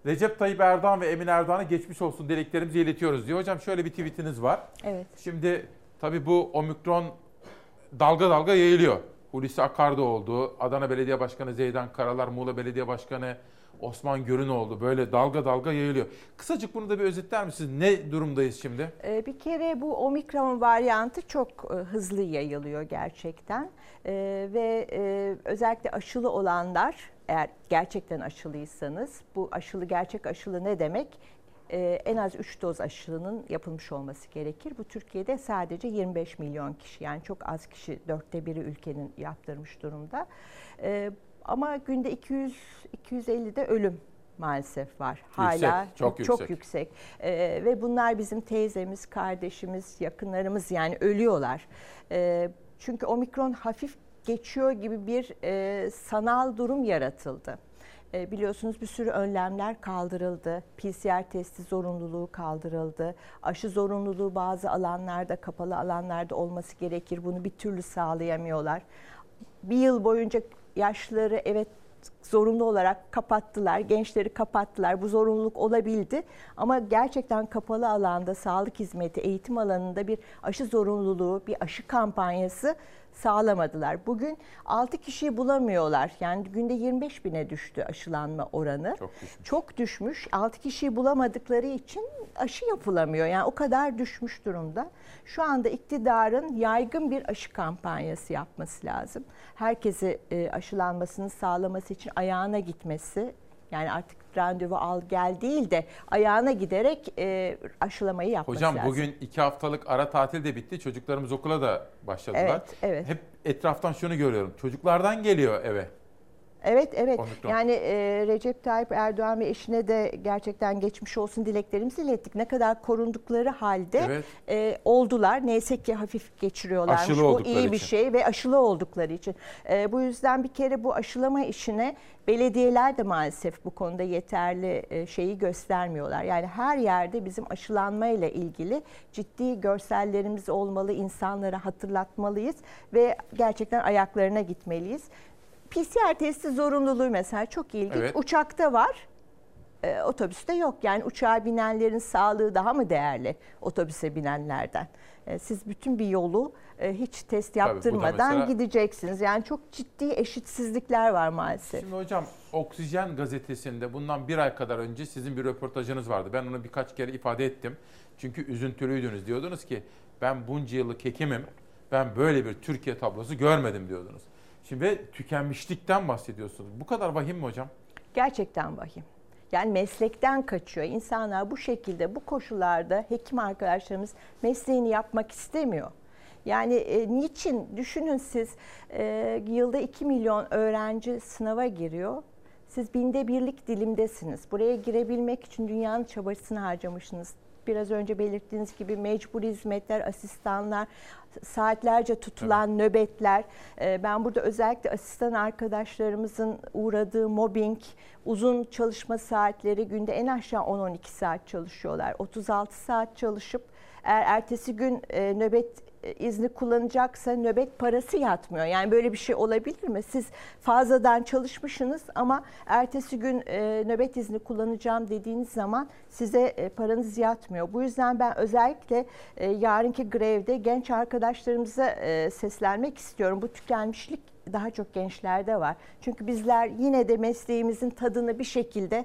Recep Tayyip Erdoğan ve Emin Erdoğan'a geçmiş olsun dileklerimizi iletiyoruz diyor. Hocam şöyle bir tweetiniz var. Evet. Şimdi tabii bu omikron dalga dalga yayılıyor. Hulusi Akar'da oldu. Adana Belediye Başkanı Zeydan Karalar, Muğla Belediye Başkanı Osman Görün oldu. Böyle dalga dalga yayılıyor. Kısacık bunu da bir özetler misiniz? Ne durumdayız şimdi? Ee, bir kere bu omikron varyantı çok e, hızlı yayılıyor gerçekten. Ee, ve e, özellikle aşılı olanlar eğer gerçekten aşılıysanız bu aşılı gerçek aşılı ne demek? Ee, en az 3 doz aşının yapılmış olması gerekir. Bu Türkiye'de sadece 25 milyon kişi yani çok az kişi dörtte biri ülkenin yaptırmış durumda. Ee, ama günde 200 250'de ölüm maalesef var. Hala yüksek, çok, çok yüksek. yüksek. Ee, ve bunlar bizim teyzemiz, kardeşimiz, yakınlarımız yani ölüyorlar. Ee, çünkü omikron hafif geçiyor gibi bir e, sanal durum yaratıldı. E, biliyorsunuz bir sürü önlemler kaldırıldı. PCR testi zorunluluğu kaldırıldı. Aşı zorunluluğu bazı alanlarda, kapalı alanlarda olması gerekir. Bunu bir türlü sağlayamıyorlar. Bir yıl boyunca yaşlıları evet zorunlu olarak kapattılar, gençleri kapattılar. Bu zorunluluk olabildi. Ama gerçekten kapalı alanda, sağlık hizmeti, eğitim alanında bir aşı zorunluluğu, bir aşı kampanyası sağlamadılar. Bugün 6 kişiyi bulamıyorlar. Yani günde 25 bine düştü aşılanma oranı. Çok düşmüş. Çok düşmüş. 6 kişiyi bulamadıkları için aşı yapılamıyor. Yani o kadar düşmüş durumda. Şu anda iktidarın yaygın bir aşı kampanyası yapması lazım. Herkesi e, aşılanmasını sağlaması için ayağına gitmesi yani artık randevu al gel değil de ayağına giderek e, aşılamayı yapması Hocam lazım. bugün iki haftalık ara tatil de bitti. Çocuklarımız okula da başladılar. Evet, evet. Hep etraftan şunu görüyorum. Çocuklardan geliyor eve. Evet evet Omikron. yani e, Recep Tayyip Erdoğan ve eşine de gerçekten geçmiş olsun dileklerimizi ilettik. Ne kadar korundukları halde Evet. e, oldular. Neyse ki hafif geçiriyorlarmış. Aşılı bu iyi bir için. şey ve aşılı oldukları için. E, bu yüzden bir kere bu aşılama işine belediyeler de maalesef bu konuda yeterli e, şeyi göstermiyorlar. Yani her yerde bizim aşılanma ile ilgili ciddi görsellerimiz olmalı, insanlara hatırlatmalıyız ve gerçekten ayaklarına gitmeliyiz. PCR testi zorunluluğu mesela çok ilginç. Evet. Uçakta var, e, otobüste yok. Yani uçağa binenlerin sağlığı daha mı değerli otobüse binenlerden? E, siz bütün bir yolu e, hiç test yaptırmadan mesela- gideceksiniz. Yani çok ciddi eşitsizlikler var maalesef. Şimdi hocam Oksijen gazetesinde bundan bir ay kadar önce sizin bir röportajınız vardı. Ben onu birkaç kere ifade ettim. Çünkü üzüntülüydünüz. Diyordunuz ki ben bunca yıllık hekimim. Ben böyle bir Türkiye tablosu görmedim diyordunuz. Şimdi ve tükenmişlikten bahsediyorsunuz. Bu kadar vahim mi hocam? Gerçekten vahim. Yani meslekten kaçıyor. İnsanlar bu şekilde, bu koşullarda hekim arkadaşlarımız mesleğini yapmak istemiyor. Yani e, niçin? Düşünün siz e, yılda 2 milyon öğrenci sınava giriyor. Siz binde birlik dilimdesiniz. Buraya girebilmek için dünyanın çabasını harcamışsınız. Biraz önce belirttiğiniz gibi mecburi hizmetler, asistanlar, saatlerce tutulan nöbetler. E, ben burada özellikle asistan arkadaşlarımızın uğradığı mobbing, uzun çalışma saatleri günde en aşağı 10-12 saat çalışıyorlar. 36 saat çalışıp eğer ertesi gün e, nöbet izni kullanacaksa nöbet parası yatmıyor. Yani böyle bir şey olabilir mi? Siz fazladan çalışmışsınız ama ertesi gün e, nöbet izni kullanacağım dediğiniz zaman size e, paranız yatmıyor. Bu yüzden ben özellikle e, yarınki grevde genç arkadaşlarımıza e, seslenmek istiyorum. Bu tükenmişlik daha çok gençlerde var. Çünkü bizler yine de mesleğimizin tadını bir şekilde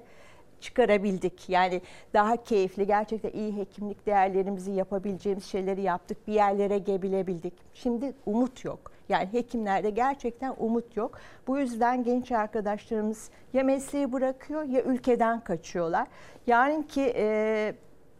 çıkarabildik. Yani daha keyifli, gerçekten iyi hekimlik değerlerimizi yapabileceğimiz şeyleri yaptık. Bir yerlere gelebildik. Şimdi umut yok. Yani hekimlerde gerçekten umut yok. Bu yüzden genç arkadaşlarımız ya mesleği bırakıyor ya ülkeden kaçıyorlar. Yarınki e,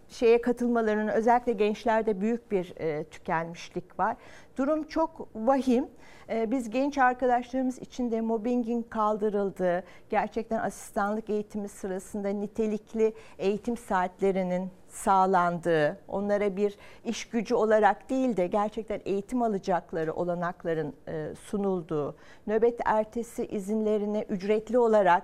şeye katılmalarının özellikle gençlerde büyük bir e, tükenmişlik var. Durum çok vahim. E, biz genç arkadaşlarımız için de mobbingin kaldırıldığı, gerçekten asistanlık eğitimi sırasında nitelikli eğitim saatlerinin sağlandığı, onlara bir iş gücü olarak değil de gerçekten eğitim alacakları olanakların e, sunulduğu, nöbet ertesi izinlerini ücretli olarak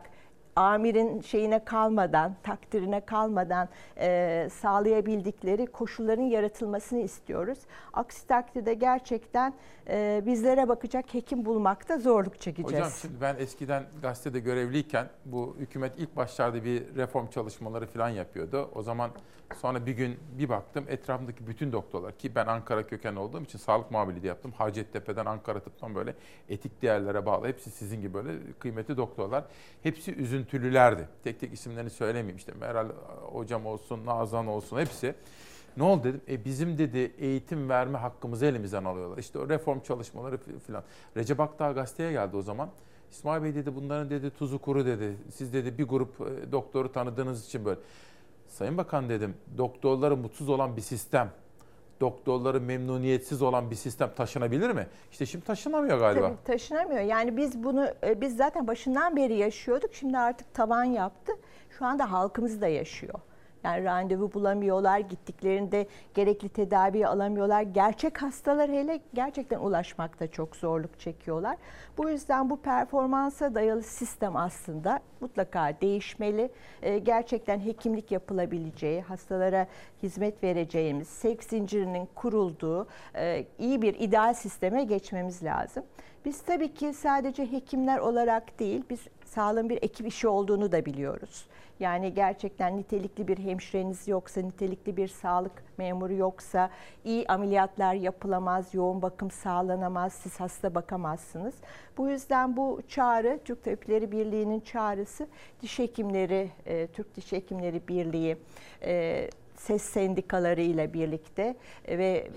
amirin şeyine kalmadan, takdirine kalmadan e, sağlayabildikleri koşulların yaratılmasını istiyoruz. Aksi takdirde gerçekten e, bizlere bakacak hekim bulmakta zorluk çekeceğiz. Hocam şimdi ben eskiden gazetede görevliyken bu hükümet ilk başlarda bir reform çalışmaları falan yapıyordu. O zaman sonra bir gün bir baktım etrafımdaki bütün doktorlar ki ben Ankara kökenli olduğum için sağlık muhabirliği de yaptım. Hacettepe'den Ankara tıptan böyle etik değerlere bağlı. Hepsi sizin gibi böyle kıymetli doktorlar. Hepsi üzüntülülerdi. Tek tek isimlerini söylemeyeyim işte Meral hocam olsun, Nazan olsun hepsi. Ne oldu dedim. E bizim dedi eğitim verme hakkımızı elimizden alıyorlar. İşte o reform çalışmaları falan. Recep Akdağ gazeteye geldi o zaman. İsmail Bey dedi bunların dedi tuzu kuru dedi. Siz dedi bir grup e, doktoru tanıdığınız için böyle. Sayın Bakan dedim doktorları mutsuz olan bir sistem, doktorları memnuniyetsiz olan bir sistem taşınabilir mi? İşte şimdi taşınamıyor galiba. Tabii taşınamıyor. Yani biz bunu e, biz zaten başından beri yaşıyorduk. Şimdi artık tavan yaptı. Şu anda halkımız da yaşıyor. Yani randevu bulamıyorlar, gittiklerinde gerekli tedavi alamıyorlar. Gerçek hastalar hele gerçekten ulaşmakta çok zorluk çekiyorlar. Bu yüzden bu performansa dayalı sistem aslında mutlaka değişmeli. Ee, gerçekten hekimlik yapılabileceği, hastalara hizmet vereceğimiz, sevk zincirinin kurulduğu e, iyi bir ideal sisteme geçmemiz lazım. Biz tabii ki sadece hekimler olarak değil, biz sağlığın bir ekip işi olduğunu da biliyoruz. Yani gerçekten nitelikli bir hemşireniz yoksa, nitelikli bir sağlık memuru yoksa, iyi ameliyatlar yapılamaz, yoğun bakım sağlanamaz, siz hasta bakamazsınız. Bu yüzden bu çağrı, Türk Tabipleri Birliği'nin çağrısı, diş hekimleri, e, Türk Diş Hekimleri Birliği, e, ses sendikaları ile birlikte e, ve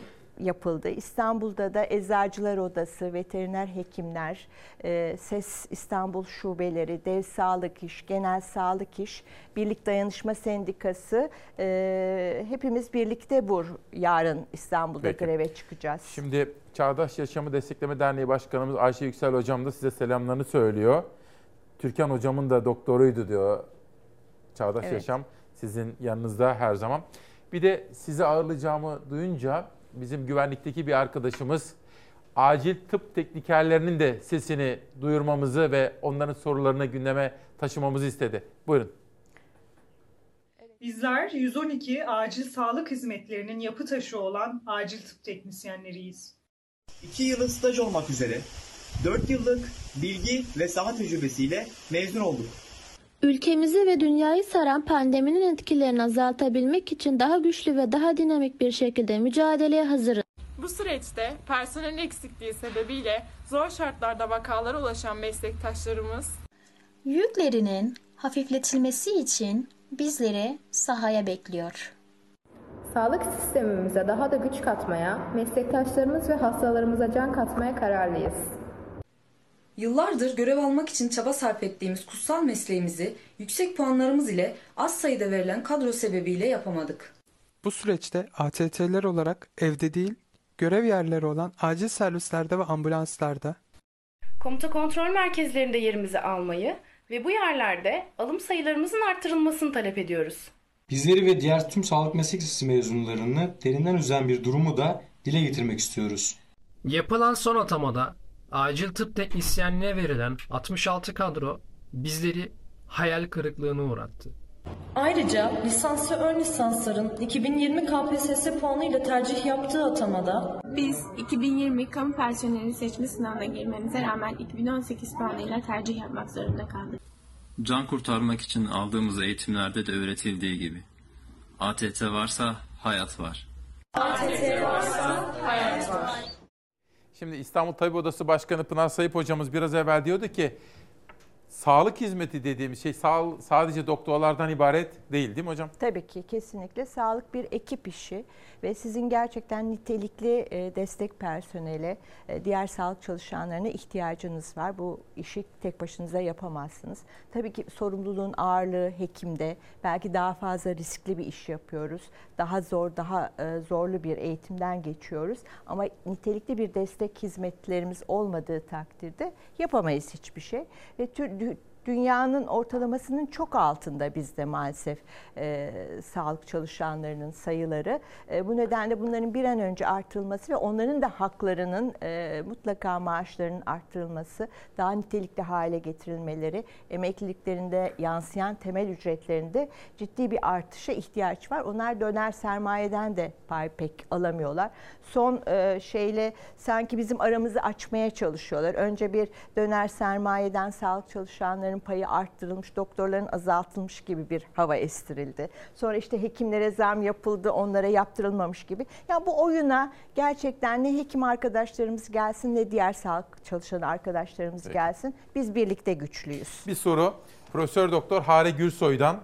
yapıldı. İstanbul'da da Eczacılar Odası, veteriner hekimler, e, SES İstanbul şubeleri, Dev Sağlık İş, Genel Sağlık İş, Birlik Dayanışma Sendikası e, hepimiz birlikte bu yarın İstanbul'da Peki. greve çıkacağız. Şimdi Çağdaş Yaşamı Destekleme Derneği Başkanımız Ayşe Yüksel Hocam da size selamlarını söylüyor. Türkan Hocamın da doktoruydu diyor Çağdaş Evet. Yaşam. Sizin yanınızda her zaman. Bir de sizi ağırlayacağımı duyunca bizim güvenlikteki bir arkadaşımız acil tıp teknikerlerinin de sesini duyurmamızı ve onların sorularını gündeme taşımamızı istedi. Buyurun. Bizler 112 acil sağlık hizmetlerinin yapı taşı olan acil tıp teknisyenleriyiz. 2 yılın staj olmak üzere 4 yıllık bilgi ve saha tecrübesiyle mezun olduk. Ülkemizi ve dünyayı saran pandeminin etkilerini azaltabilmek için daha güçlü ve daha dinamik bir şekilde mücadeleye hazırız. Bu süreçte personel eksikliği sebebiyle zor şartlarda vakalara ulaşan meslektaşlarımız Yüklerinin hafifletilmesi için bizleri sahaya bekliyor. Sağlık sistemimize daha da güç katmaya, meslektaşlarımız ve hastalarımıza can katmaya kararlıyız. Yıllardır görev almak için çaba sarf ettiğimiz kutsal mesleğimizi yüksek puanlarımız ile az sayıda verilen kadro sebebiyle yapamadık. Bu süreçte ATT'ler olarak evde değil, görev yerleri olan acil servislerde ve ambulanslarda Komuta kontrol merkezlerinde yerimizi almayı ve bu yerlerde alım sayılarımızın arttırılmasını talep ediyoruz. Bizleri ve diğer tüm sağlık meslek lisesi mezunlarını derinden üzen bir durumu da dile getirmek istiyoruz. Yapılan son atamada acil tıp teknisyenliğine verilen 66 kadro bizleri hayal kırıklığına uğrattı. Ayrıca lisans ve ön lisansların 2020 KPSS puanıyla tercih yaptığı atamada Biz 2020 kamu personeli seçme sınavına girmemize rağmen 2018 puanıyla tercih yapmak zorunda kaldık. Can kurtarmak için aldığımız eğitimlerde de öğretildiği gibi. ATT varsa hayat var. ATT varsa hayat var. Şimdi İstanbul Tabip Odası Başkanı Pınar Sayıp hocamız biraz evvel diyordu ki sağlık hizmeti dediğimiz şey sağ, sadece doktorlardan ibaret değil değil mi hocam? Tabii ki kesinlikle sağlık bir ekip işi ve sizin gerçekten nitelikli e, destek personele, e, diğer sağlık çalışanlarına ihtiyacınız var. Bu işi tek başınıza yapamazsınız. Tabii ki sorumluluğun ağırlığı hekimde. Belki daha fazla riskli bir iş yapıyoruz. Daha zor, daha e, zorlu bir eğitimden geçiyoruz. Ama nitelikli bir destek hizmetlerimiz olmadığı takdirde yapamayız hiçbir şey. Ve tür, dünyanın ortalamasının çok altında bizde maalesef e, sağlık çalışanlarının sayıları. E, bu nedenle bunların bir an önce artırılması ve onların da haklarının e, mutlaka maaşlarının arttırılması, daha nitelikli hale getirilmeleri, emekliliklerinde yansıyan temel ücretlerinde ciddi bir artışa ihtiyaç var. Onlar döner sermayeden de pay pek alamıyorlar. Son e, şeyle sanki bizim aramızı açmaya çalışıyorlar. Önce bir döner sermayeden sağlık çalışanların payı arttırılmış, doktorların azaltılmış gibi bir hava estirildi. Sonra işte hekimlere zam yapıldı, onlara yaptırılmamış gibi. Ya bu oyuna gerçekten ne hekim arkadaşlarımız gelsin ne diğer sağlık çalışan arkadaşlarımız Peki. gelsin. Biz birlikte güçlüyüz. Bir soru Profesör Doktor Hare Gürsoy'dan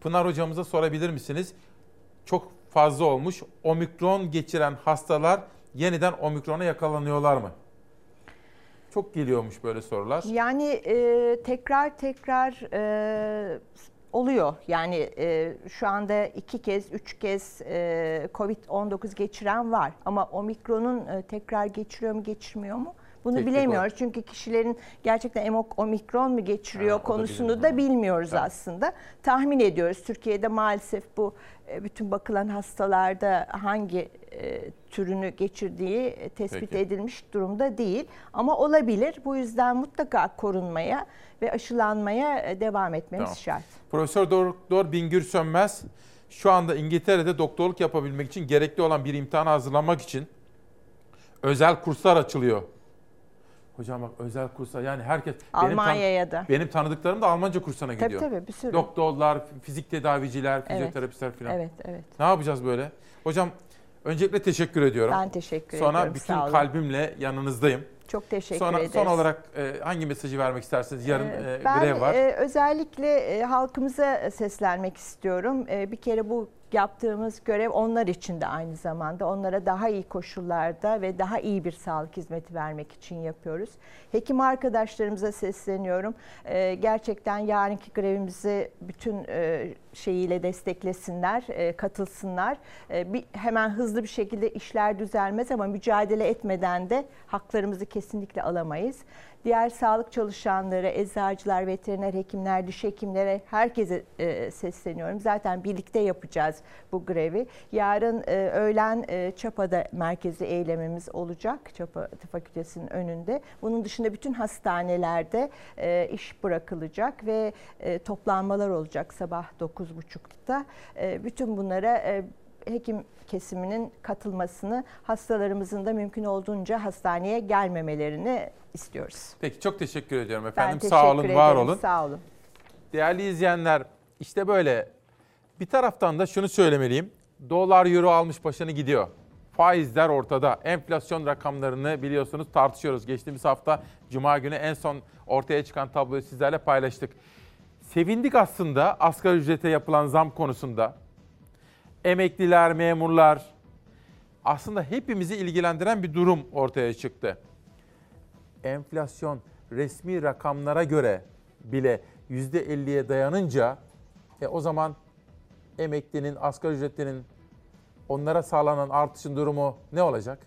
Pınar hocamıza sorabilir misiniz? Çok fazla olmuş. Omikron geçiren hastalar yeniden omikrona yakalanıyorlar mı? Çok geliyormuş böyle sorular. Yani e, tekrar tekrar e, oluyor. Yani e, şu anda iki kez, üç kez e, Covid-19 geçiren var. Ama omikronun e, tekrar geçiriyor mu, geçirmiyor mu? Bunu Teknik bilemiyoruz. Çünkü kişilerin gerçekten emok- omikron mu geçiriyor Ha, o da konusunu da bilmiyoruz aslında. Tahmin ediyoruz. Türkiye'de maalesef bu e, bütün bakılan hastalarda hangi e, türünü geçirdiği e, tespit Peki. edilmiş durumda değil. Ama olabilir. Bu yüzden mutlaka korunmaya ve aşılanmaya e, devam etmemiz Tamam. şart. Profesör Doktor Bingür Sönmez şu anda İngiltere'de doktorluk yapabilmek için gerekli olan bir imtihana hazırlanmak için özel kurslar açılıyor. Hocam bak özel kurslar yani herkes benim, Almanya'ya da. benim tanıdıklarım da Almanca kursuna Tabii, gidiyor. tabii, bir sürü. Doktorlar, fizik tedaviciler, Evet. fizyoterapistler falan. Evet, evet. Ne yapacağız böyle? Hocam öncelikle teşekkür ediyorum. Ben teşekkür Sonra ediyorum, bütün sağ olun. kalbimle yanınızdayım. Çok teşekkür Sonra, ederiz. Son olarak e, hangi mesajı vermek istersiniz? Yarın Ee, e, ben grev var. e, özellikle e, halkımıza seslenmek istiyorum. E, bir kere bu yaptığımız görev onlar için de aynı zamanda. Onlara daha iyi koşullarda ve daha iyi bir sağlık hizmeti vermek için yapıyoruz. Hekim arkadaşlarımıza sesleniyorum. E, gerçekten yarınki grevimizi bütün e, şeyiyle desteklesinler, e, katılsınlar. E, bir, hemen hızlı bir şekilde işler düzelmez ama mücadele etmeden de haklarımızı kesinlikle alamayız. Diğer sağlık çalışanları, eczacılar, veteriner hekimler, diş hekimlere herkese e, sesleniyorum. Zaten birlikte yapacağız bu grevi. Yarın e, öğlen e, Çapa'da merkezi eylemimiz olacak. Çapa Tıp Fakültesi'nin önünde. Bunun dışında bütün hastanelerde e, iş bırakılacak ve e, toplanmalar olacak sabah 9.30'da. E, bütün bunlara e, hekim kesiminin katılmasını, hastalarımızın da mümkün olduğunca hastaneye gelmemelerini istiyoruz. Peki çok teşekkür ediyorum Ben efendim. teşekkür Sağ olun, var ederim, olun. Sağ olun. Değerli izleyenler, işte böyle. Bir taraftan da şunu söylemeliyim. Dolar, euro almış başını gidiyor. Faizler ortada. Enflasyon rakamlarını biliyorsunuz tartışıyoruz. Geçtiğimiz hafta Cuma günü en son ortaya çıkan tabloyu sizlerle paylaştık. Sevindik aslında asgari ücrete yapılan zam konusunda. Emekliler, memurlar aslında hepimizi ilgilendiren bir durum ortaya çıktı. Enflasyon resmi rakamlara göre bile %50'ye dayanınca e, o zaman emeklinin, asgari ücretlinin onlara sağlanan artışın durumu ne olacak?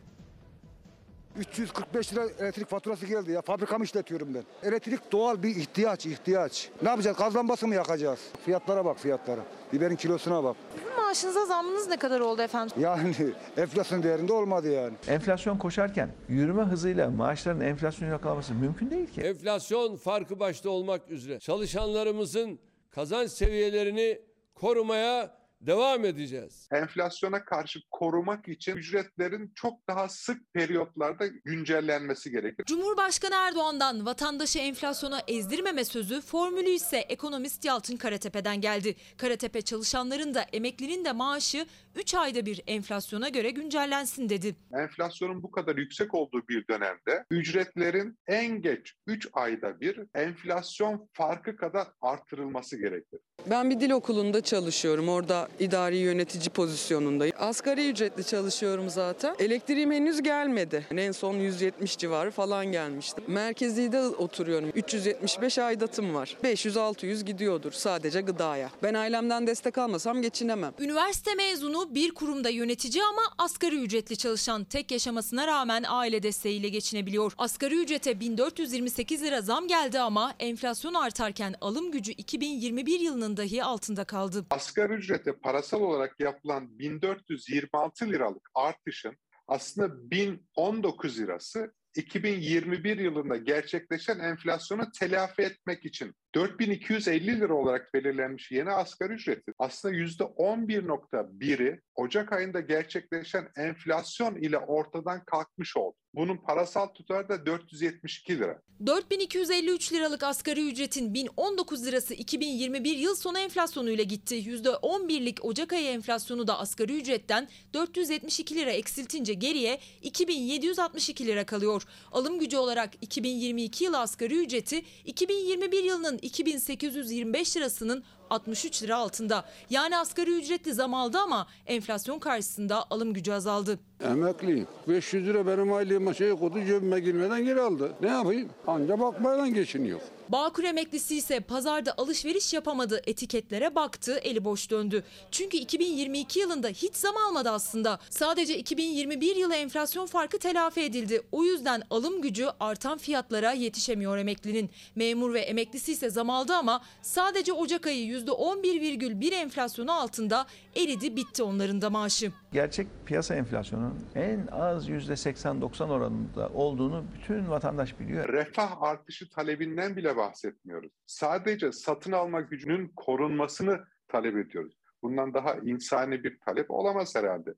345 lira elektrik faturası geldi ya. Fabrikamı işletiyorum ben. Elektrik doğal bir ihtiyaç, ihtiyaç. Ne yapacağız? Gaz lambası mı yakacağız? Fiyatlara bak fiyatlara. Biberin kilosuna bak. Maaşınıza zammınız ne kadar oldu efendim? Yani enflasyon değerinde olmadı yani. Enflasyon koşarken yürüme hızıyla maaşların enflasyonu yakalaması mümkün değil ki. Enflasyon farkı başta olmak üzere çalışanlarımızın kazanç seviyelerini korumaya devam edeceğiz. Enflasyona karşı korumak için ücretlerin çok daha sık periyotlarda güncellenmesi gerekir. Cumhurbaşkanı Erdoğan'dan vatandaşı enflasyona ezdirmeme sözü formülü ise ekonomist Yalçın Karatepe'den geldi. Karatepe çalışanların da emeklinin de maaşı 3 ayda bir enflasyona göre güncellensin dedi. Enflasyonun bu kadar yüksek olduğu bir dönemde ücretlerin en geç 3 ayda bir enflasyon farkı kadar artırılması gerekir. Ben bir dil okulunda çalışıyorum. Orada idari yönetici pozisyonundayım. Asgari ücretli çalışıyorum zaten. Elektriğim henüz gelmedi. En son 170 civarı falan gelmişti. Merkezide oturuyorum. 375 aidatım var. 500-600 gidiyordur sadece gıdaya. Ben ailemden destek almasam geçinemem. Üniversite mezunu bir kurumda yönetici ama asgari ücretli çalışan tek yaşamasına rağmen aile desteğiyle geçinebiliyor. Asgari ücrete 1428 lira zam geldi ama enflasyon artarken alım gücü 2021 yılının dahi altında kaldı. Asgari ücrete parasal olarak yapılan 1426 liralık artışın aslında 1019 lirası 2021 yılında gerçekleşen enflasyonu telafi etmek için 4250 lira olarak belirlenmiş yeni asgari ücreti aslında %11.1'i Ocak ayında gerçekleşen enflasyon ile ortadan kalkmış oldu. Bunun parasal tutarı da 472 lira. 4253 liralık asgari ücretin 1019 lirası 2021 yıl sonu enflasyonuyla gitti. %11'lik Ocak ayı enflasyonu da asgari ücretten 472 lira eksiltince geriye 2762 lira kalıyor. Alım gücü olarak 2022 yılı asgari ücreti 2021 yılının 2825 lirasının 63 lira altında. Yani asgari ücretli zam aldı ama enflasyon karşısında alım gücü azaldı. Emekliyim. 500 lira benim aylığıma şey kodu cebime girmeden geri aldı. Ne yapayım? Anca bakmayla geçiniyor. Bağkur emeklisi ise pazarda alışveriş yapamadı, etiketlere baktı, eli boş döndü. Çünkü 2022 yılında hiç zam almadı aslında. Sadece 2021 yılı enflasyon farkı telafi edildi. O yüzden alım gücü artan fiyatlara yetişemiyor emeklinin. Memur ve emeklisi ise zam aldı ama sadece Ocak ayı %11,1 enflasyonu altında eridi bitti onların da maaşı. Gerçek piyasa enflasyonunun en az %80-90 oranında olduğunu bütün vatandaş biliyor. Refah artışı talebinden bile bahsetmiyoruz. Sadece satın alma gücünün korunmasını talep ediyoruz. Bundan daha insani bir talep olamaz herhalde.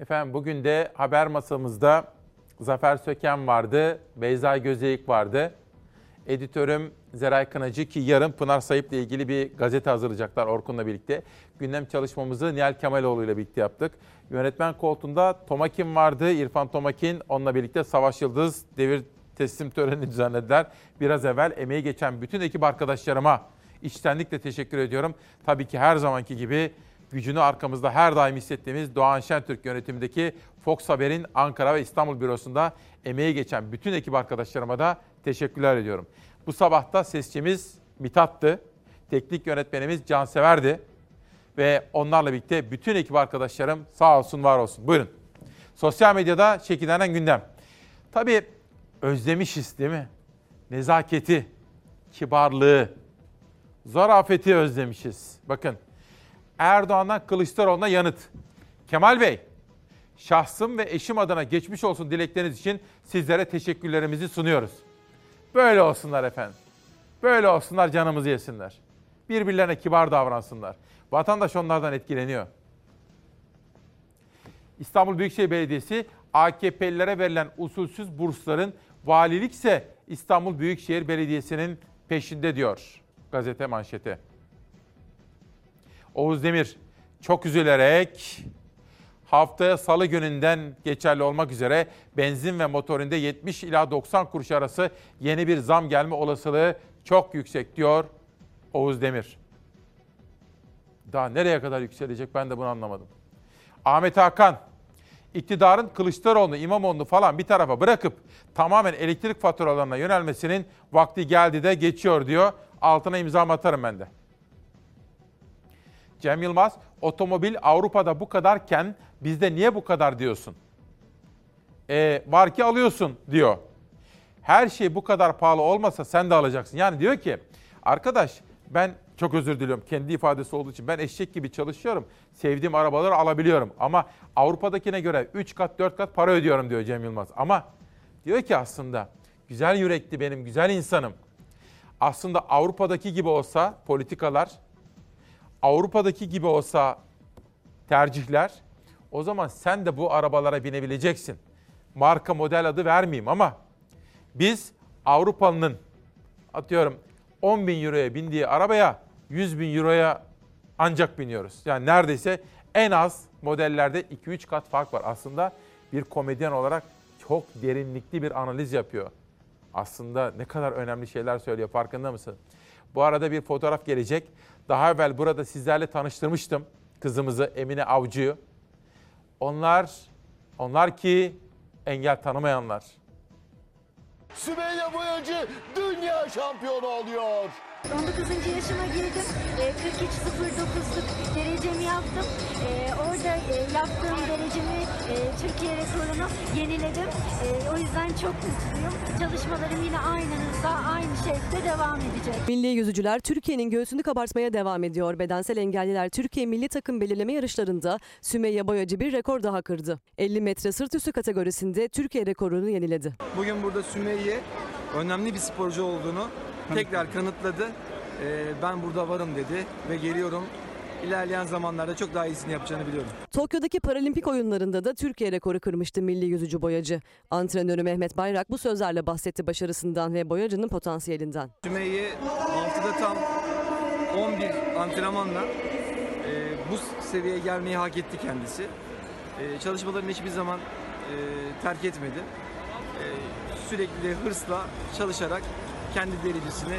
Efendim bugün de haber masamızda Zafer Söken vardı, Beyza Gözeyik vardı. Editörüm Zeray Kınacı ki yarın Pınar Sayıp'la ilgili bir gazete hazırlayacaklar Orkun'la birlikte. Gündem çalışmamızı Nihal Kemaloğlu ile birlikte yaptık. Yönetmen koltuğunda Tomakin vardı, İrfan Tomakin. Onunla birlikte Savaş Yıldız devir teslim törenini düzenlediler. Biraz evvel emeği geçen bütün ekip arkadaşlarıma içtenlikle teşekkür ediyorum. Tabii ki her zamanki gibi gücünü arkamızda her daim hissettiğimiz Doğan Şentürk yönetimindeki Fox Haber'in Ankara ve İstanbul bürosunda emeği geçen bütün ekip arkadaşlarıma da teşekkürler ediyorum. Bu sabah da sesçimiz Mithat'tı. Teknik yönetmenimiz Cansever'di. Ve onlarla birlikte bütün ekip arkadaşlarım sağ olsun var olsun. Buyurun. Sosyal medyada şekillenen gündem. Tabii özlemişiz değil mi? Nezaketi, kibarlığı, zarafeti özlemişiz. Bakın Erdoğan'dan Kılıçdaroğlu'na yanıt. Kemal Bey, şahsım ve eşim adına geçmiş olsun dilekleriniz için sizlere teşekkürlerimizi sunuyoruz. Böyle olsunlar efendim. Böyle olsunlar canımızı yesinler. Birbirlerine kibar davransınlar. Vatandaş onlardan etkileniyor. İstanbul Büyükşehir Belediyesi AKP'lilere verilen usulsüz bursların valilikse İstanbul Büyükşehir Belediyesi'nin peşinde diyor gazete manşeti. Oğuz Demir çok üzülerek haftaya salı gününden geçerli olmak üzere benzin ve motorinde 70 ila 90 kuruş arası yeni bir zam gelme olasılığı çok yüksek diyor Oğuz Demir. Daha nereye kadar yükselecek ben de bunu anlamadım. Ahmet Hakan, iktidarın Kılıçdaroğlu, İmamoğlu falan bir tarafa bırakıp tamamen elektrik faturalarına yönelmesinin vakti geldi de geçiyor diyor. Altına imza atarım ben de. Cem Yılmaz, otomobil Avrupa'da bu kadarken bizde niye bu kadar diyorsun? E, var ki alıyorsun diyor. Her şey bu kadar pahalı olmasa sen de alacaksın. Yani diyor ki arkadaş ben çok özür diliyorum kendi ifadesi olduğu için ben eşek gibi çalışıyorum. Sevdiğim arabaları alabiliyorum ama Avrupa'dakine göre 3 kat 4 kat para ödüyorum diyor Cem Yılmaz. Ama diyor ki aslında güzel yürekli benim güzel insanım. Aslında Avrupa'daki gibi olsa politikalar Avrupa'daki gibi olsa tercihler o zaman sen de bu arabalara binebileceksin. Marka model adı vermeyeyim ama biz Avrupalı'nın atıyorum 10 bin euroya bindiği arabaya 100 bin euroya ancak biniyoruz. Yani neredeyse en az modellerde 2-3 kat fark var. Aslında bir komedyen olarak çok derinlikli bir analiz yapıyor. Aslında ne kadar önemli şeyler söylüyor farkında mısın? Bu arada bir fotoğraf gelecek. Daha evvel burada sizlerle tanıştırmıştım kızımızı Emine Avcı'yı. Onlar, onlar ki engel tanımayanlar. Sümeyye Boyacı dünya şampiyonu oluyor. 19. yaşıma girdim. E, 43.09'luk derecemi yaptım. E, orada e, yaptığım derecemi e, Türkiye rekorunu yeniledim. E, o yüzden çok mutluyum. Çalışmalarım yine aynı hızda, aynı şekilde devam edecek. Milli yüzücüler Türkiye'nin göğsünü kabartmaya devam ediyor. Bedensel engelliler Türkiye milli takım belirleme yarışlarında Sümeyye Boyacı bir rekor daha kırdı. 50 metre sırt üstü kategorisinde Türkiye rekorunu yeniledi. Bugün burada Sümeyye önemli bir sporcu olduğunu tekrar kanıtladı. Ee, ben burada varım dedi ve geliyorum. İlerleyen zamanlarda çok daha iyisini yapacağını biliyorum. Tokyo'daki Paralimpik oyunlarında da Türkiye rekoru kırmıştı milli yüzücü Boyacı. Antrenörü Mehmet Bayrak bu sözlerle bahsetti başarısından ve Boyacı'nın potansiyelinden. Sümeyye haftada tam 11 antrenmanla e, bu seviyeye gelmeyi hak etti kendisi. E, çalışmalarını hiçbir zaman e, terk etmedi. E, sürekli hırsla çalışarak kendi derecesini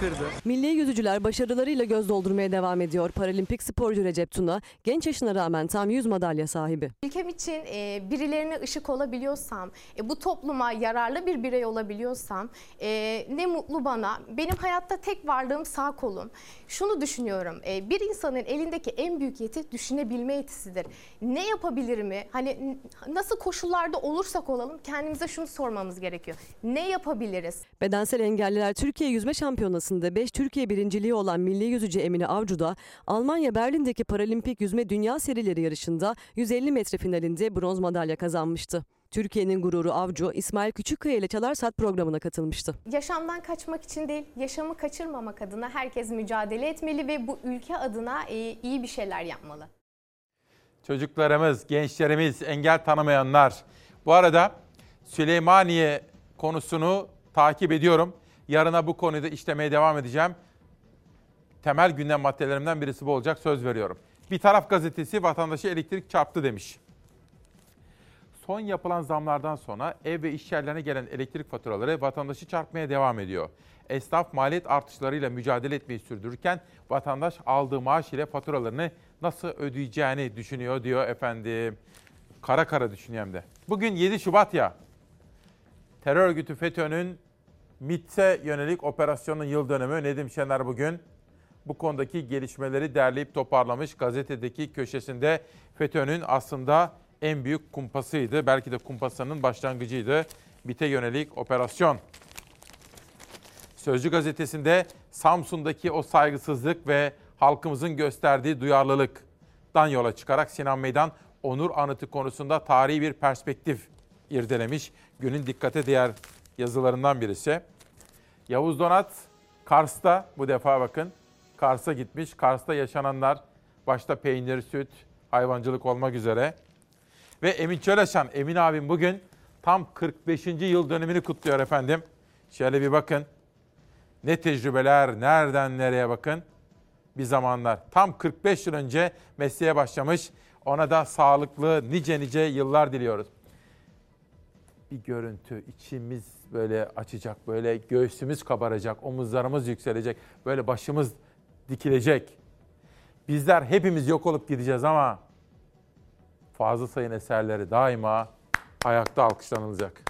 kırdı. Milli yüzücüler başarılarıyla göz doldurmaya devam ediyor. Paralimpik sporcu Recep Tuna genç yaşına rağmen tam 100 madalya sahibi. Ülkem için e, birilerine ışık olabiliyorsam, e, bu topluma yararlı bir birey olabiliyorsam e, ne mutlu bana. Benim hayatta tek varlığım sağ kolum. Şunu düşünüyorum, e, bir insanın elindeki en büyük yeti düşünebilme yetisidir. Ne yapabilirimi, hani nasıl koşullarda olursak olalım kendimize şunu sormamız gerekiyor. Ne yapabiliriz? Bedensel engelliler Türkiye Yüzme Şampiyonası'nda 5 Türkiye birinciliği olan milli yüzücü Emine Avcı da Almanya Berlin'deki Paralimpik Yüzme Dünya Serileri yarışında 150 metre finalinde bronz madalya kazanmıştı. Türkiye'nin gururu Avcı, İsmail Küçükkaya ile Çalar Saat programına katılmıştı. Yaşamdan kaçmak için değil, yaşamı kaçırmamak adına herkes mücadele etmeli ve bu ülke adına e, iyi bir şeyler yapmalı. Çocuklarımız, gençlerimiz, engel tanımayanlar. Bu arada Süleymaniye konusunu takip ediyorum. Yarına bu konuyu da işlemeye devam edeceğim. Temel gündem maddelerimden birisi bu olacak söz veriyorum. Bir taraf gazetesi vatandaşı elektrik çarptı demiş. Son yapılan zamlardan sonra ev ve iş yerlerine gelen elektrik faturaları vatandaşı çarpmaya devam ediyor. Esnaf maliyet artışlarıyla mücadele etmeyi sürdürürken vatandaş aldığı maaş ile faturalarını nasıl ödeyeceğini düşünüyor diyor efendim. Kara kara düşünüyor hem de. Bugün 7 Şubat ya. Terör örgütü FETÖ'nün MİT'e yönelik operasyonun yıl dönümü Nedim Şener bugün bu konudaki gelişmeleri derleyip toparlamış. Gazetedeki köşesinde FETÖ'nün aslında en büyük kumpasıydı. Belki de kumpasının başlangıcıydı. MİT'e yönelik operasyon. Sözcü gazetesinde Samsun'daki o saygısızlık ve halkımızın gösterdiği duyarlılıktan yola çıkarak Sinan Meydan onur anıtı konusunda tarihi bir perspektif irdelemiş. Günün dikkate değer yazılarından birisi. Yavuz Donat Kars'ta bu defa bakın Kars'a gitmiş. Kars'ta yaşananlar başta peynir, süt, hayvancılık olmak üzere. Ve Emin Çöleşan, Emin abim bugün tam 45. yıl dönümünü kutluyor efendim. Şöyle bir bakın. Ne tecrübeler, nereden nereye bakın. Bir zamanlar tam 45 yıl önce mesleğe başlamış. Ona da sağlıklı nice nice yıllar diliyoruz. Bir görüntü, içimiz böyle açacak, böyle göğsümüz kabaracak, omuzlarımız yükselecek, böyle başımız dikilecek. Bizler hepimiz yok olup gideceğiz ama Fazıl Say'ın eserleri daima ayakta alkışlanılacak.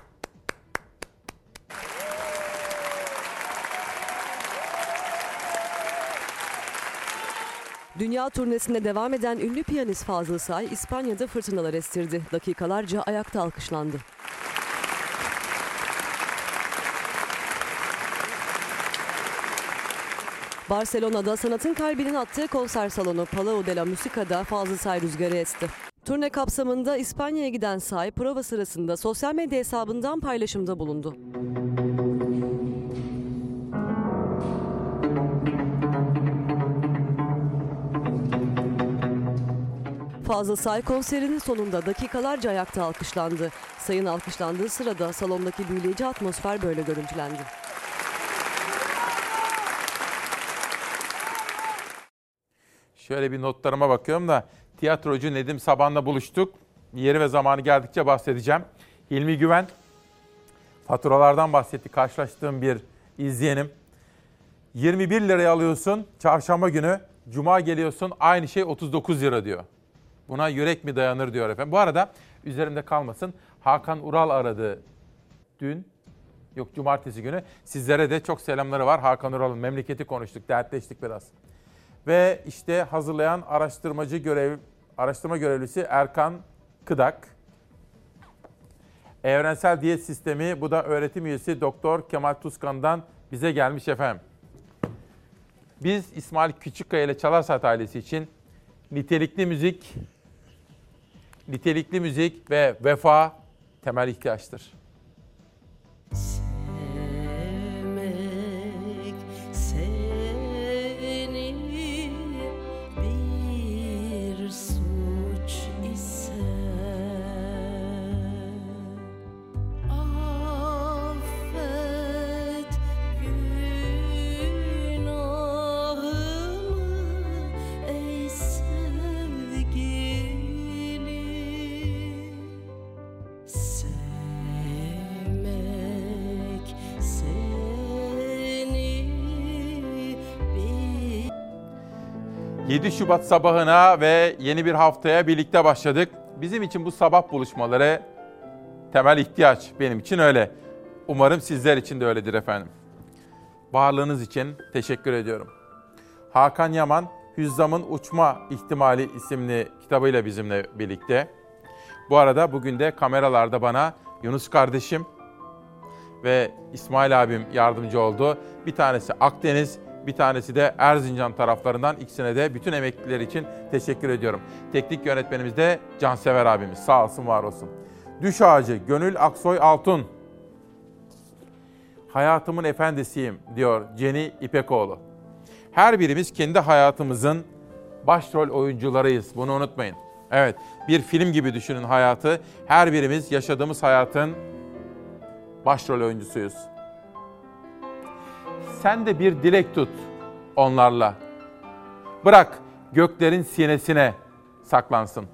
Dünya turnesinde devam eden ünlü piyanist Fazıl Say, İspanya'da fırtınalar estirdi. Dakikalarca ayakta alkışlandı. Barcelona'da sanatın kalbinin attığı konser salonu Palau de la Musica'da Fazıl Say rüzgarı esti. Turne kapsamında İspanya'ya giden Say prova sırasında sosyal medya hesabından paylaşımda bulundu. Fazıl Say konserinin sonunda dakikalarca ayakta alkışlandı. Sayın alkışlandığı sırada salondaki büyüleyici atmosfer böyle görüntülendi. Şöyle bir notlarıma bakıyorum da tiyatrocu Nedim Saban'la buluştuk. Yeri ve zamanı geldikçe bahsedeceğim. Hilmi Güven faturalardan bahsetti. Karşılaştığım bir izleyenim. 21 liraya alıyorsun çarşamba günü. Cuma geliyorsun aynı şey 39 lira diyor. Buna yürek mi dayanır diyor efendim. Bu arada üzerimde kalmasın. Hakan Ural aradı dün. Yok cumartesi günü. Sizlere de çok selamları var. Hakan Ural'ın memleketi konuştuk, dertleştik biraz. Ve işte hazırlayan araştırmacı görev araştırma görevlisi Erkan Kıdak. Evrensel Diyet Sistemi bu da öğretim üyesi Doktor Kemal Tuzkan'dan bize gelmiş efendim. Biz İsmail Küçükkaya ile Çalar ailesi için nitelikli müzik, nitelikli müzik ve vefa temel ihtiyaçtır. Şubat sabahına ve yeni bir haftaya birlikte başladık. Bizim için bu sabah buluşmaları temel ihtiyaç. Benim için öyle. Umarım sizler için de öyledir efendim. Varlığınız için teşekkür ediyorum. Hakan Yaman, Hüzzam'ın Uçma İhtimali isimli kitabıyla bizimle birlikte. Bu arada bugün de kameralarda bana Yunus kardeşim ve İsmail abim yardımcı oldu. Bir tanesi Akdeniz, bir tanesi de Erzincan taraflarından ikisine de bütün emekliler için teşekkür ediyorum. Teknik yönetmenimiz de Cansever abimiz. Sağ olsun, var olsun. Düş ağacı Gönül Aksoy Altun. Hayatımın efendisiyim diyor Ceni İpekoğlu. Her birimiz kendi hayatımızın başrol oyuncularıyız. Bunu unutmayın. Evet, bir film gibi düşünün hayatı. Her birimiz yaşadığımız hayatın başrol oyuncusuyuz. Sen de bir dilek tut onlarla. Bırak göklerin sinesine saklansın.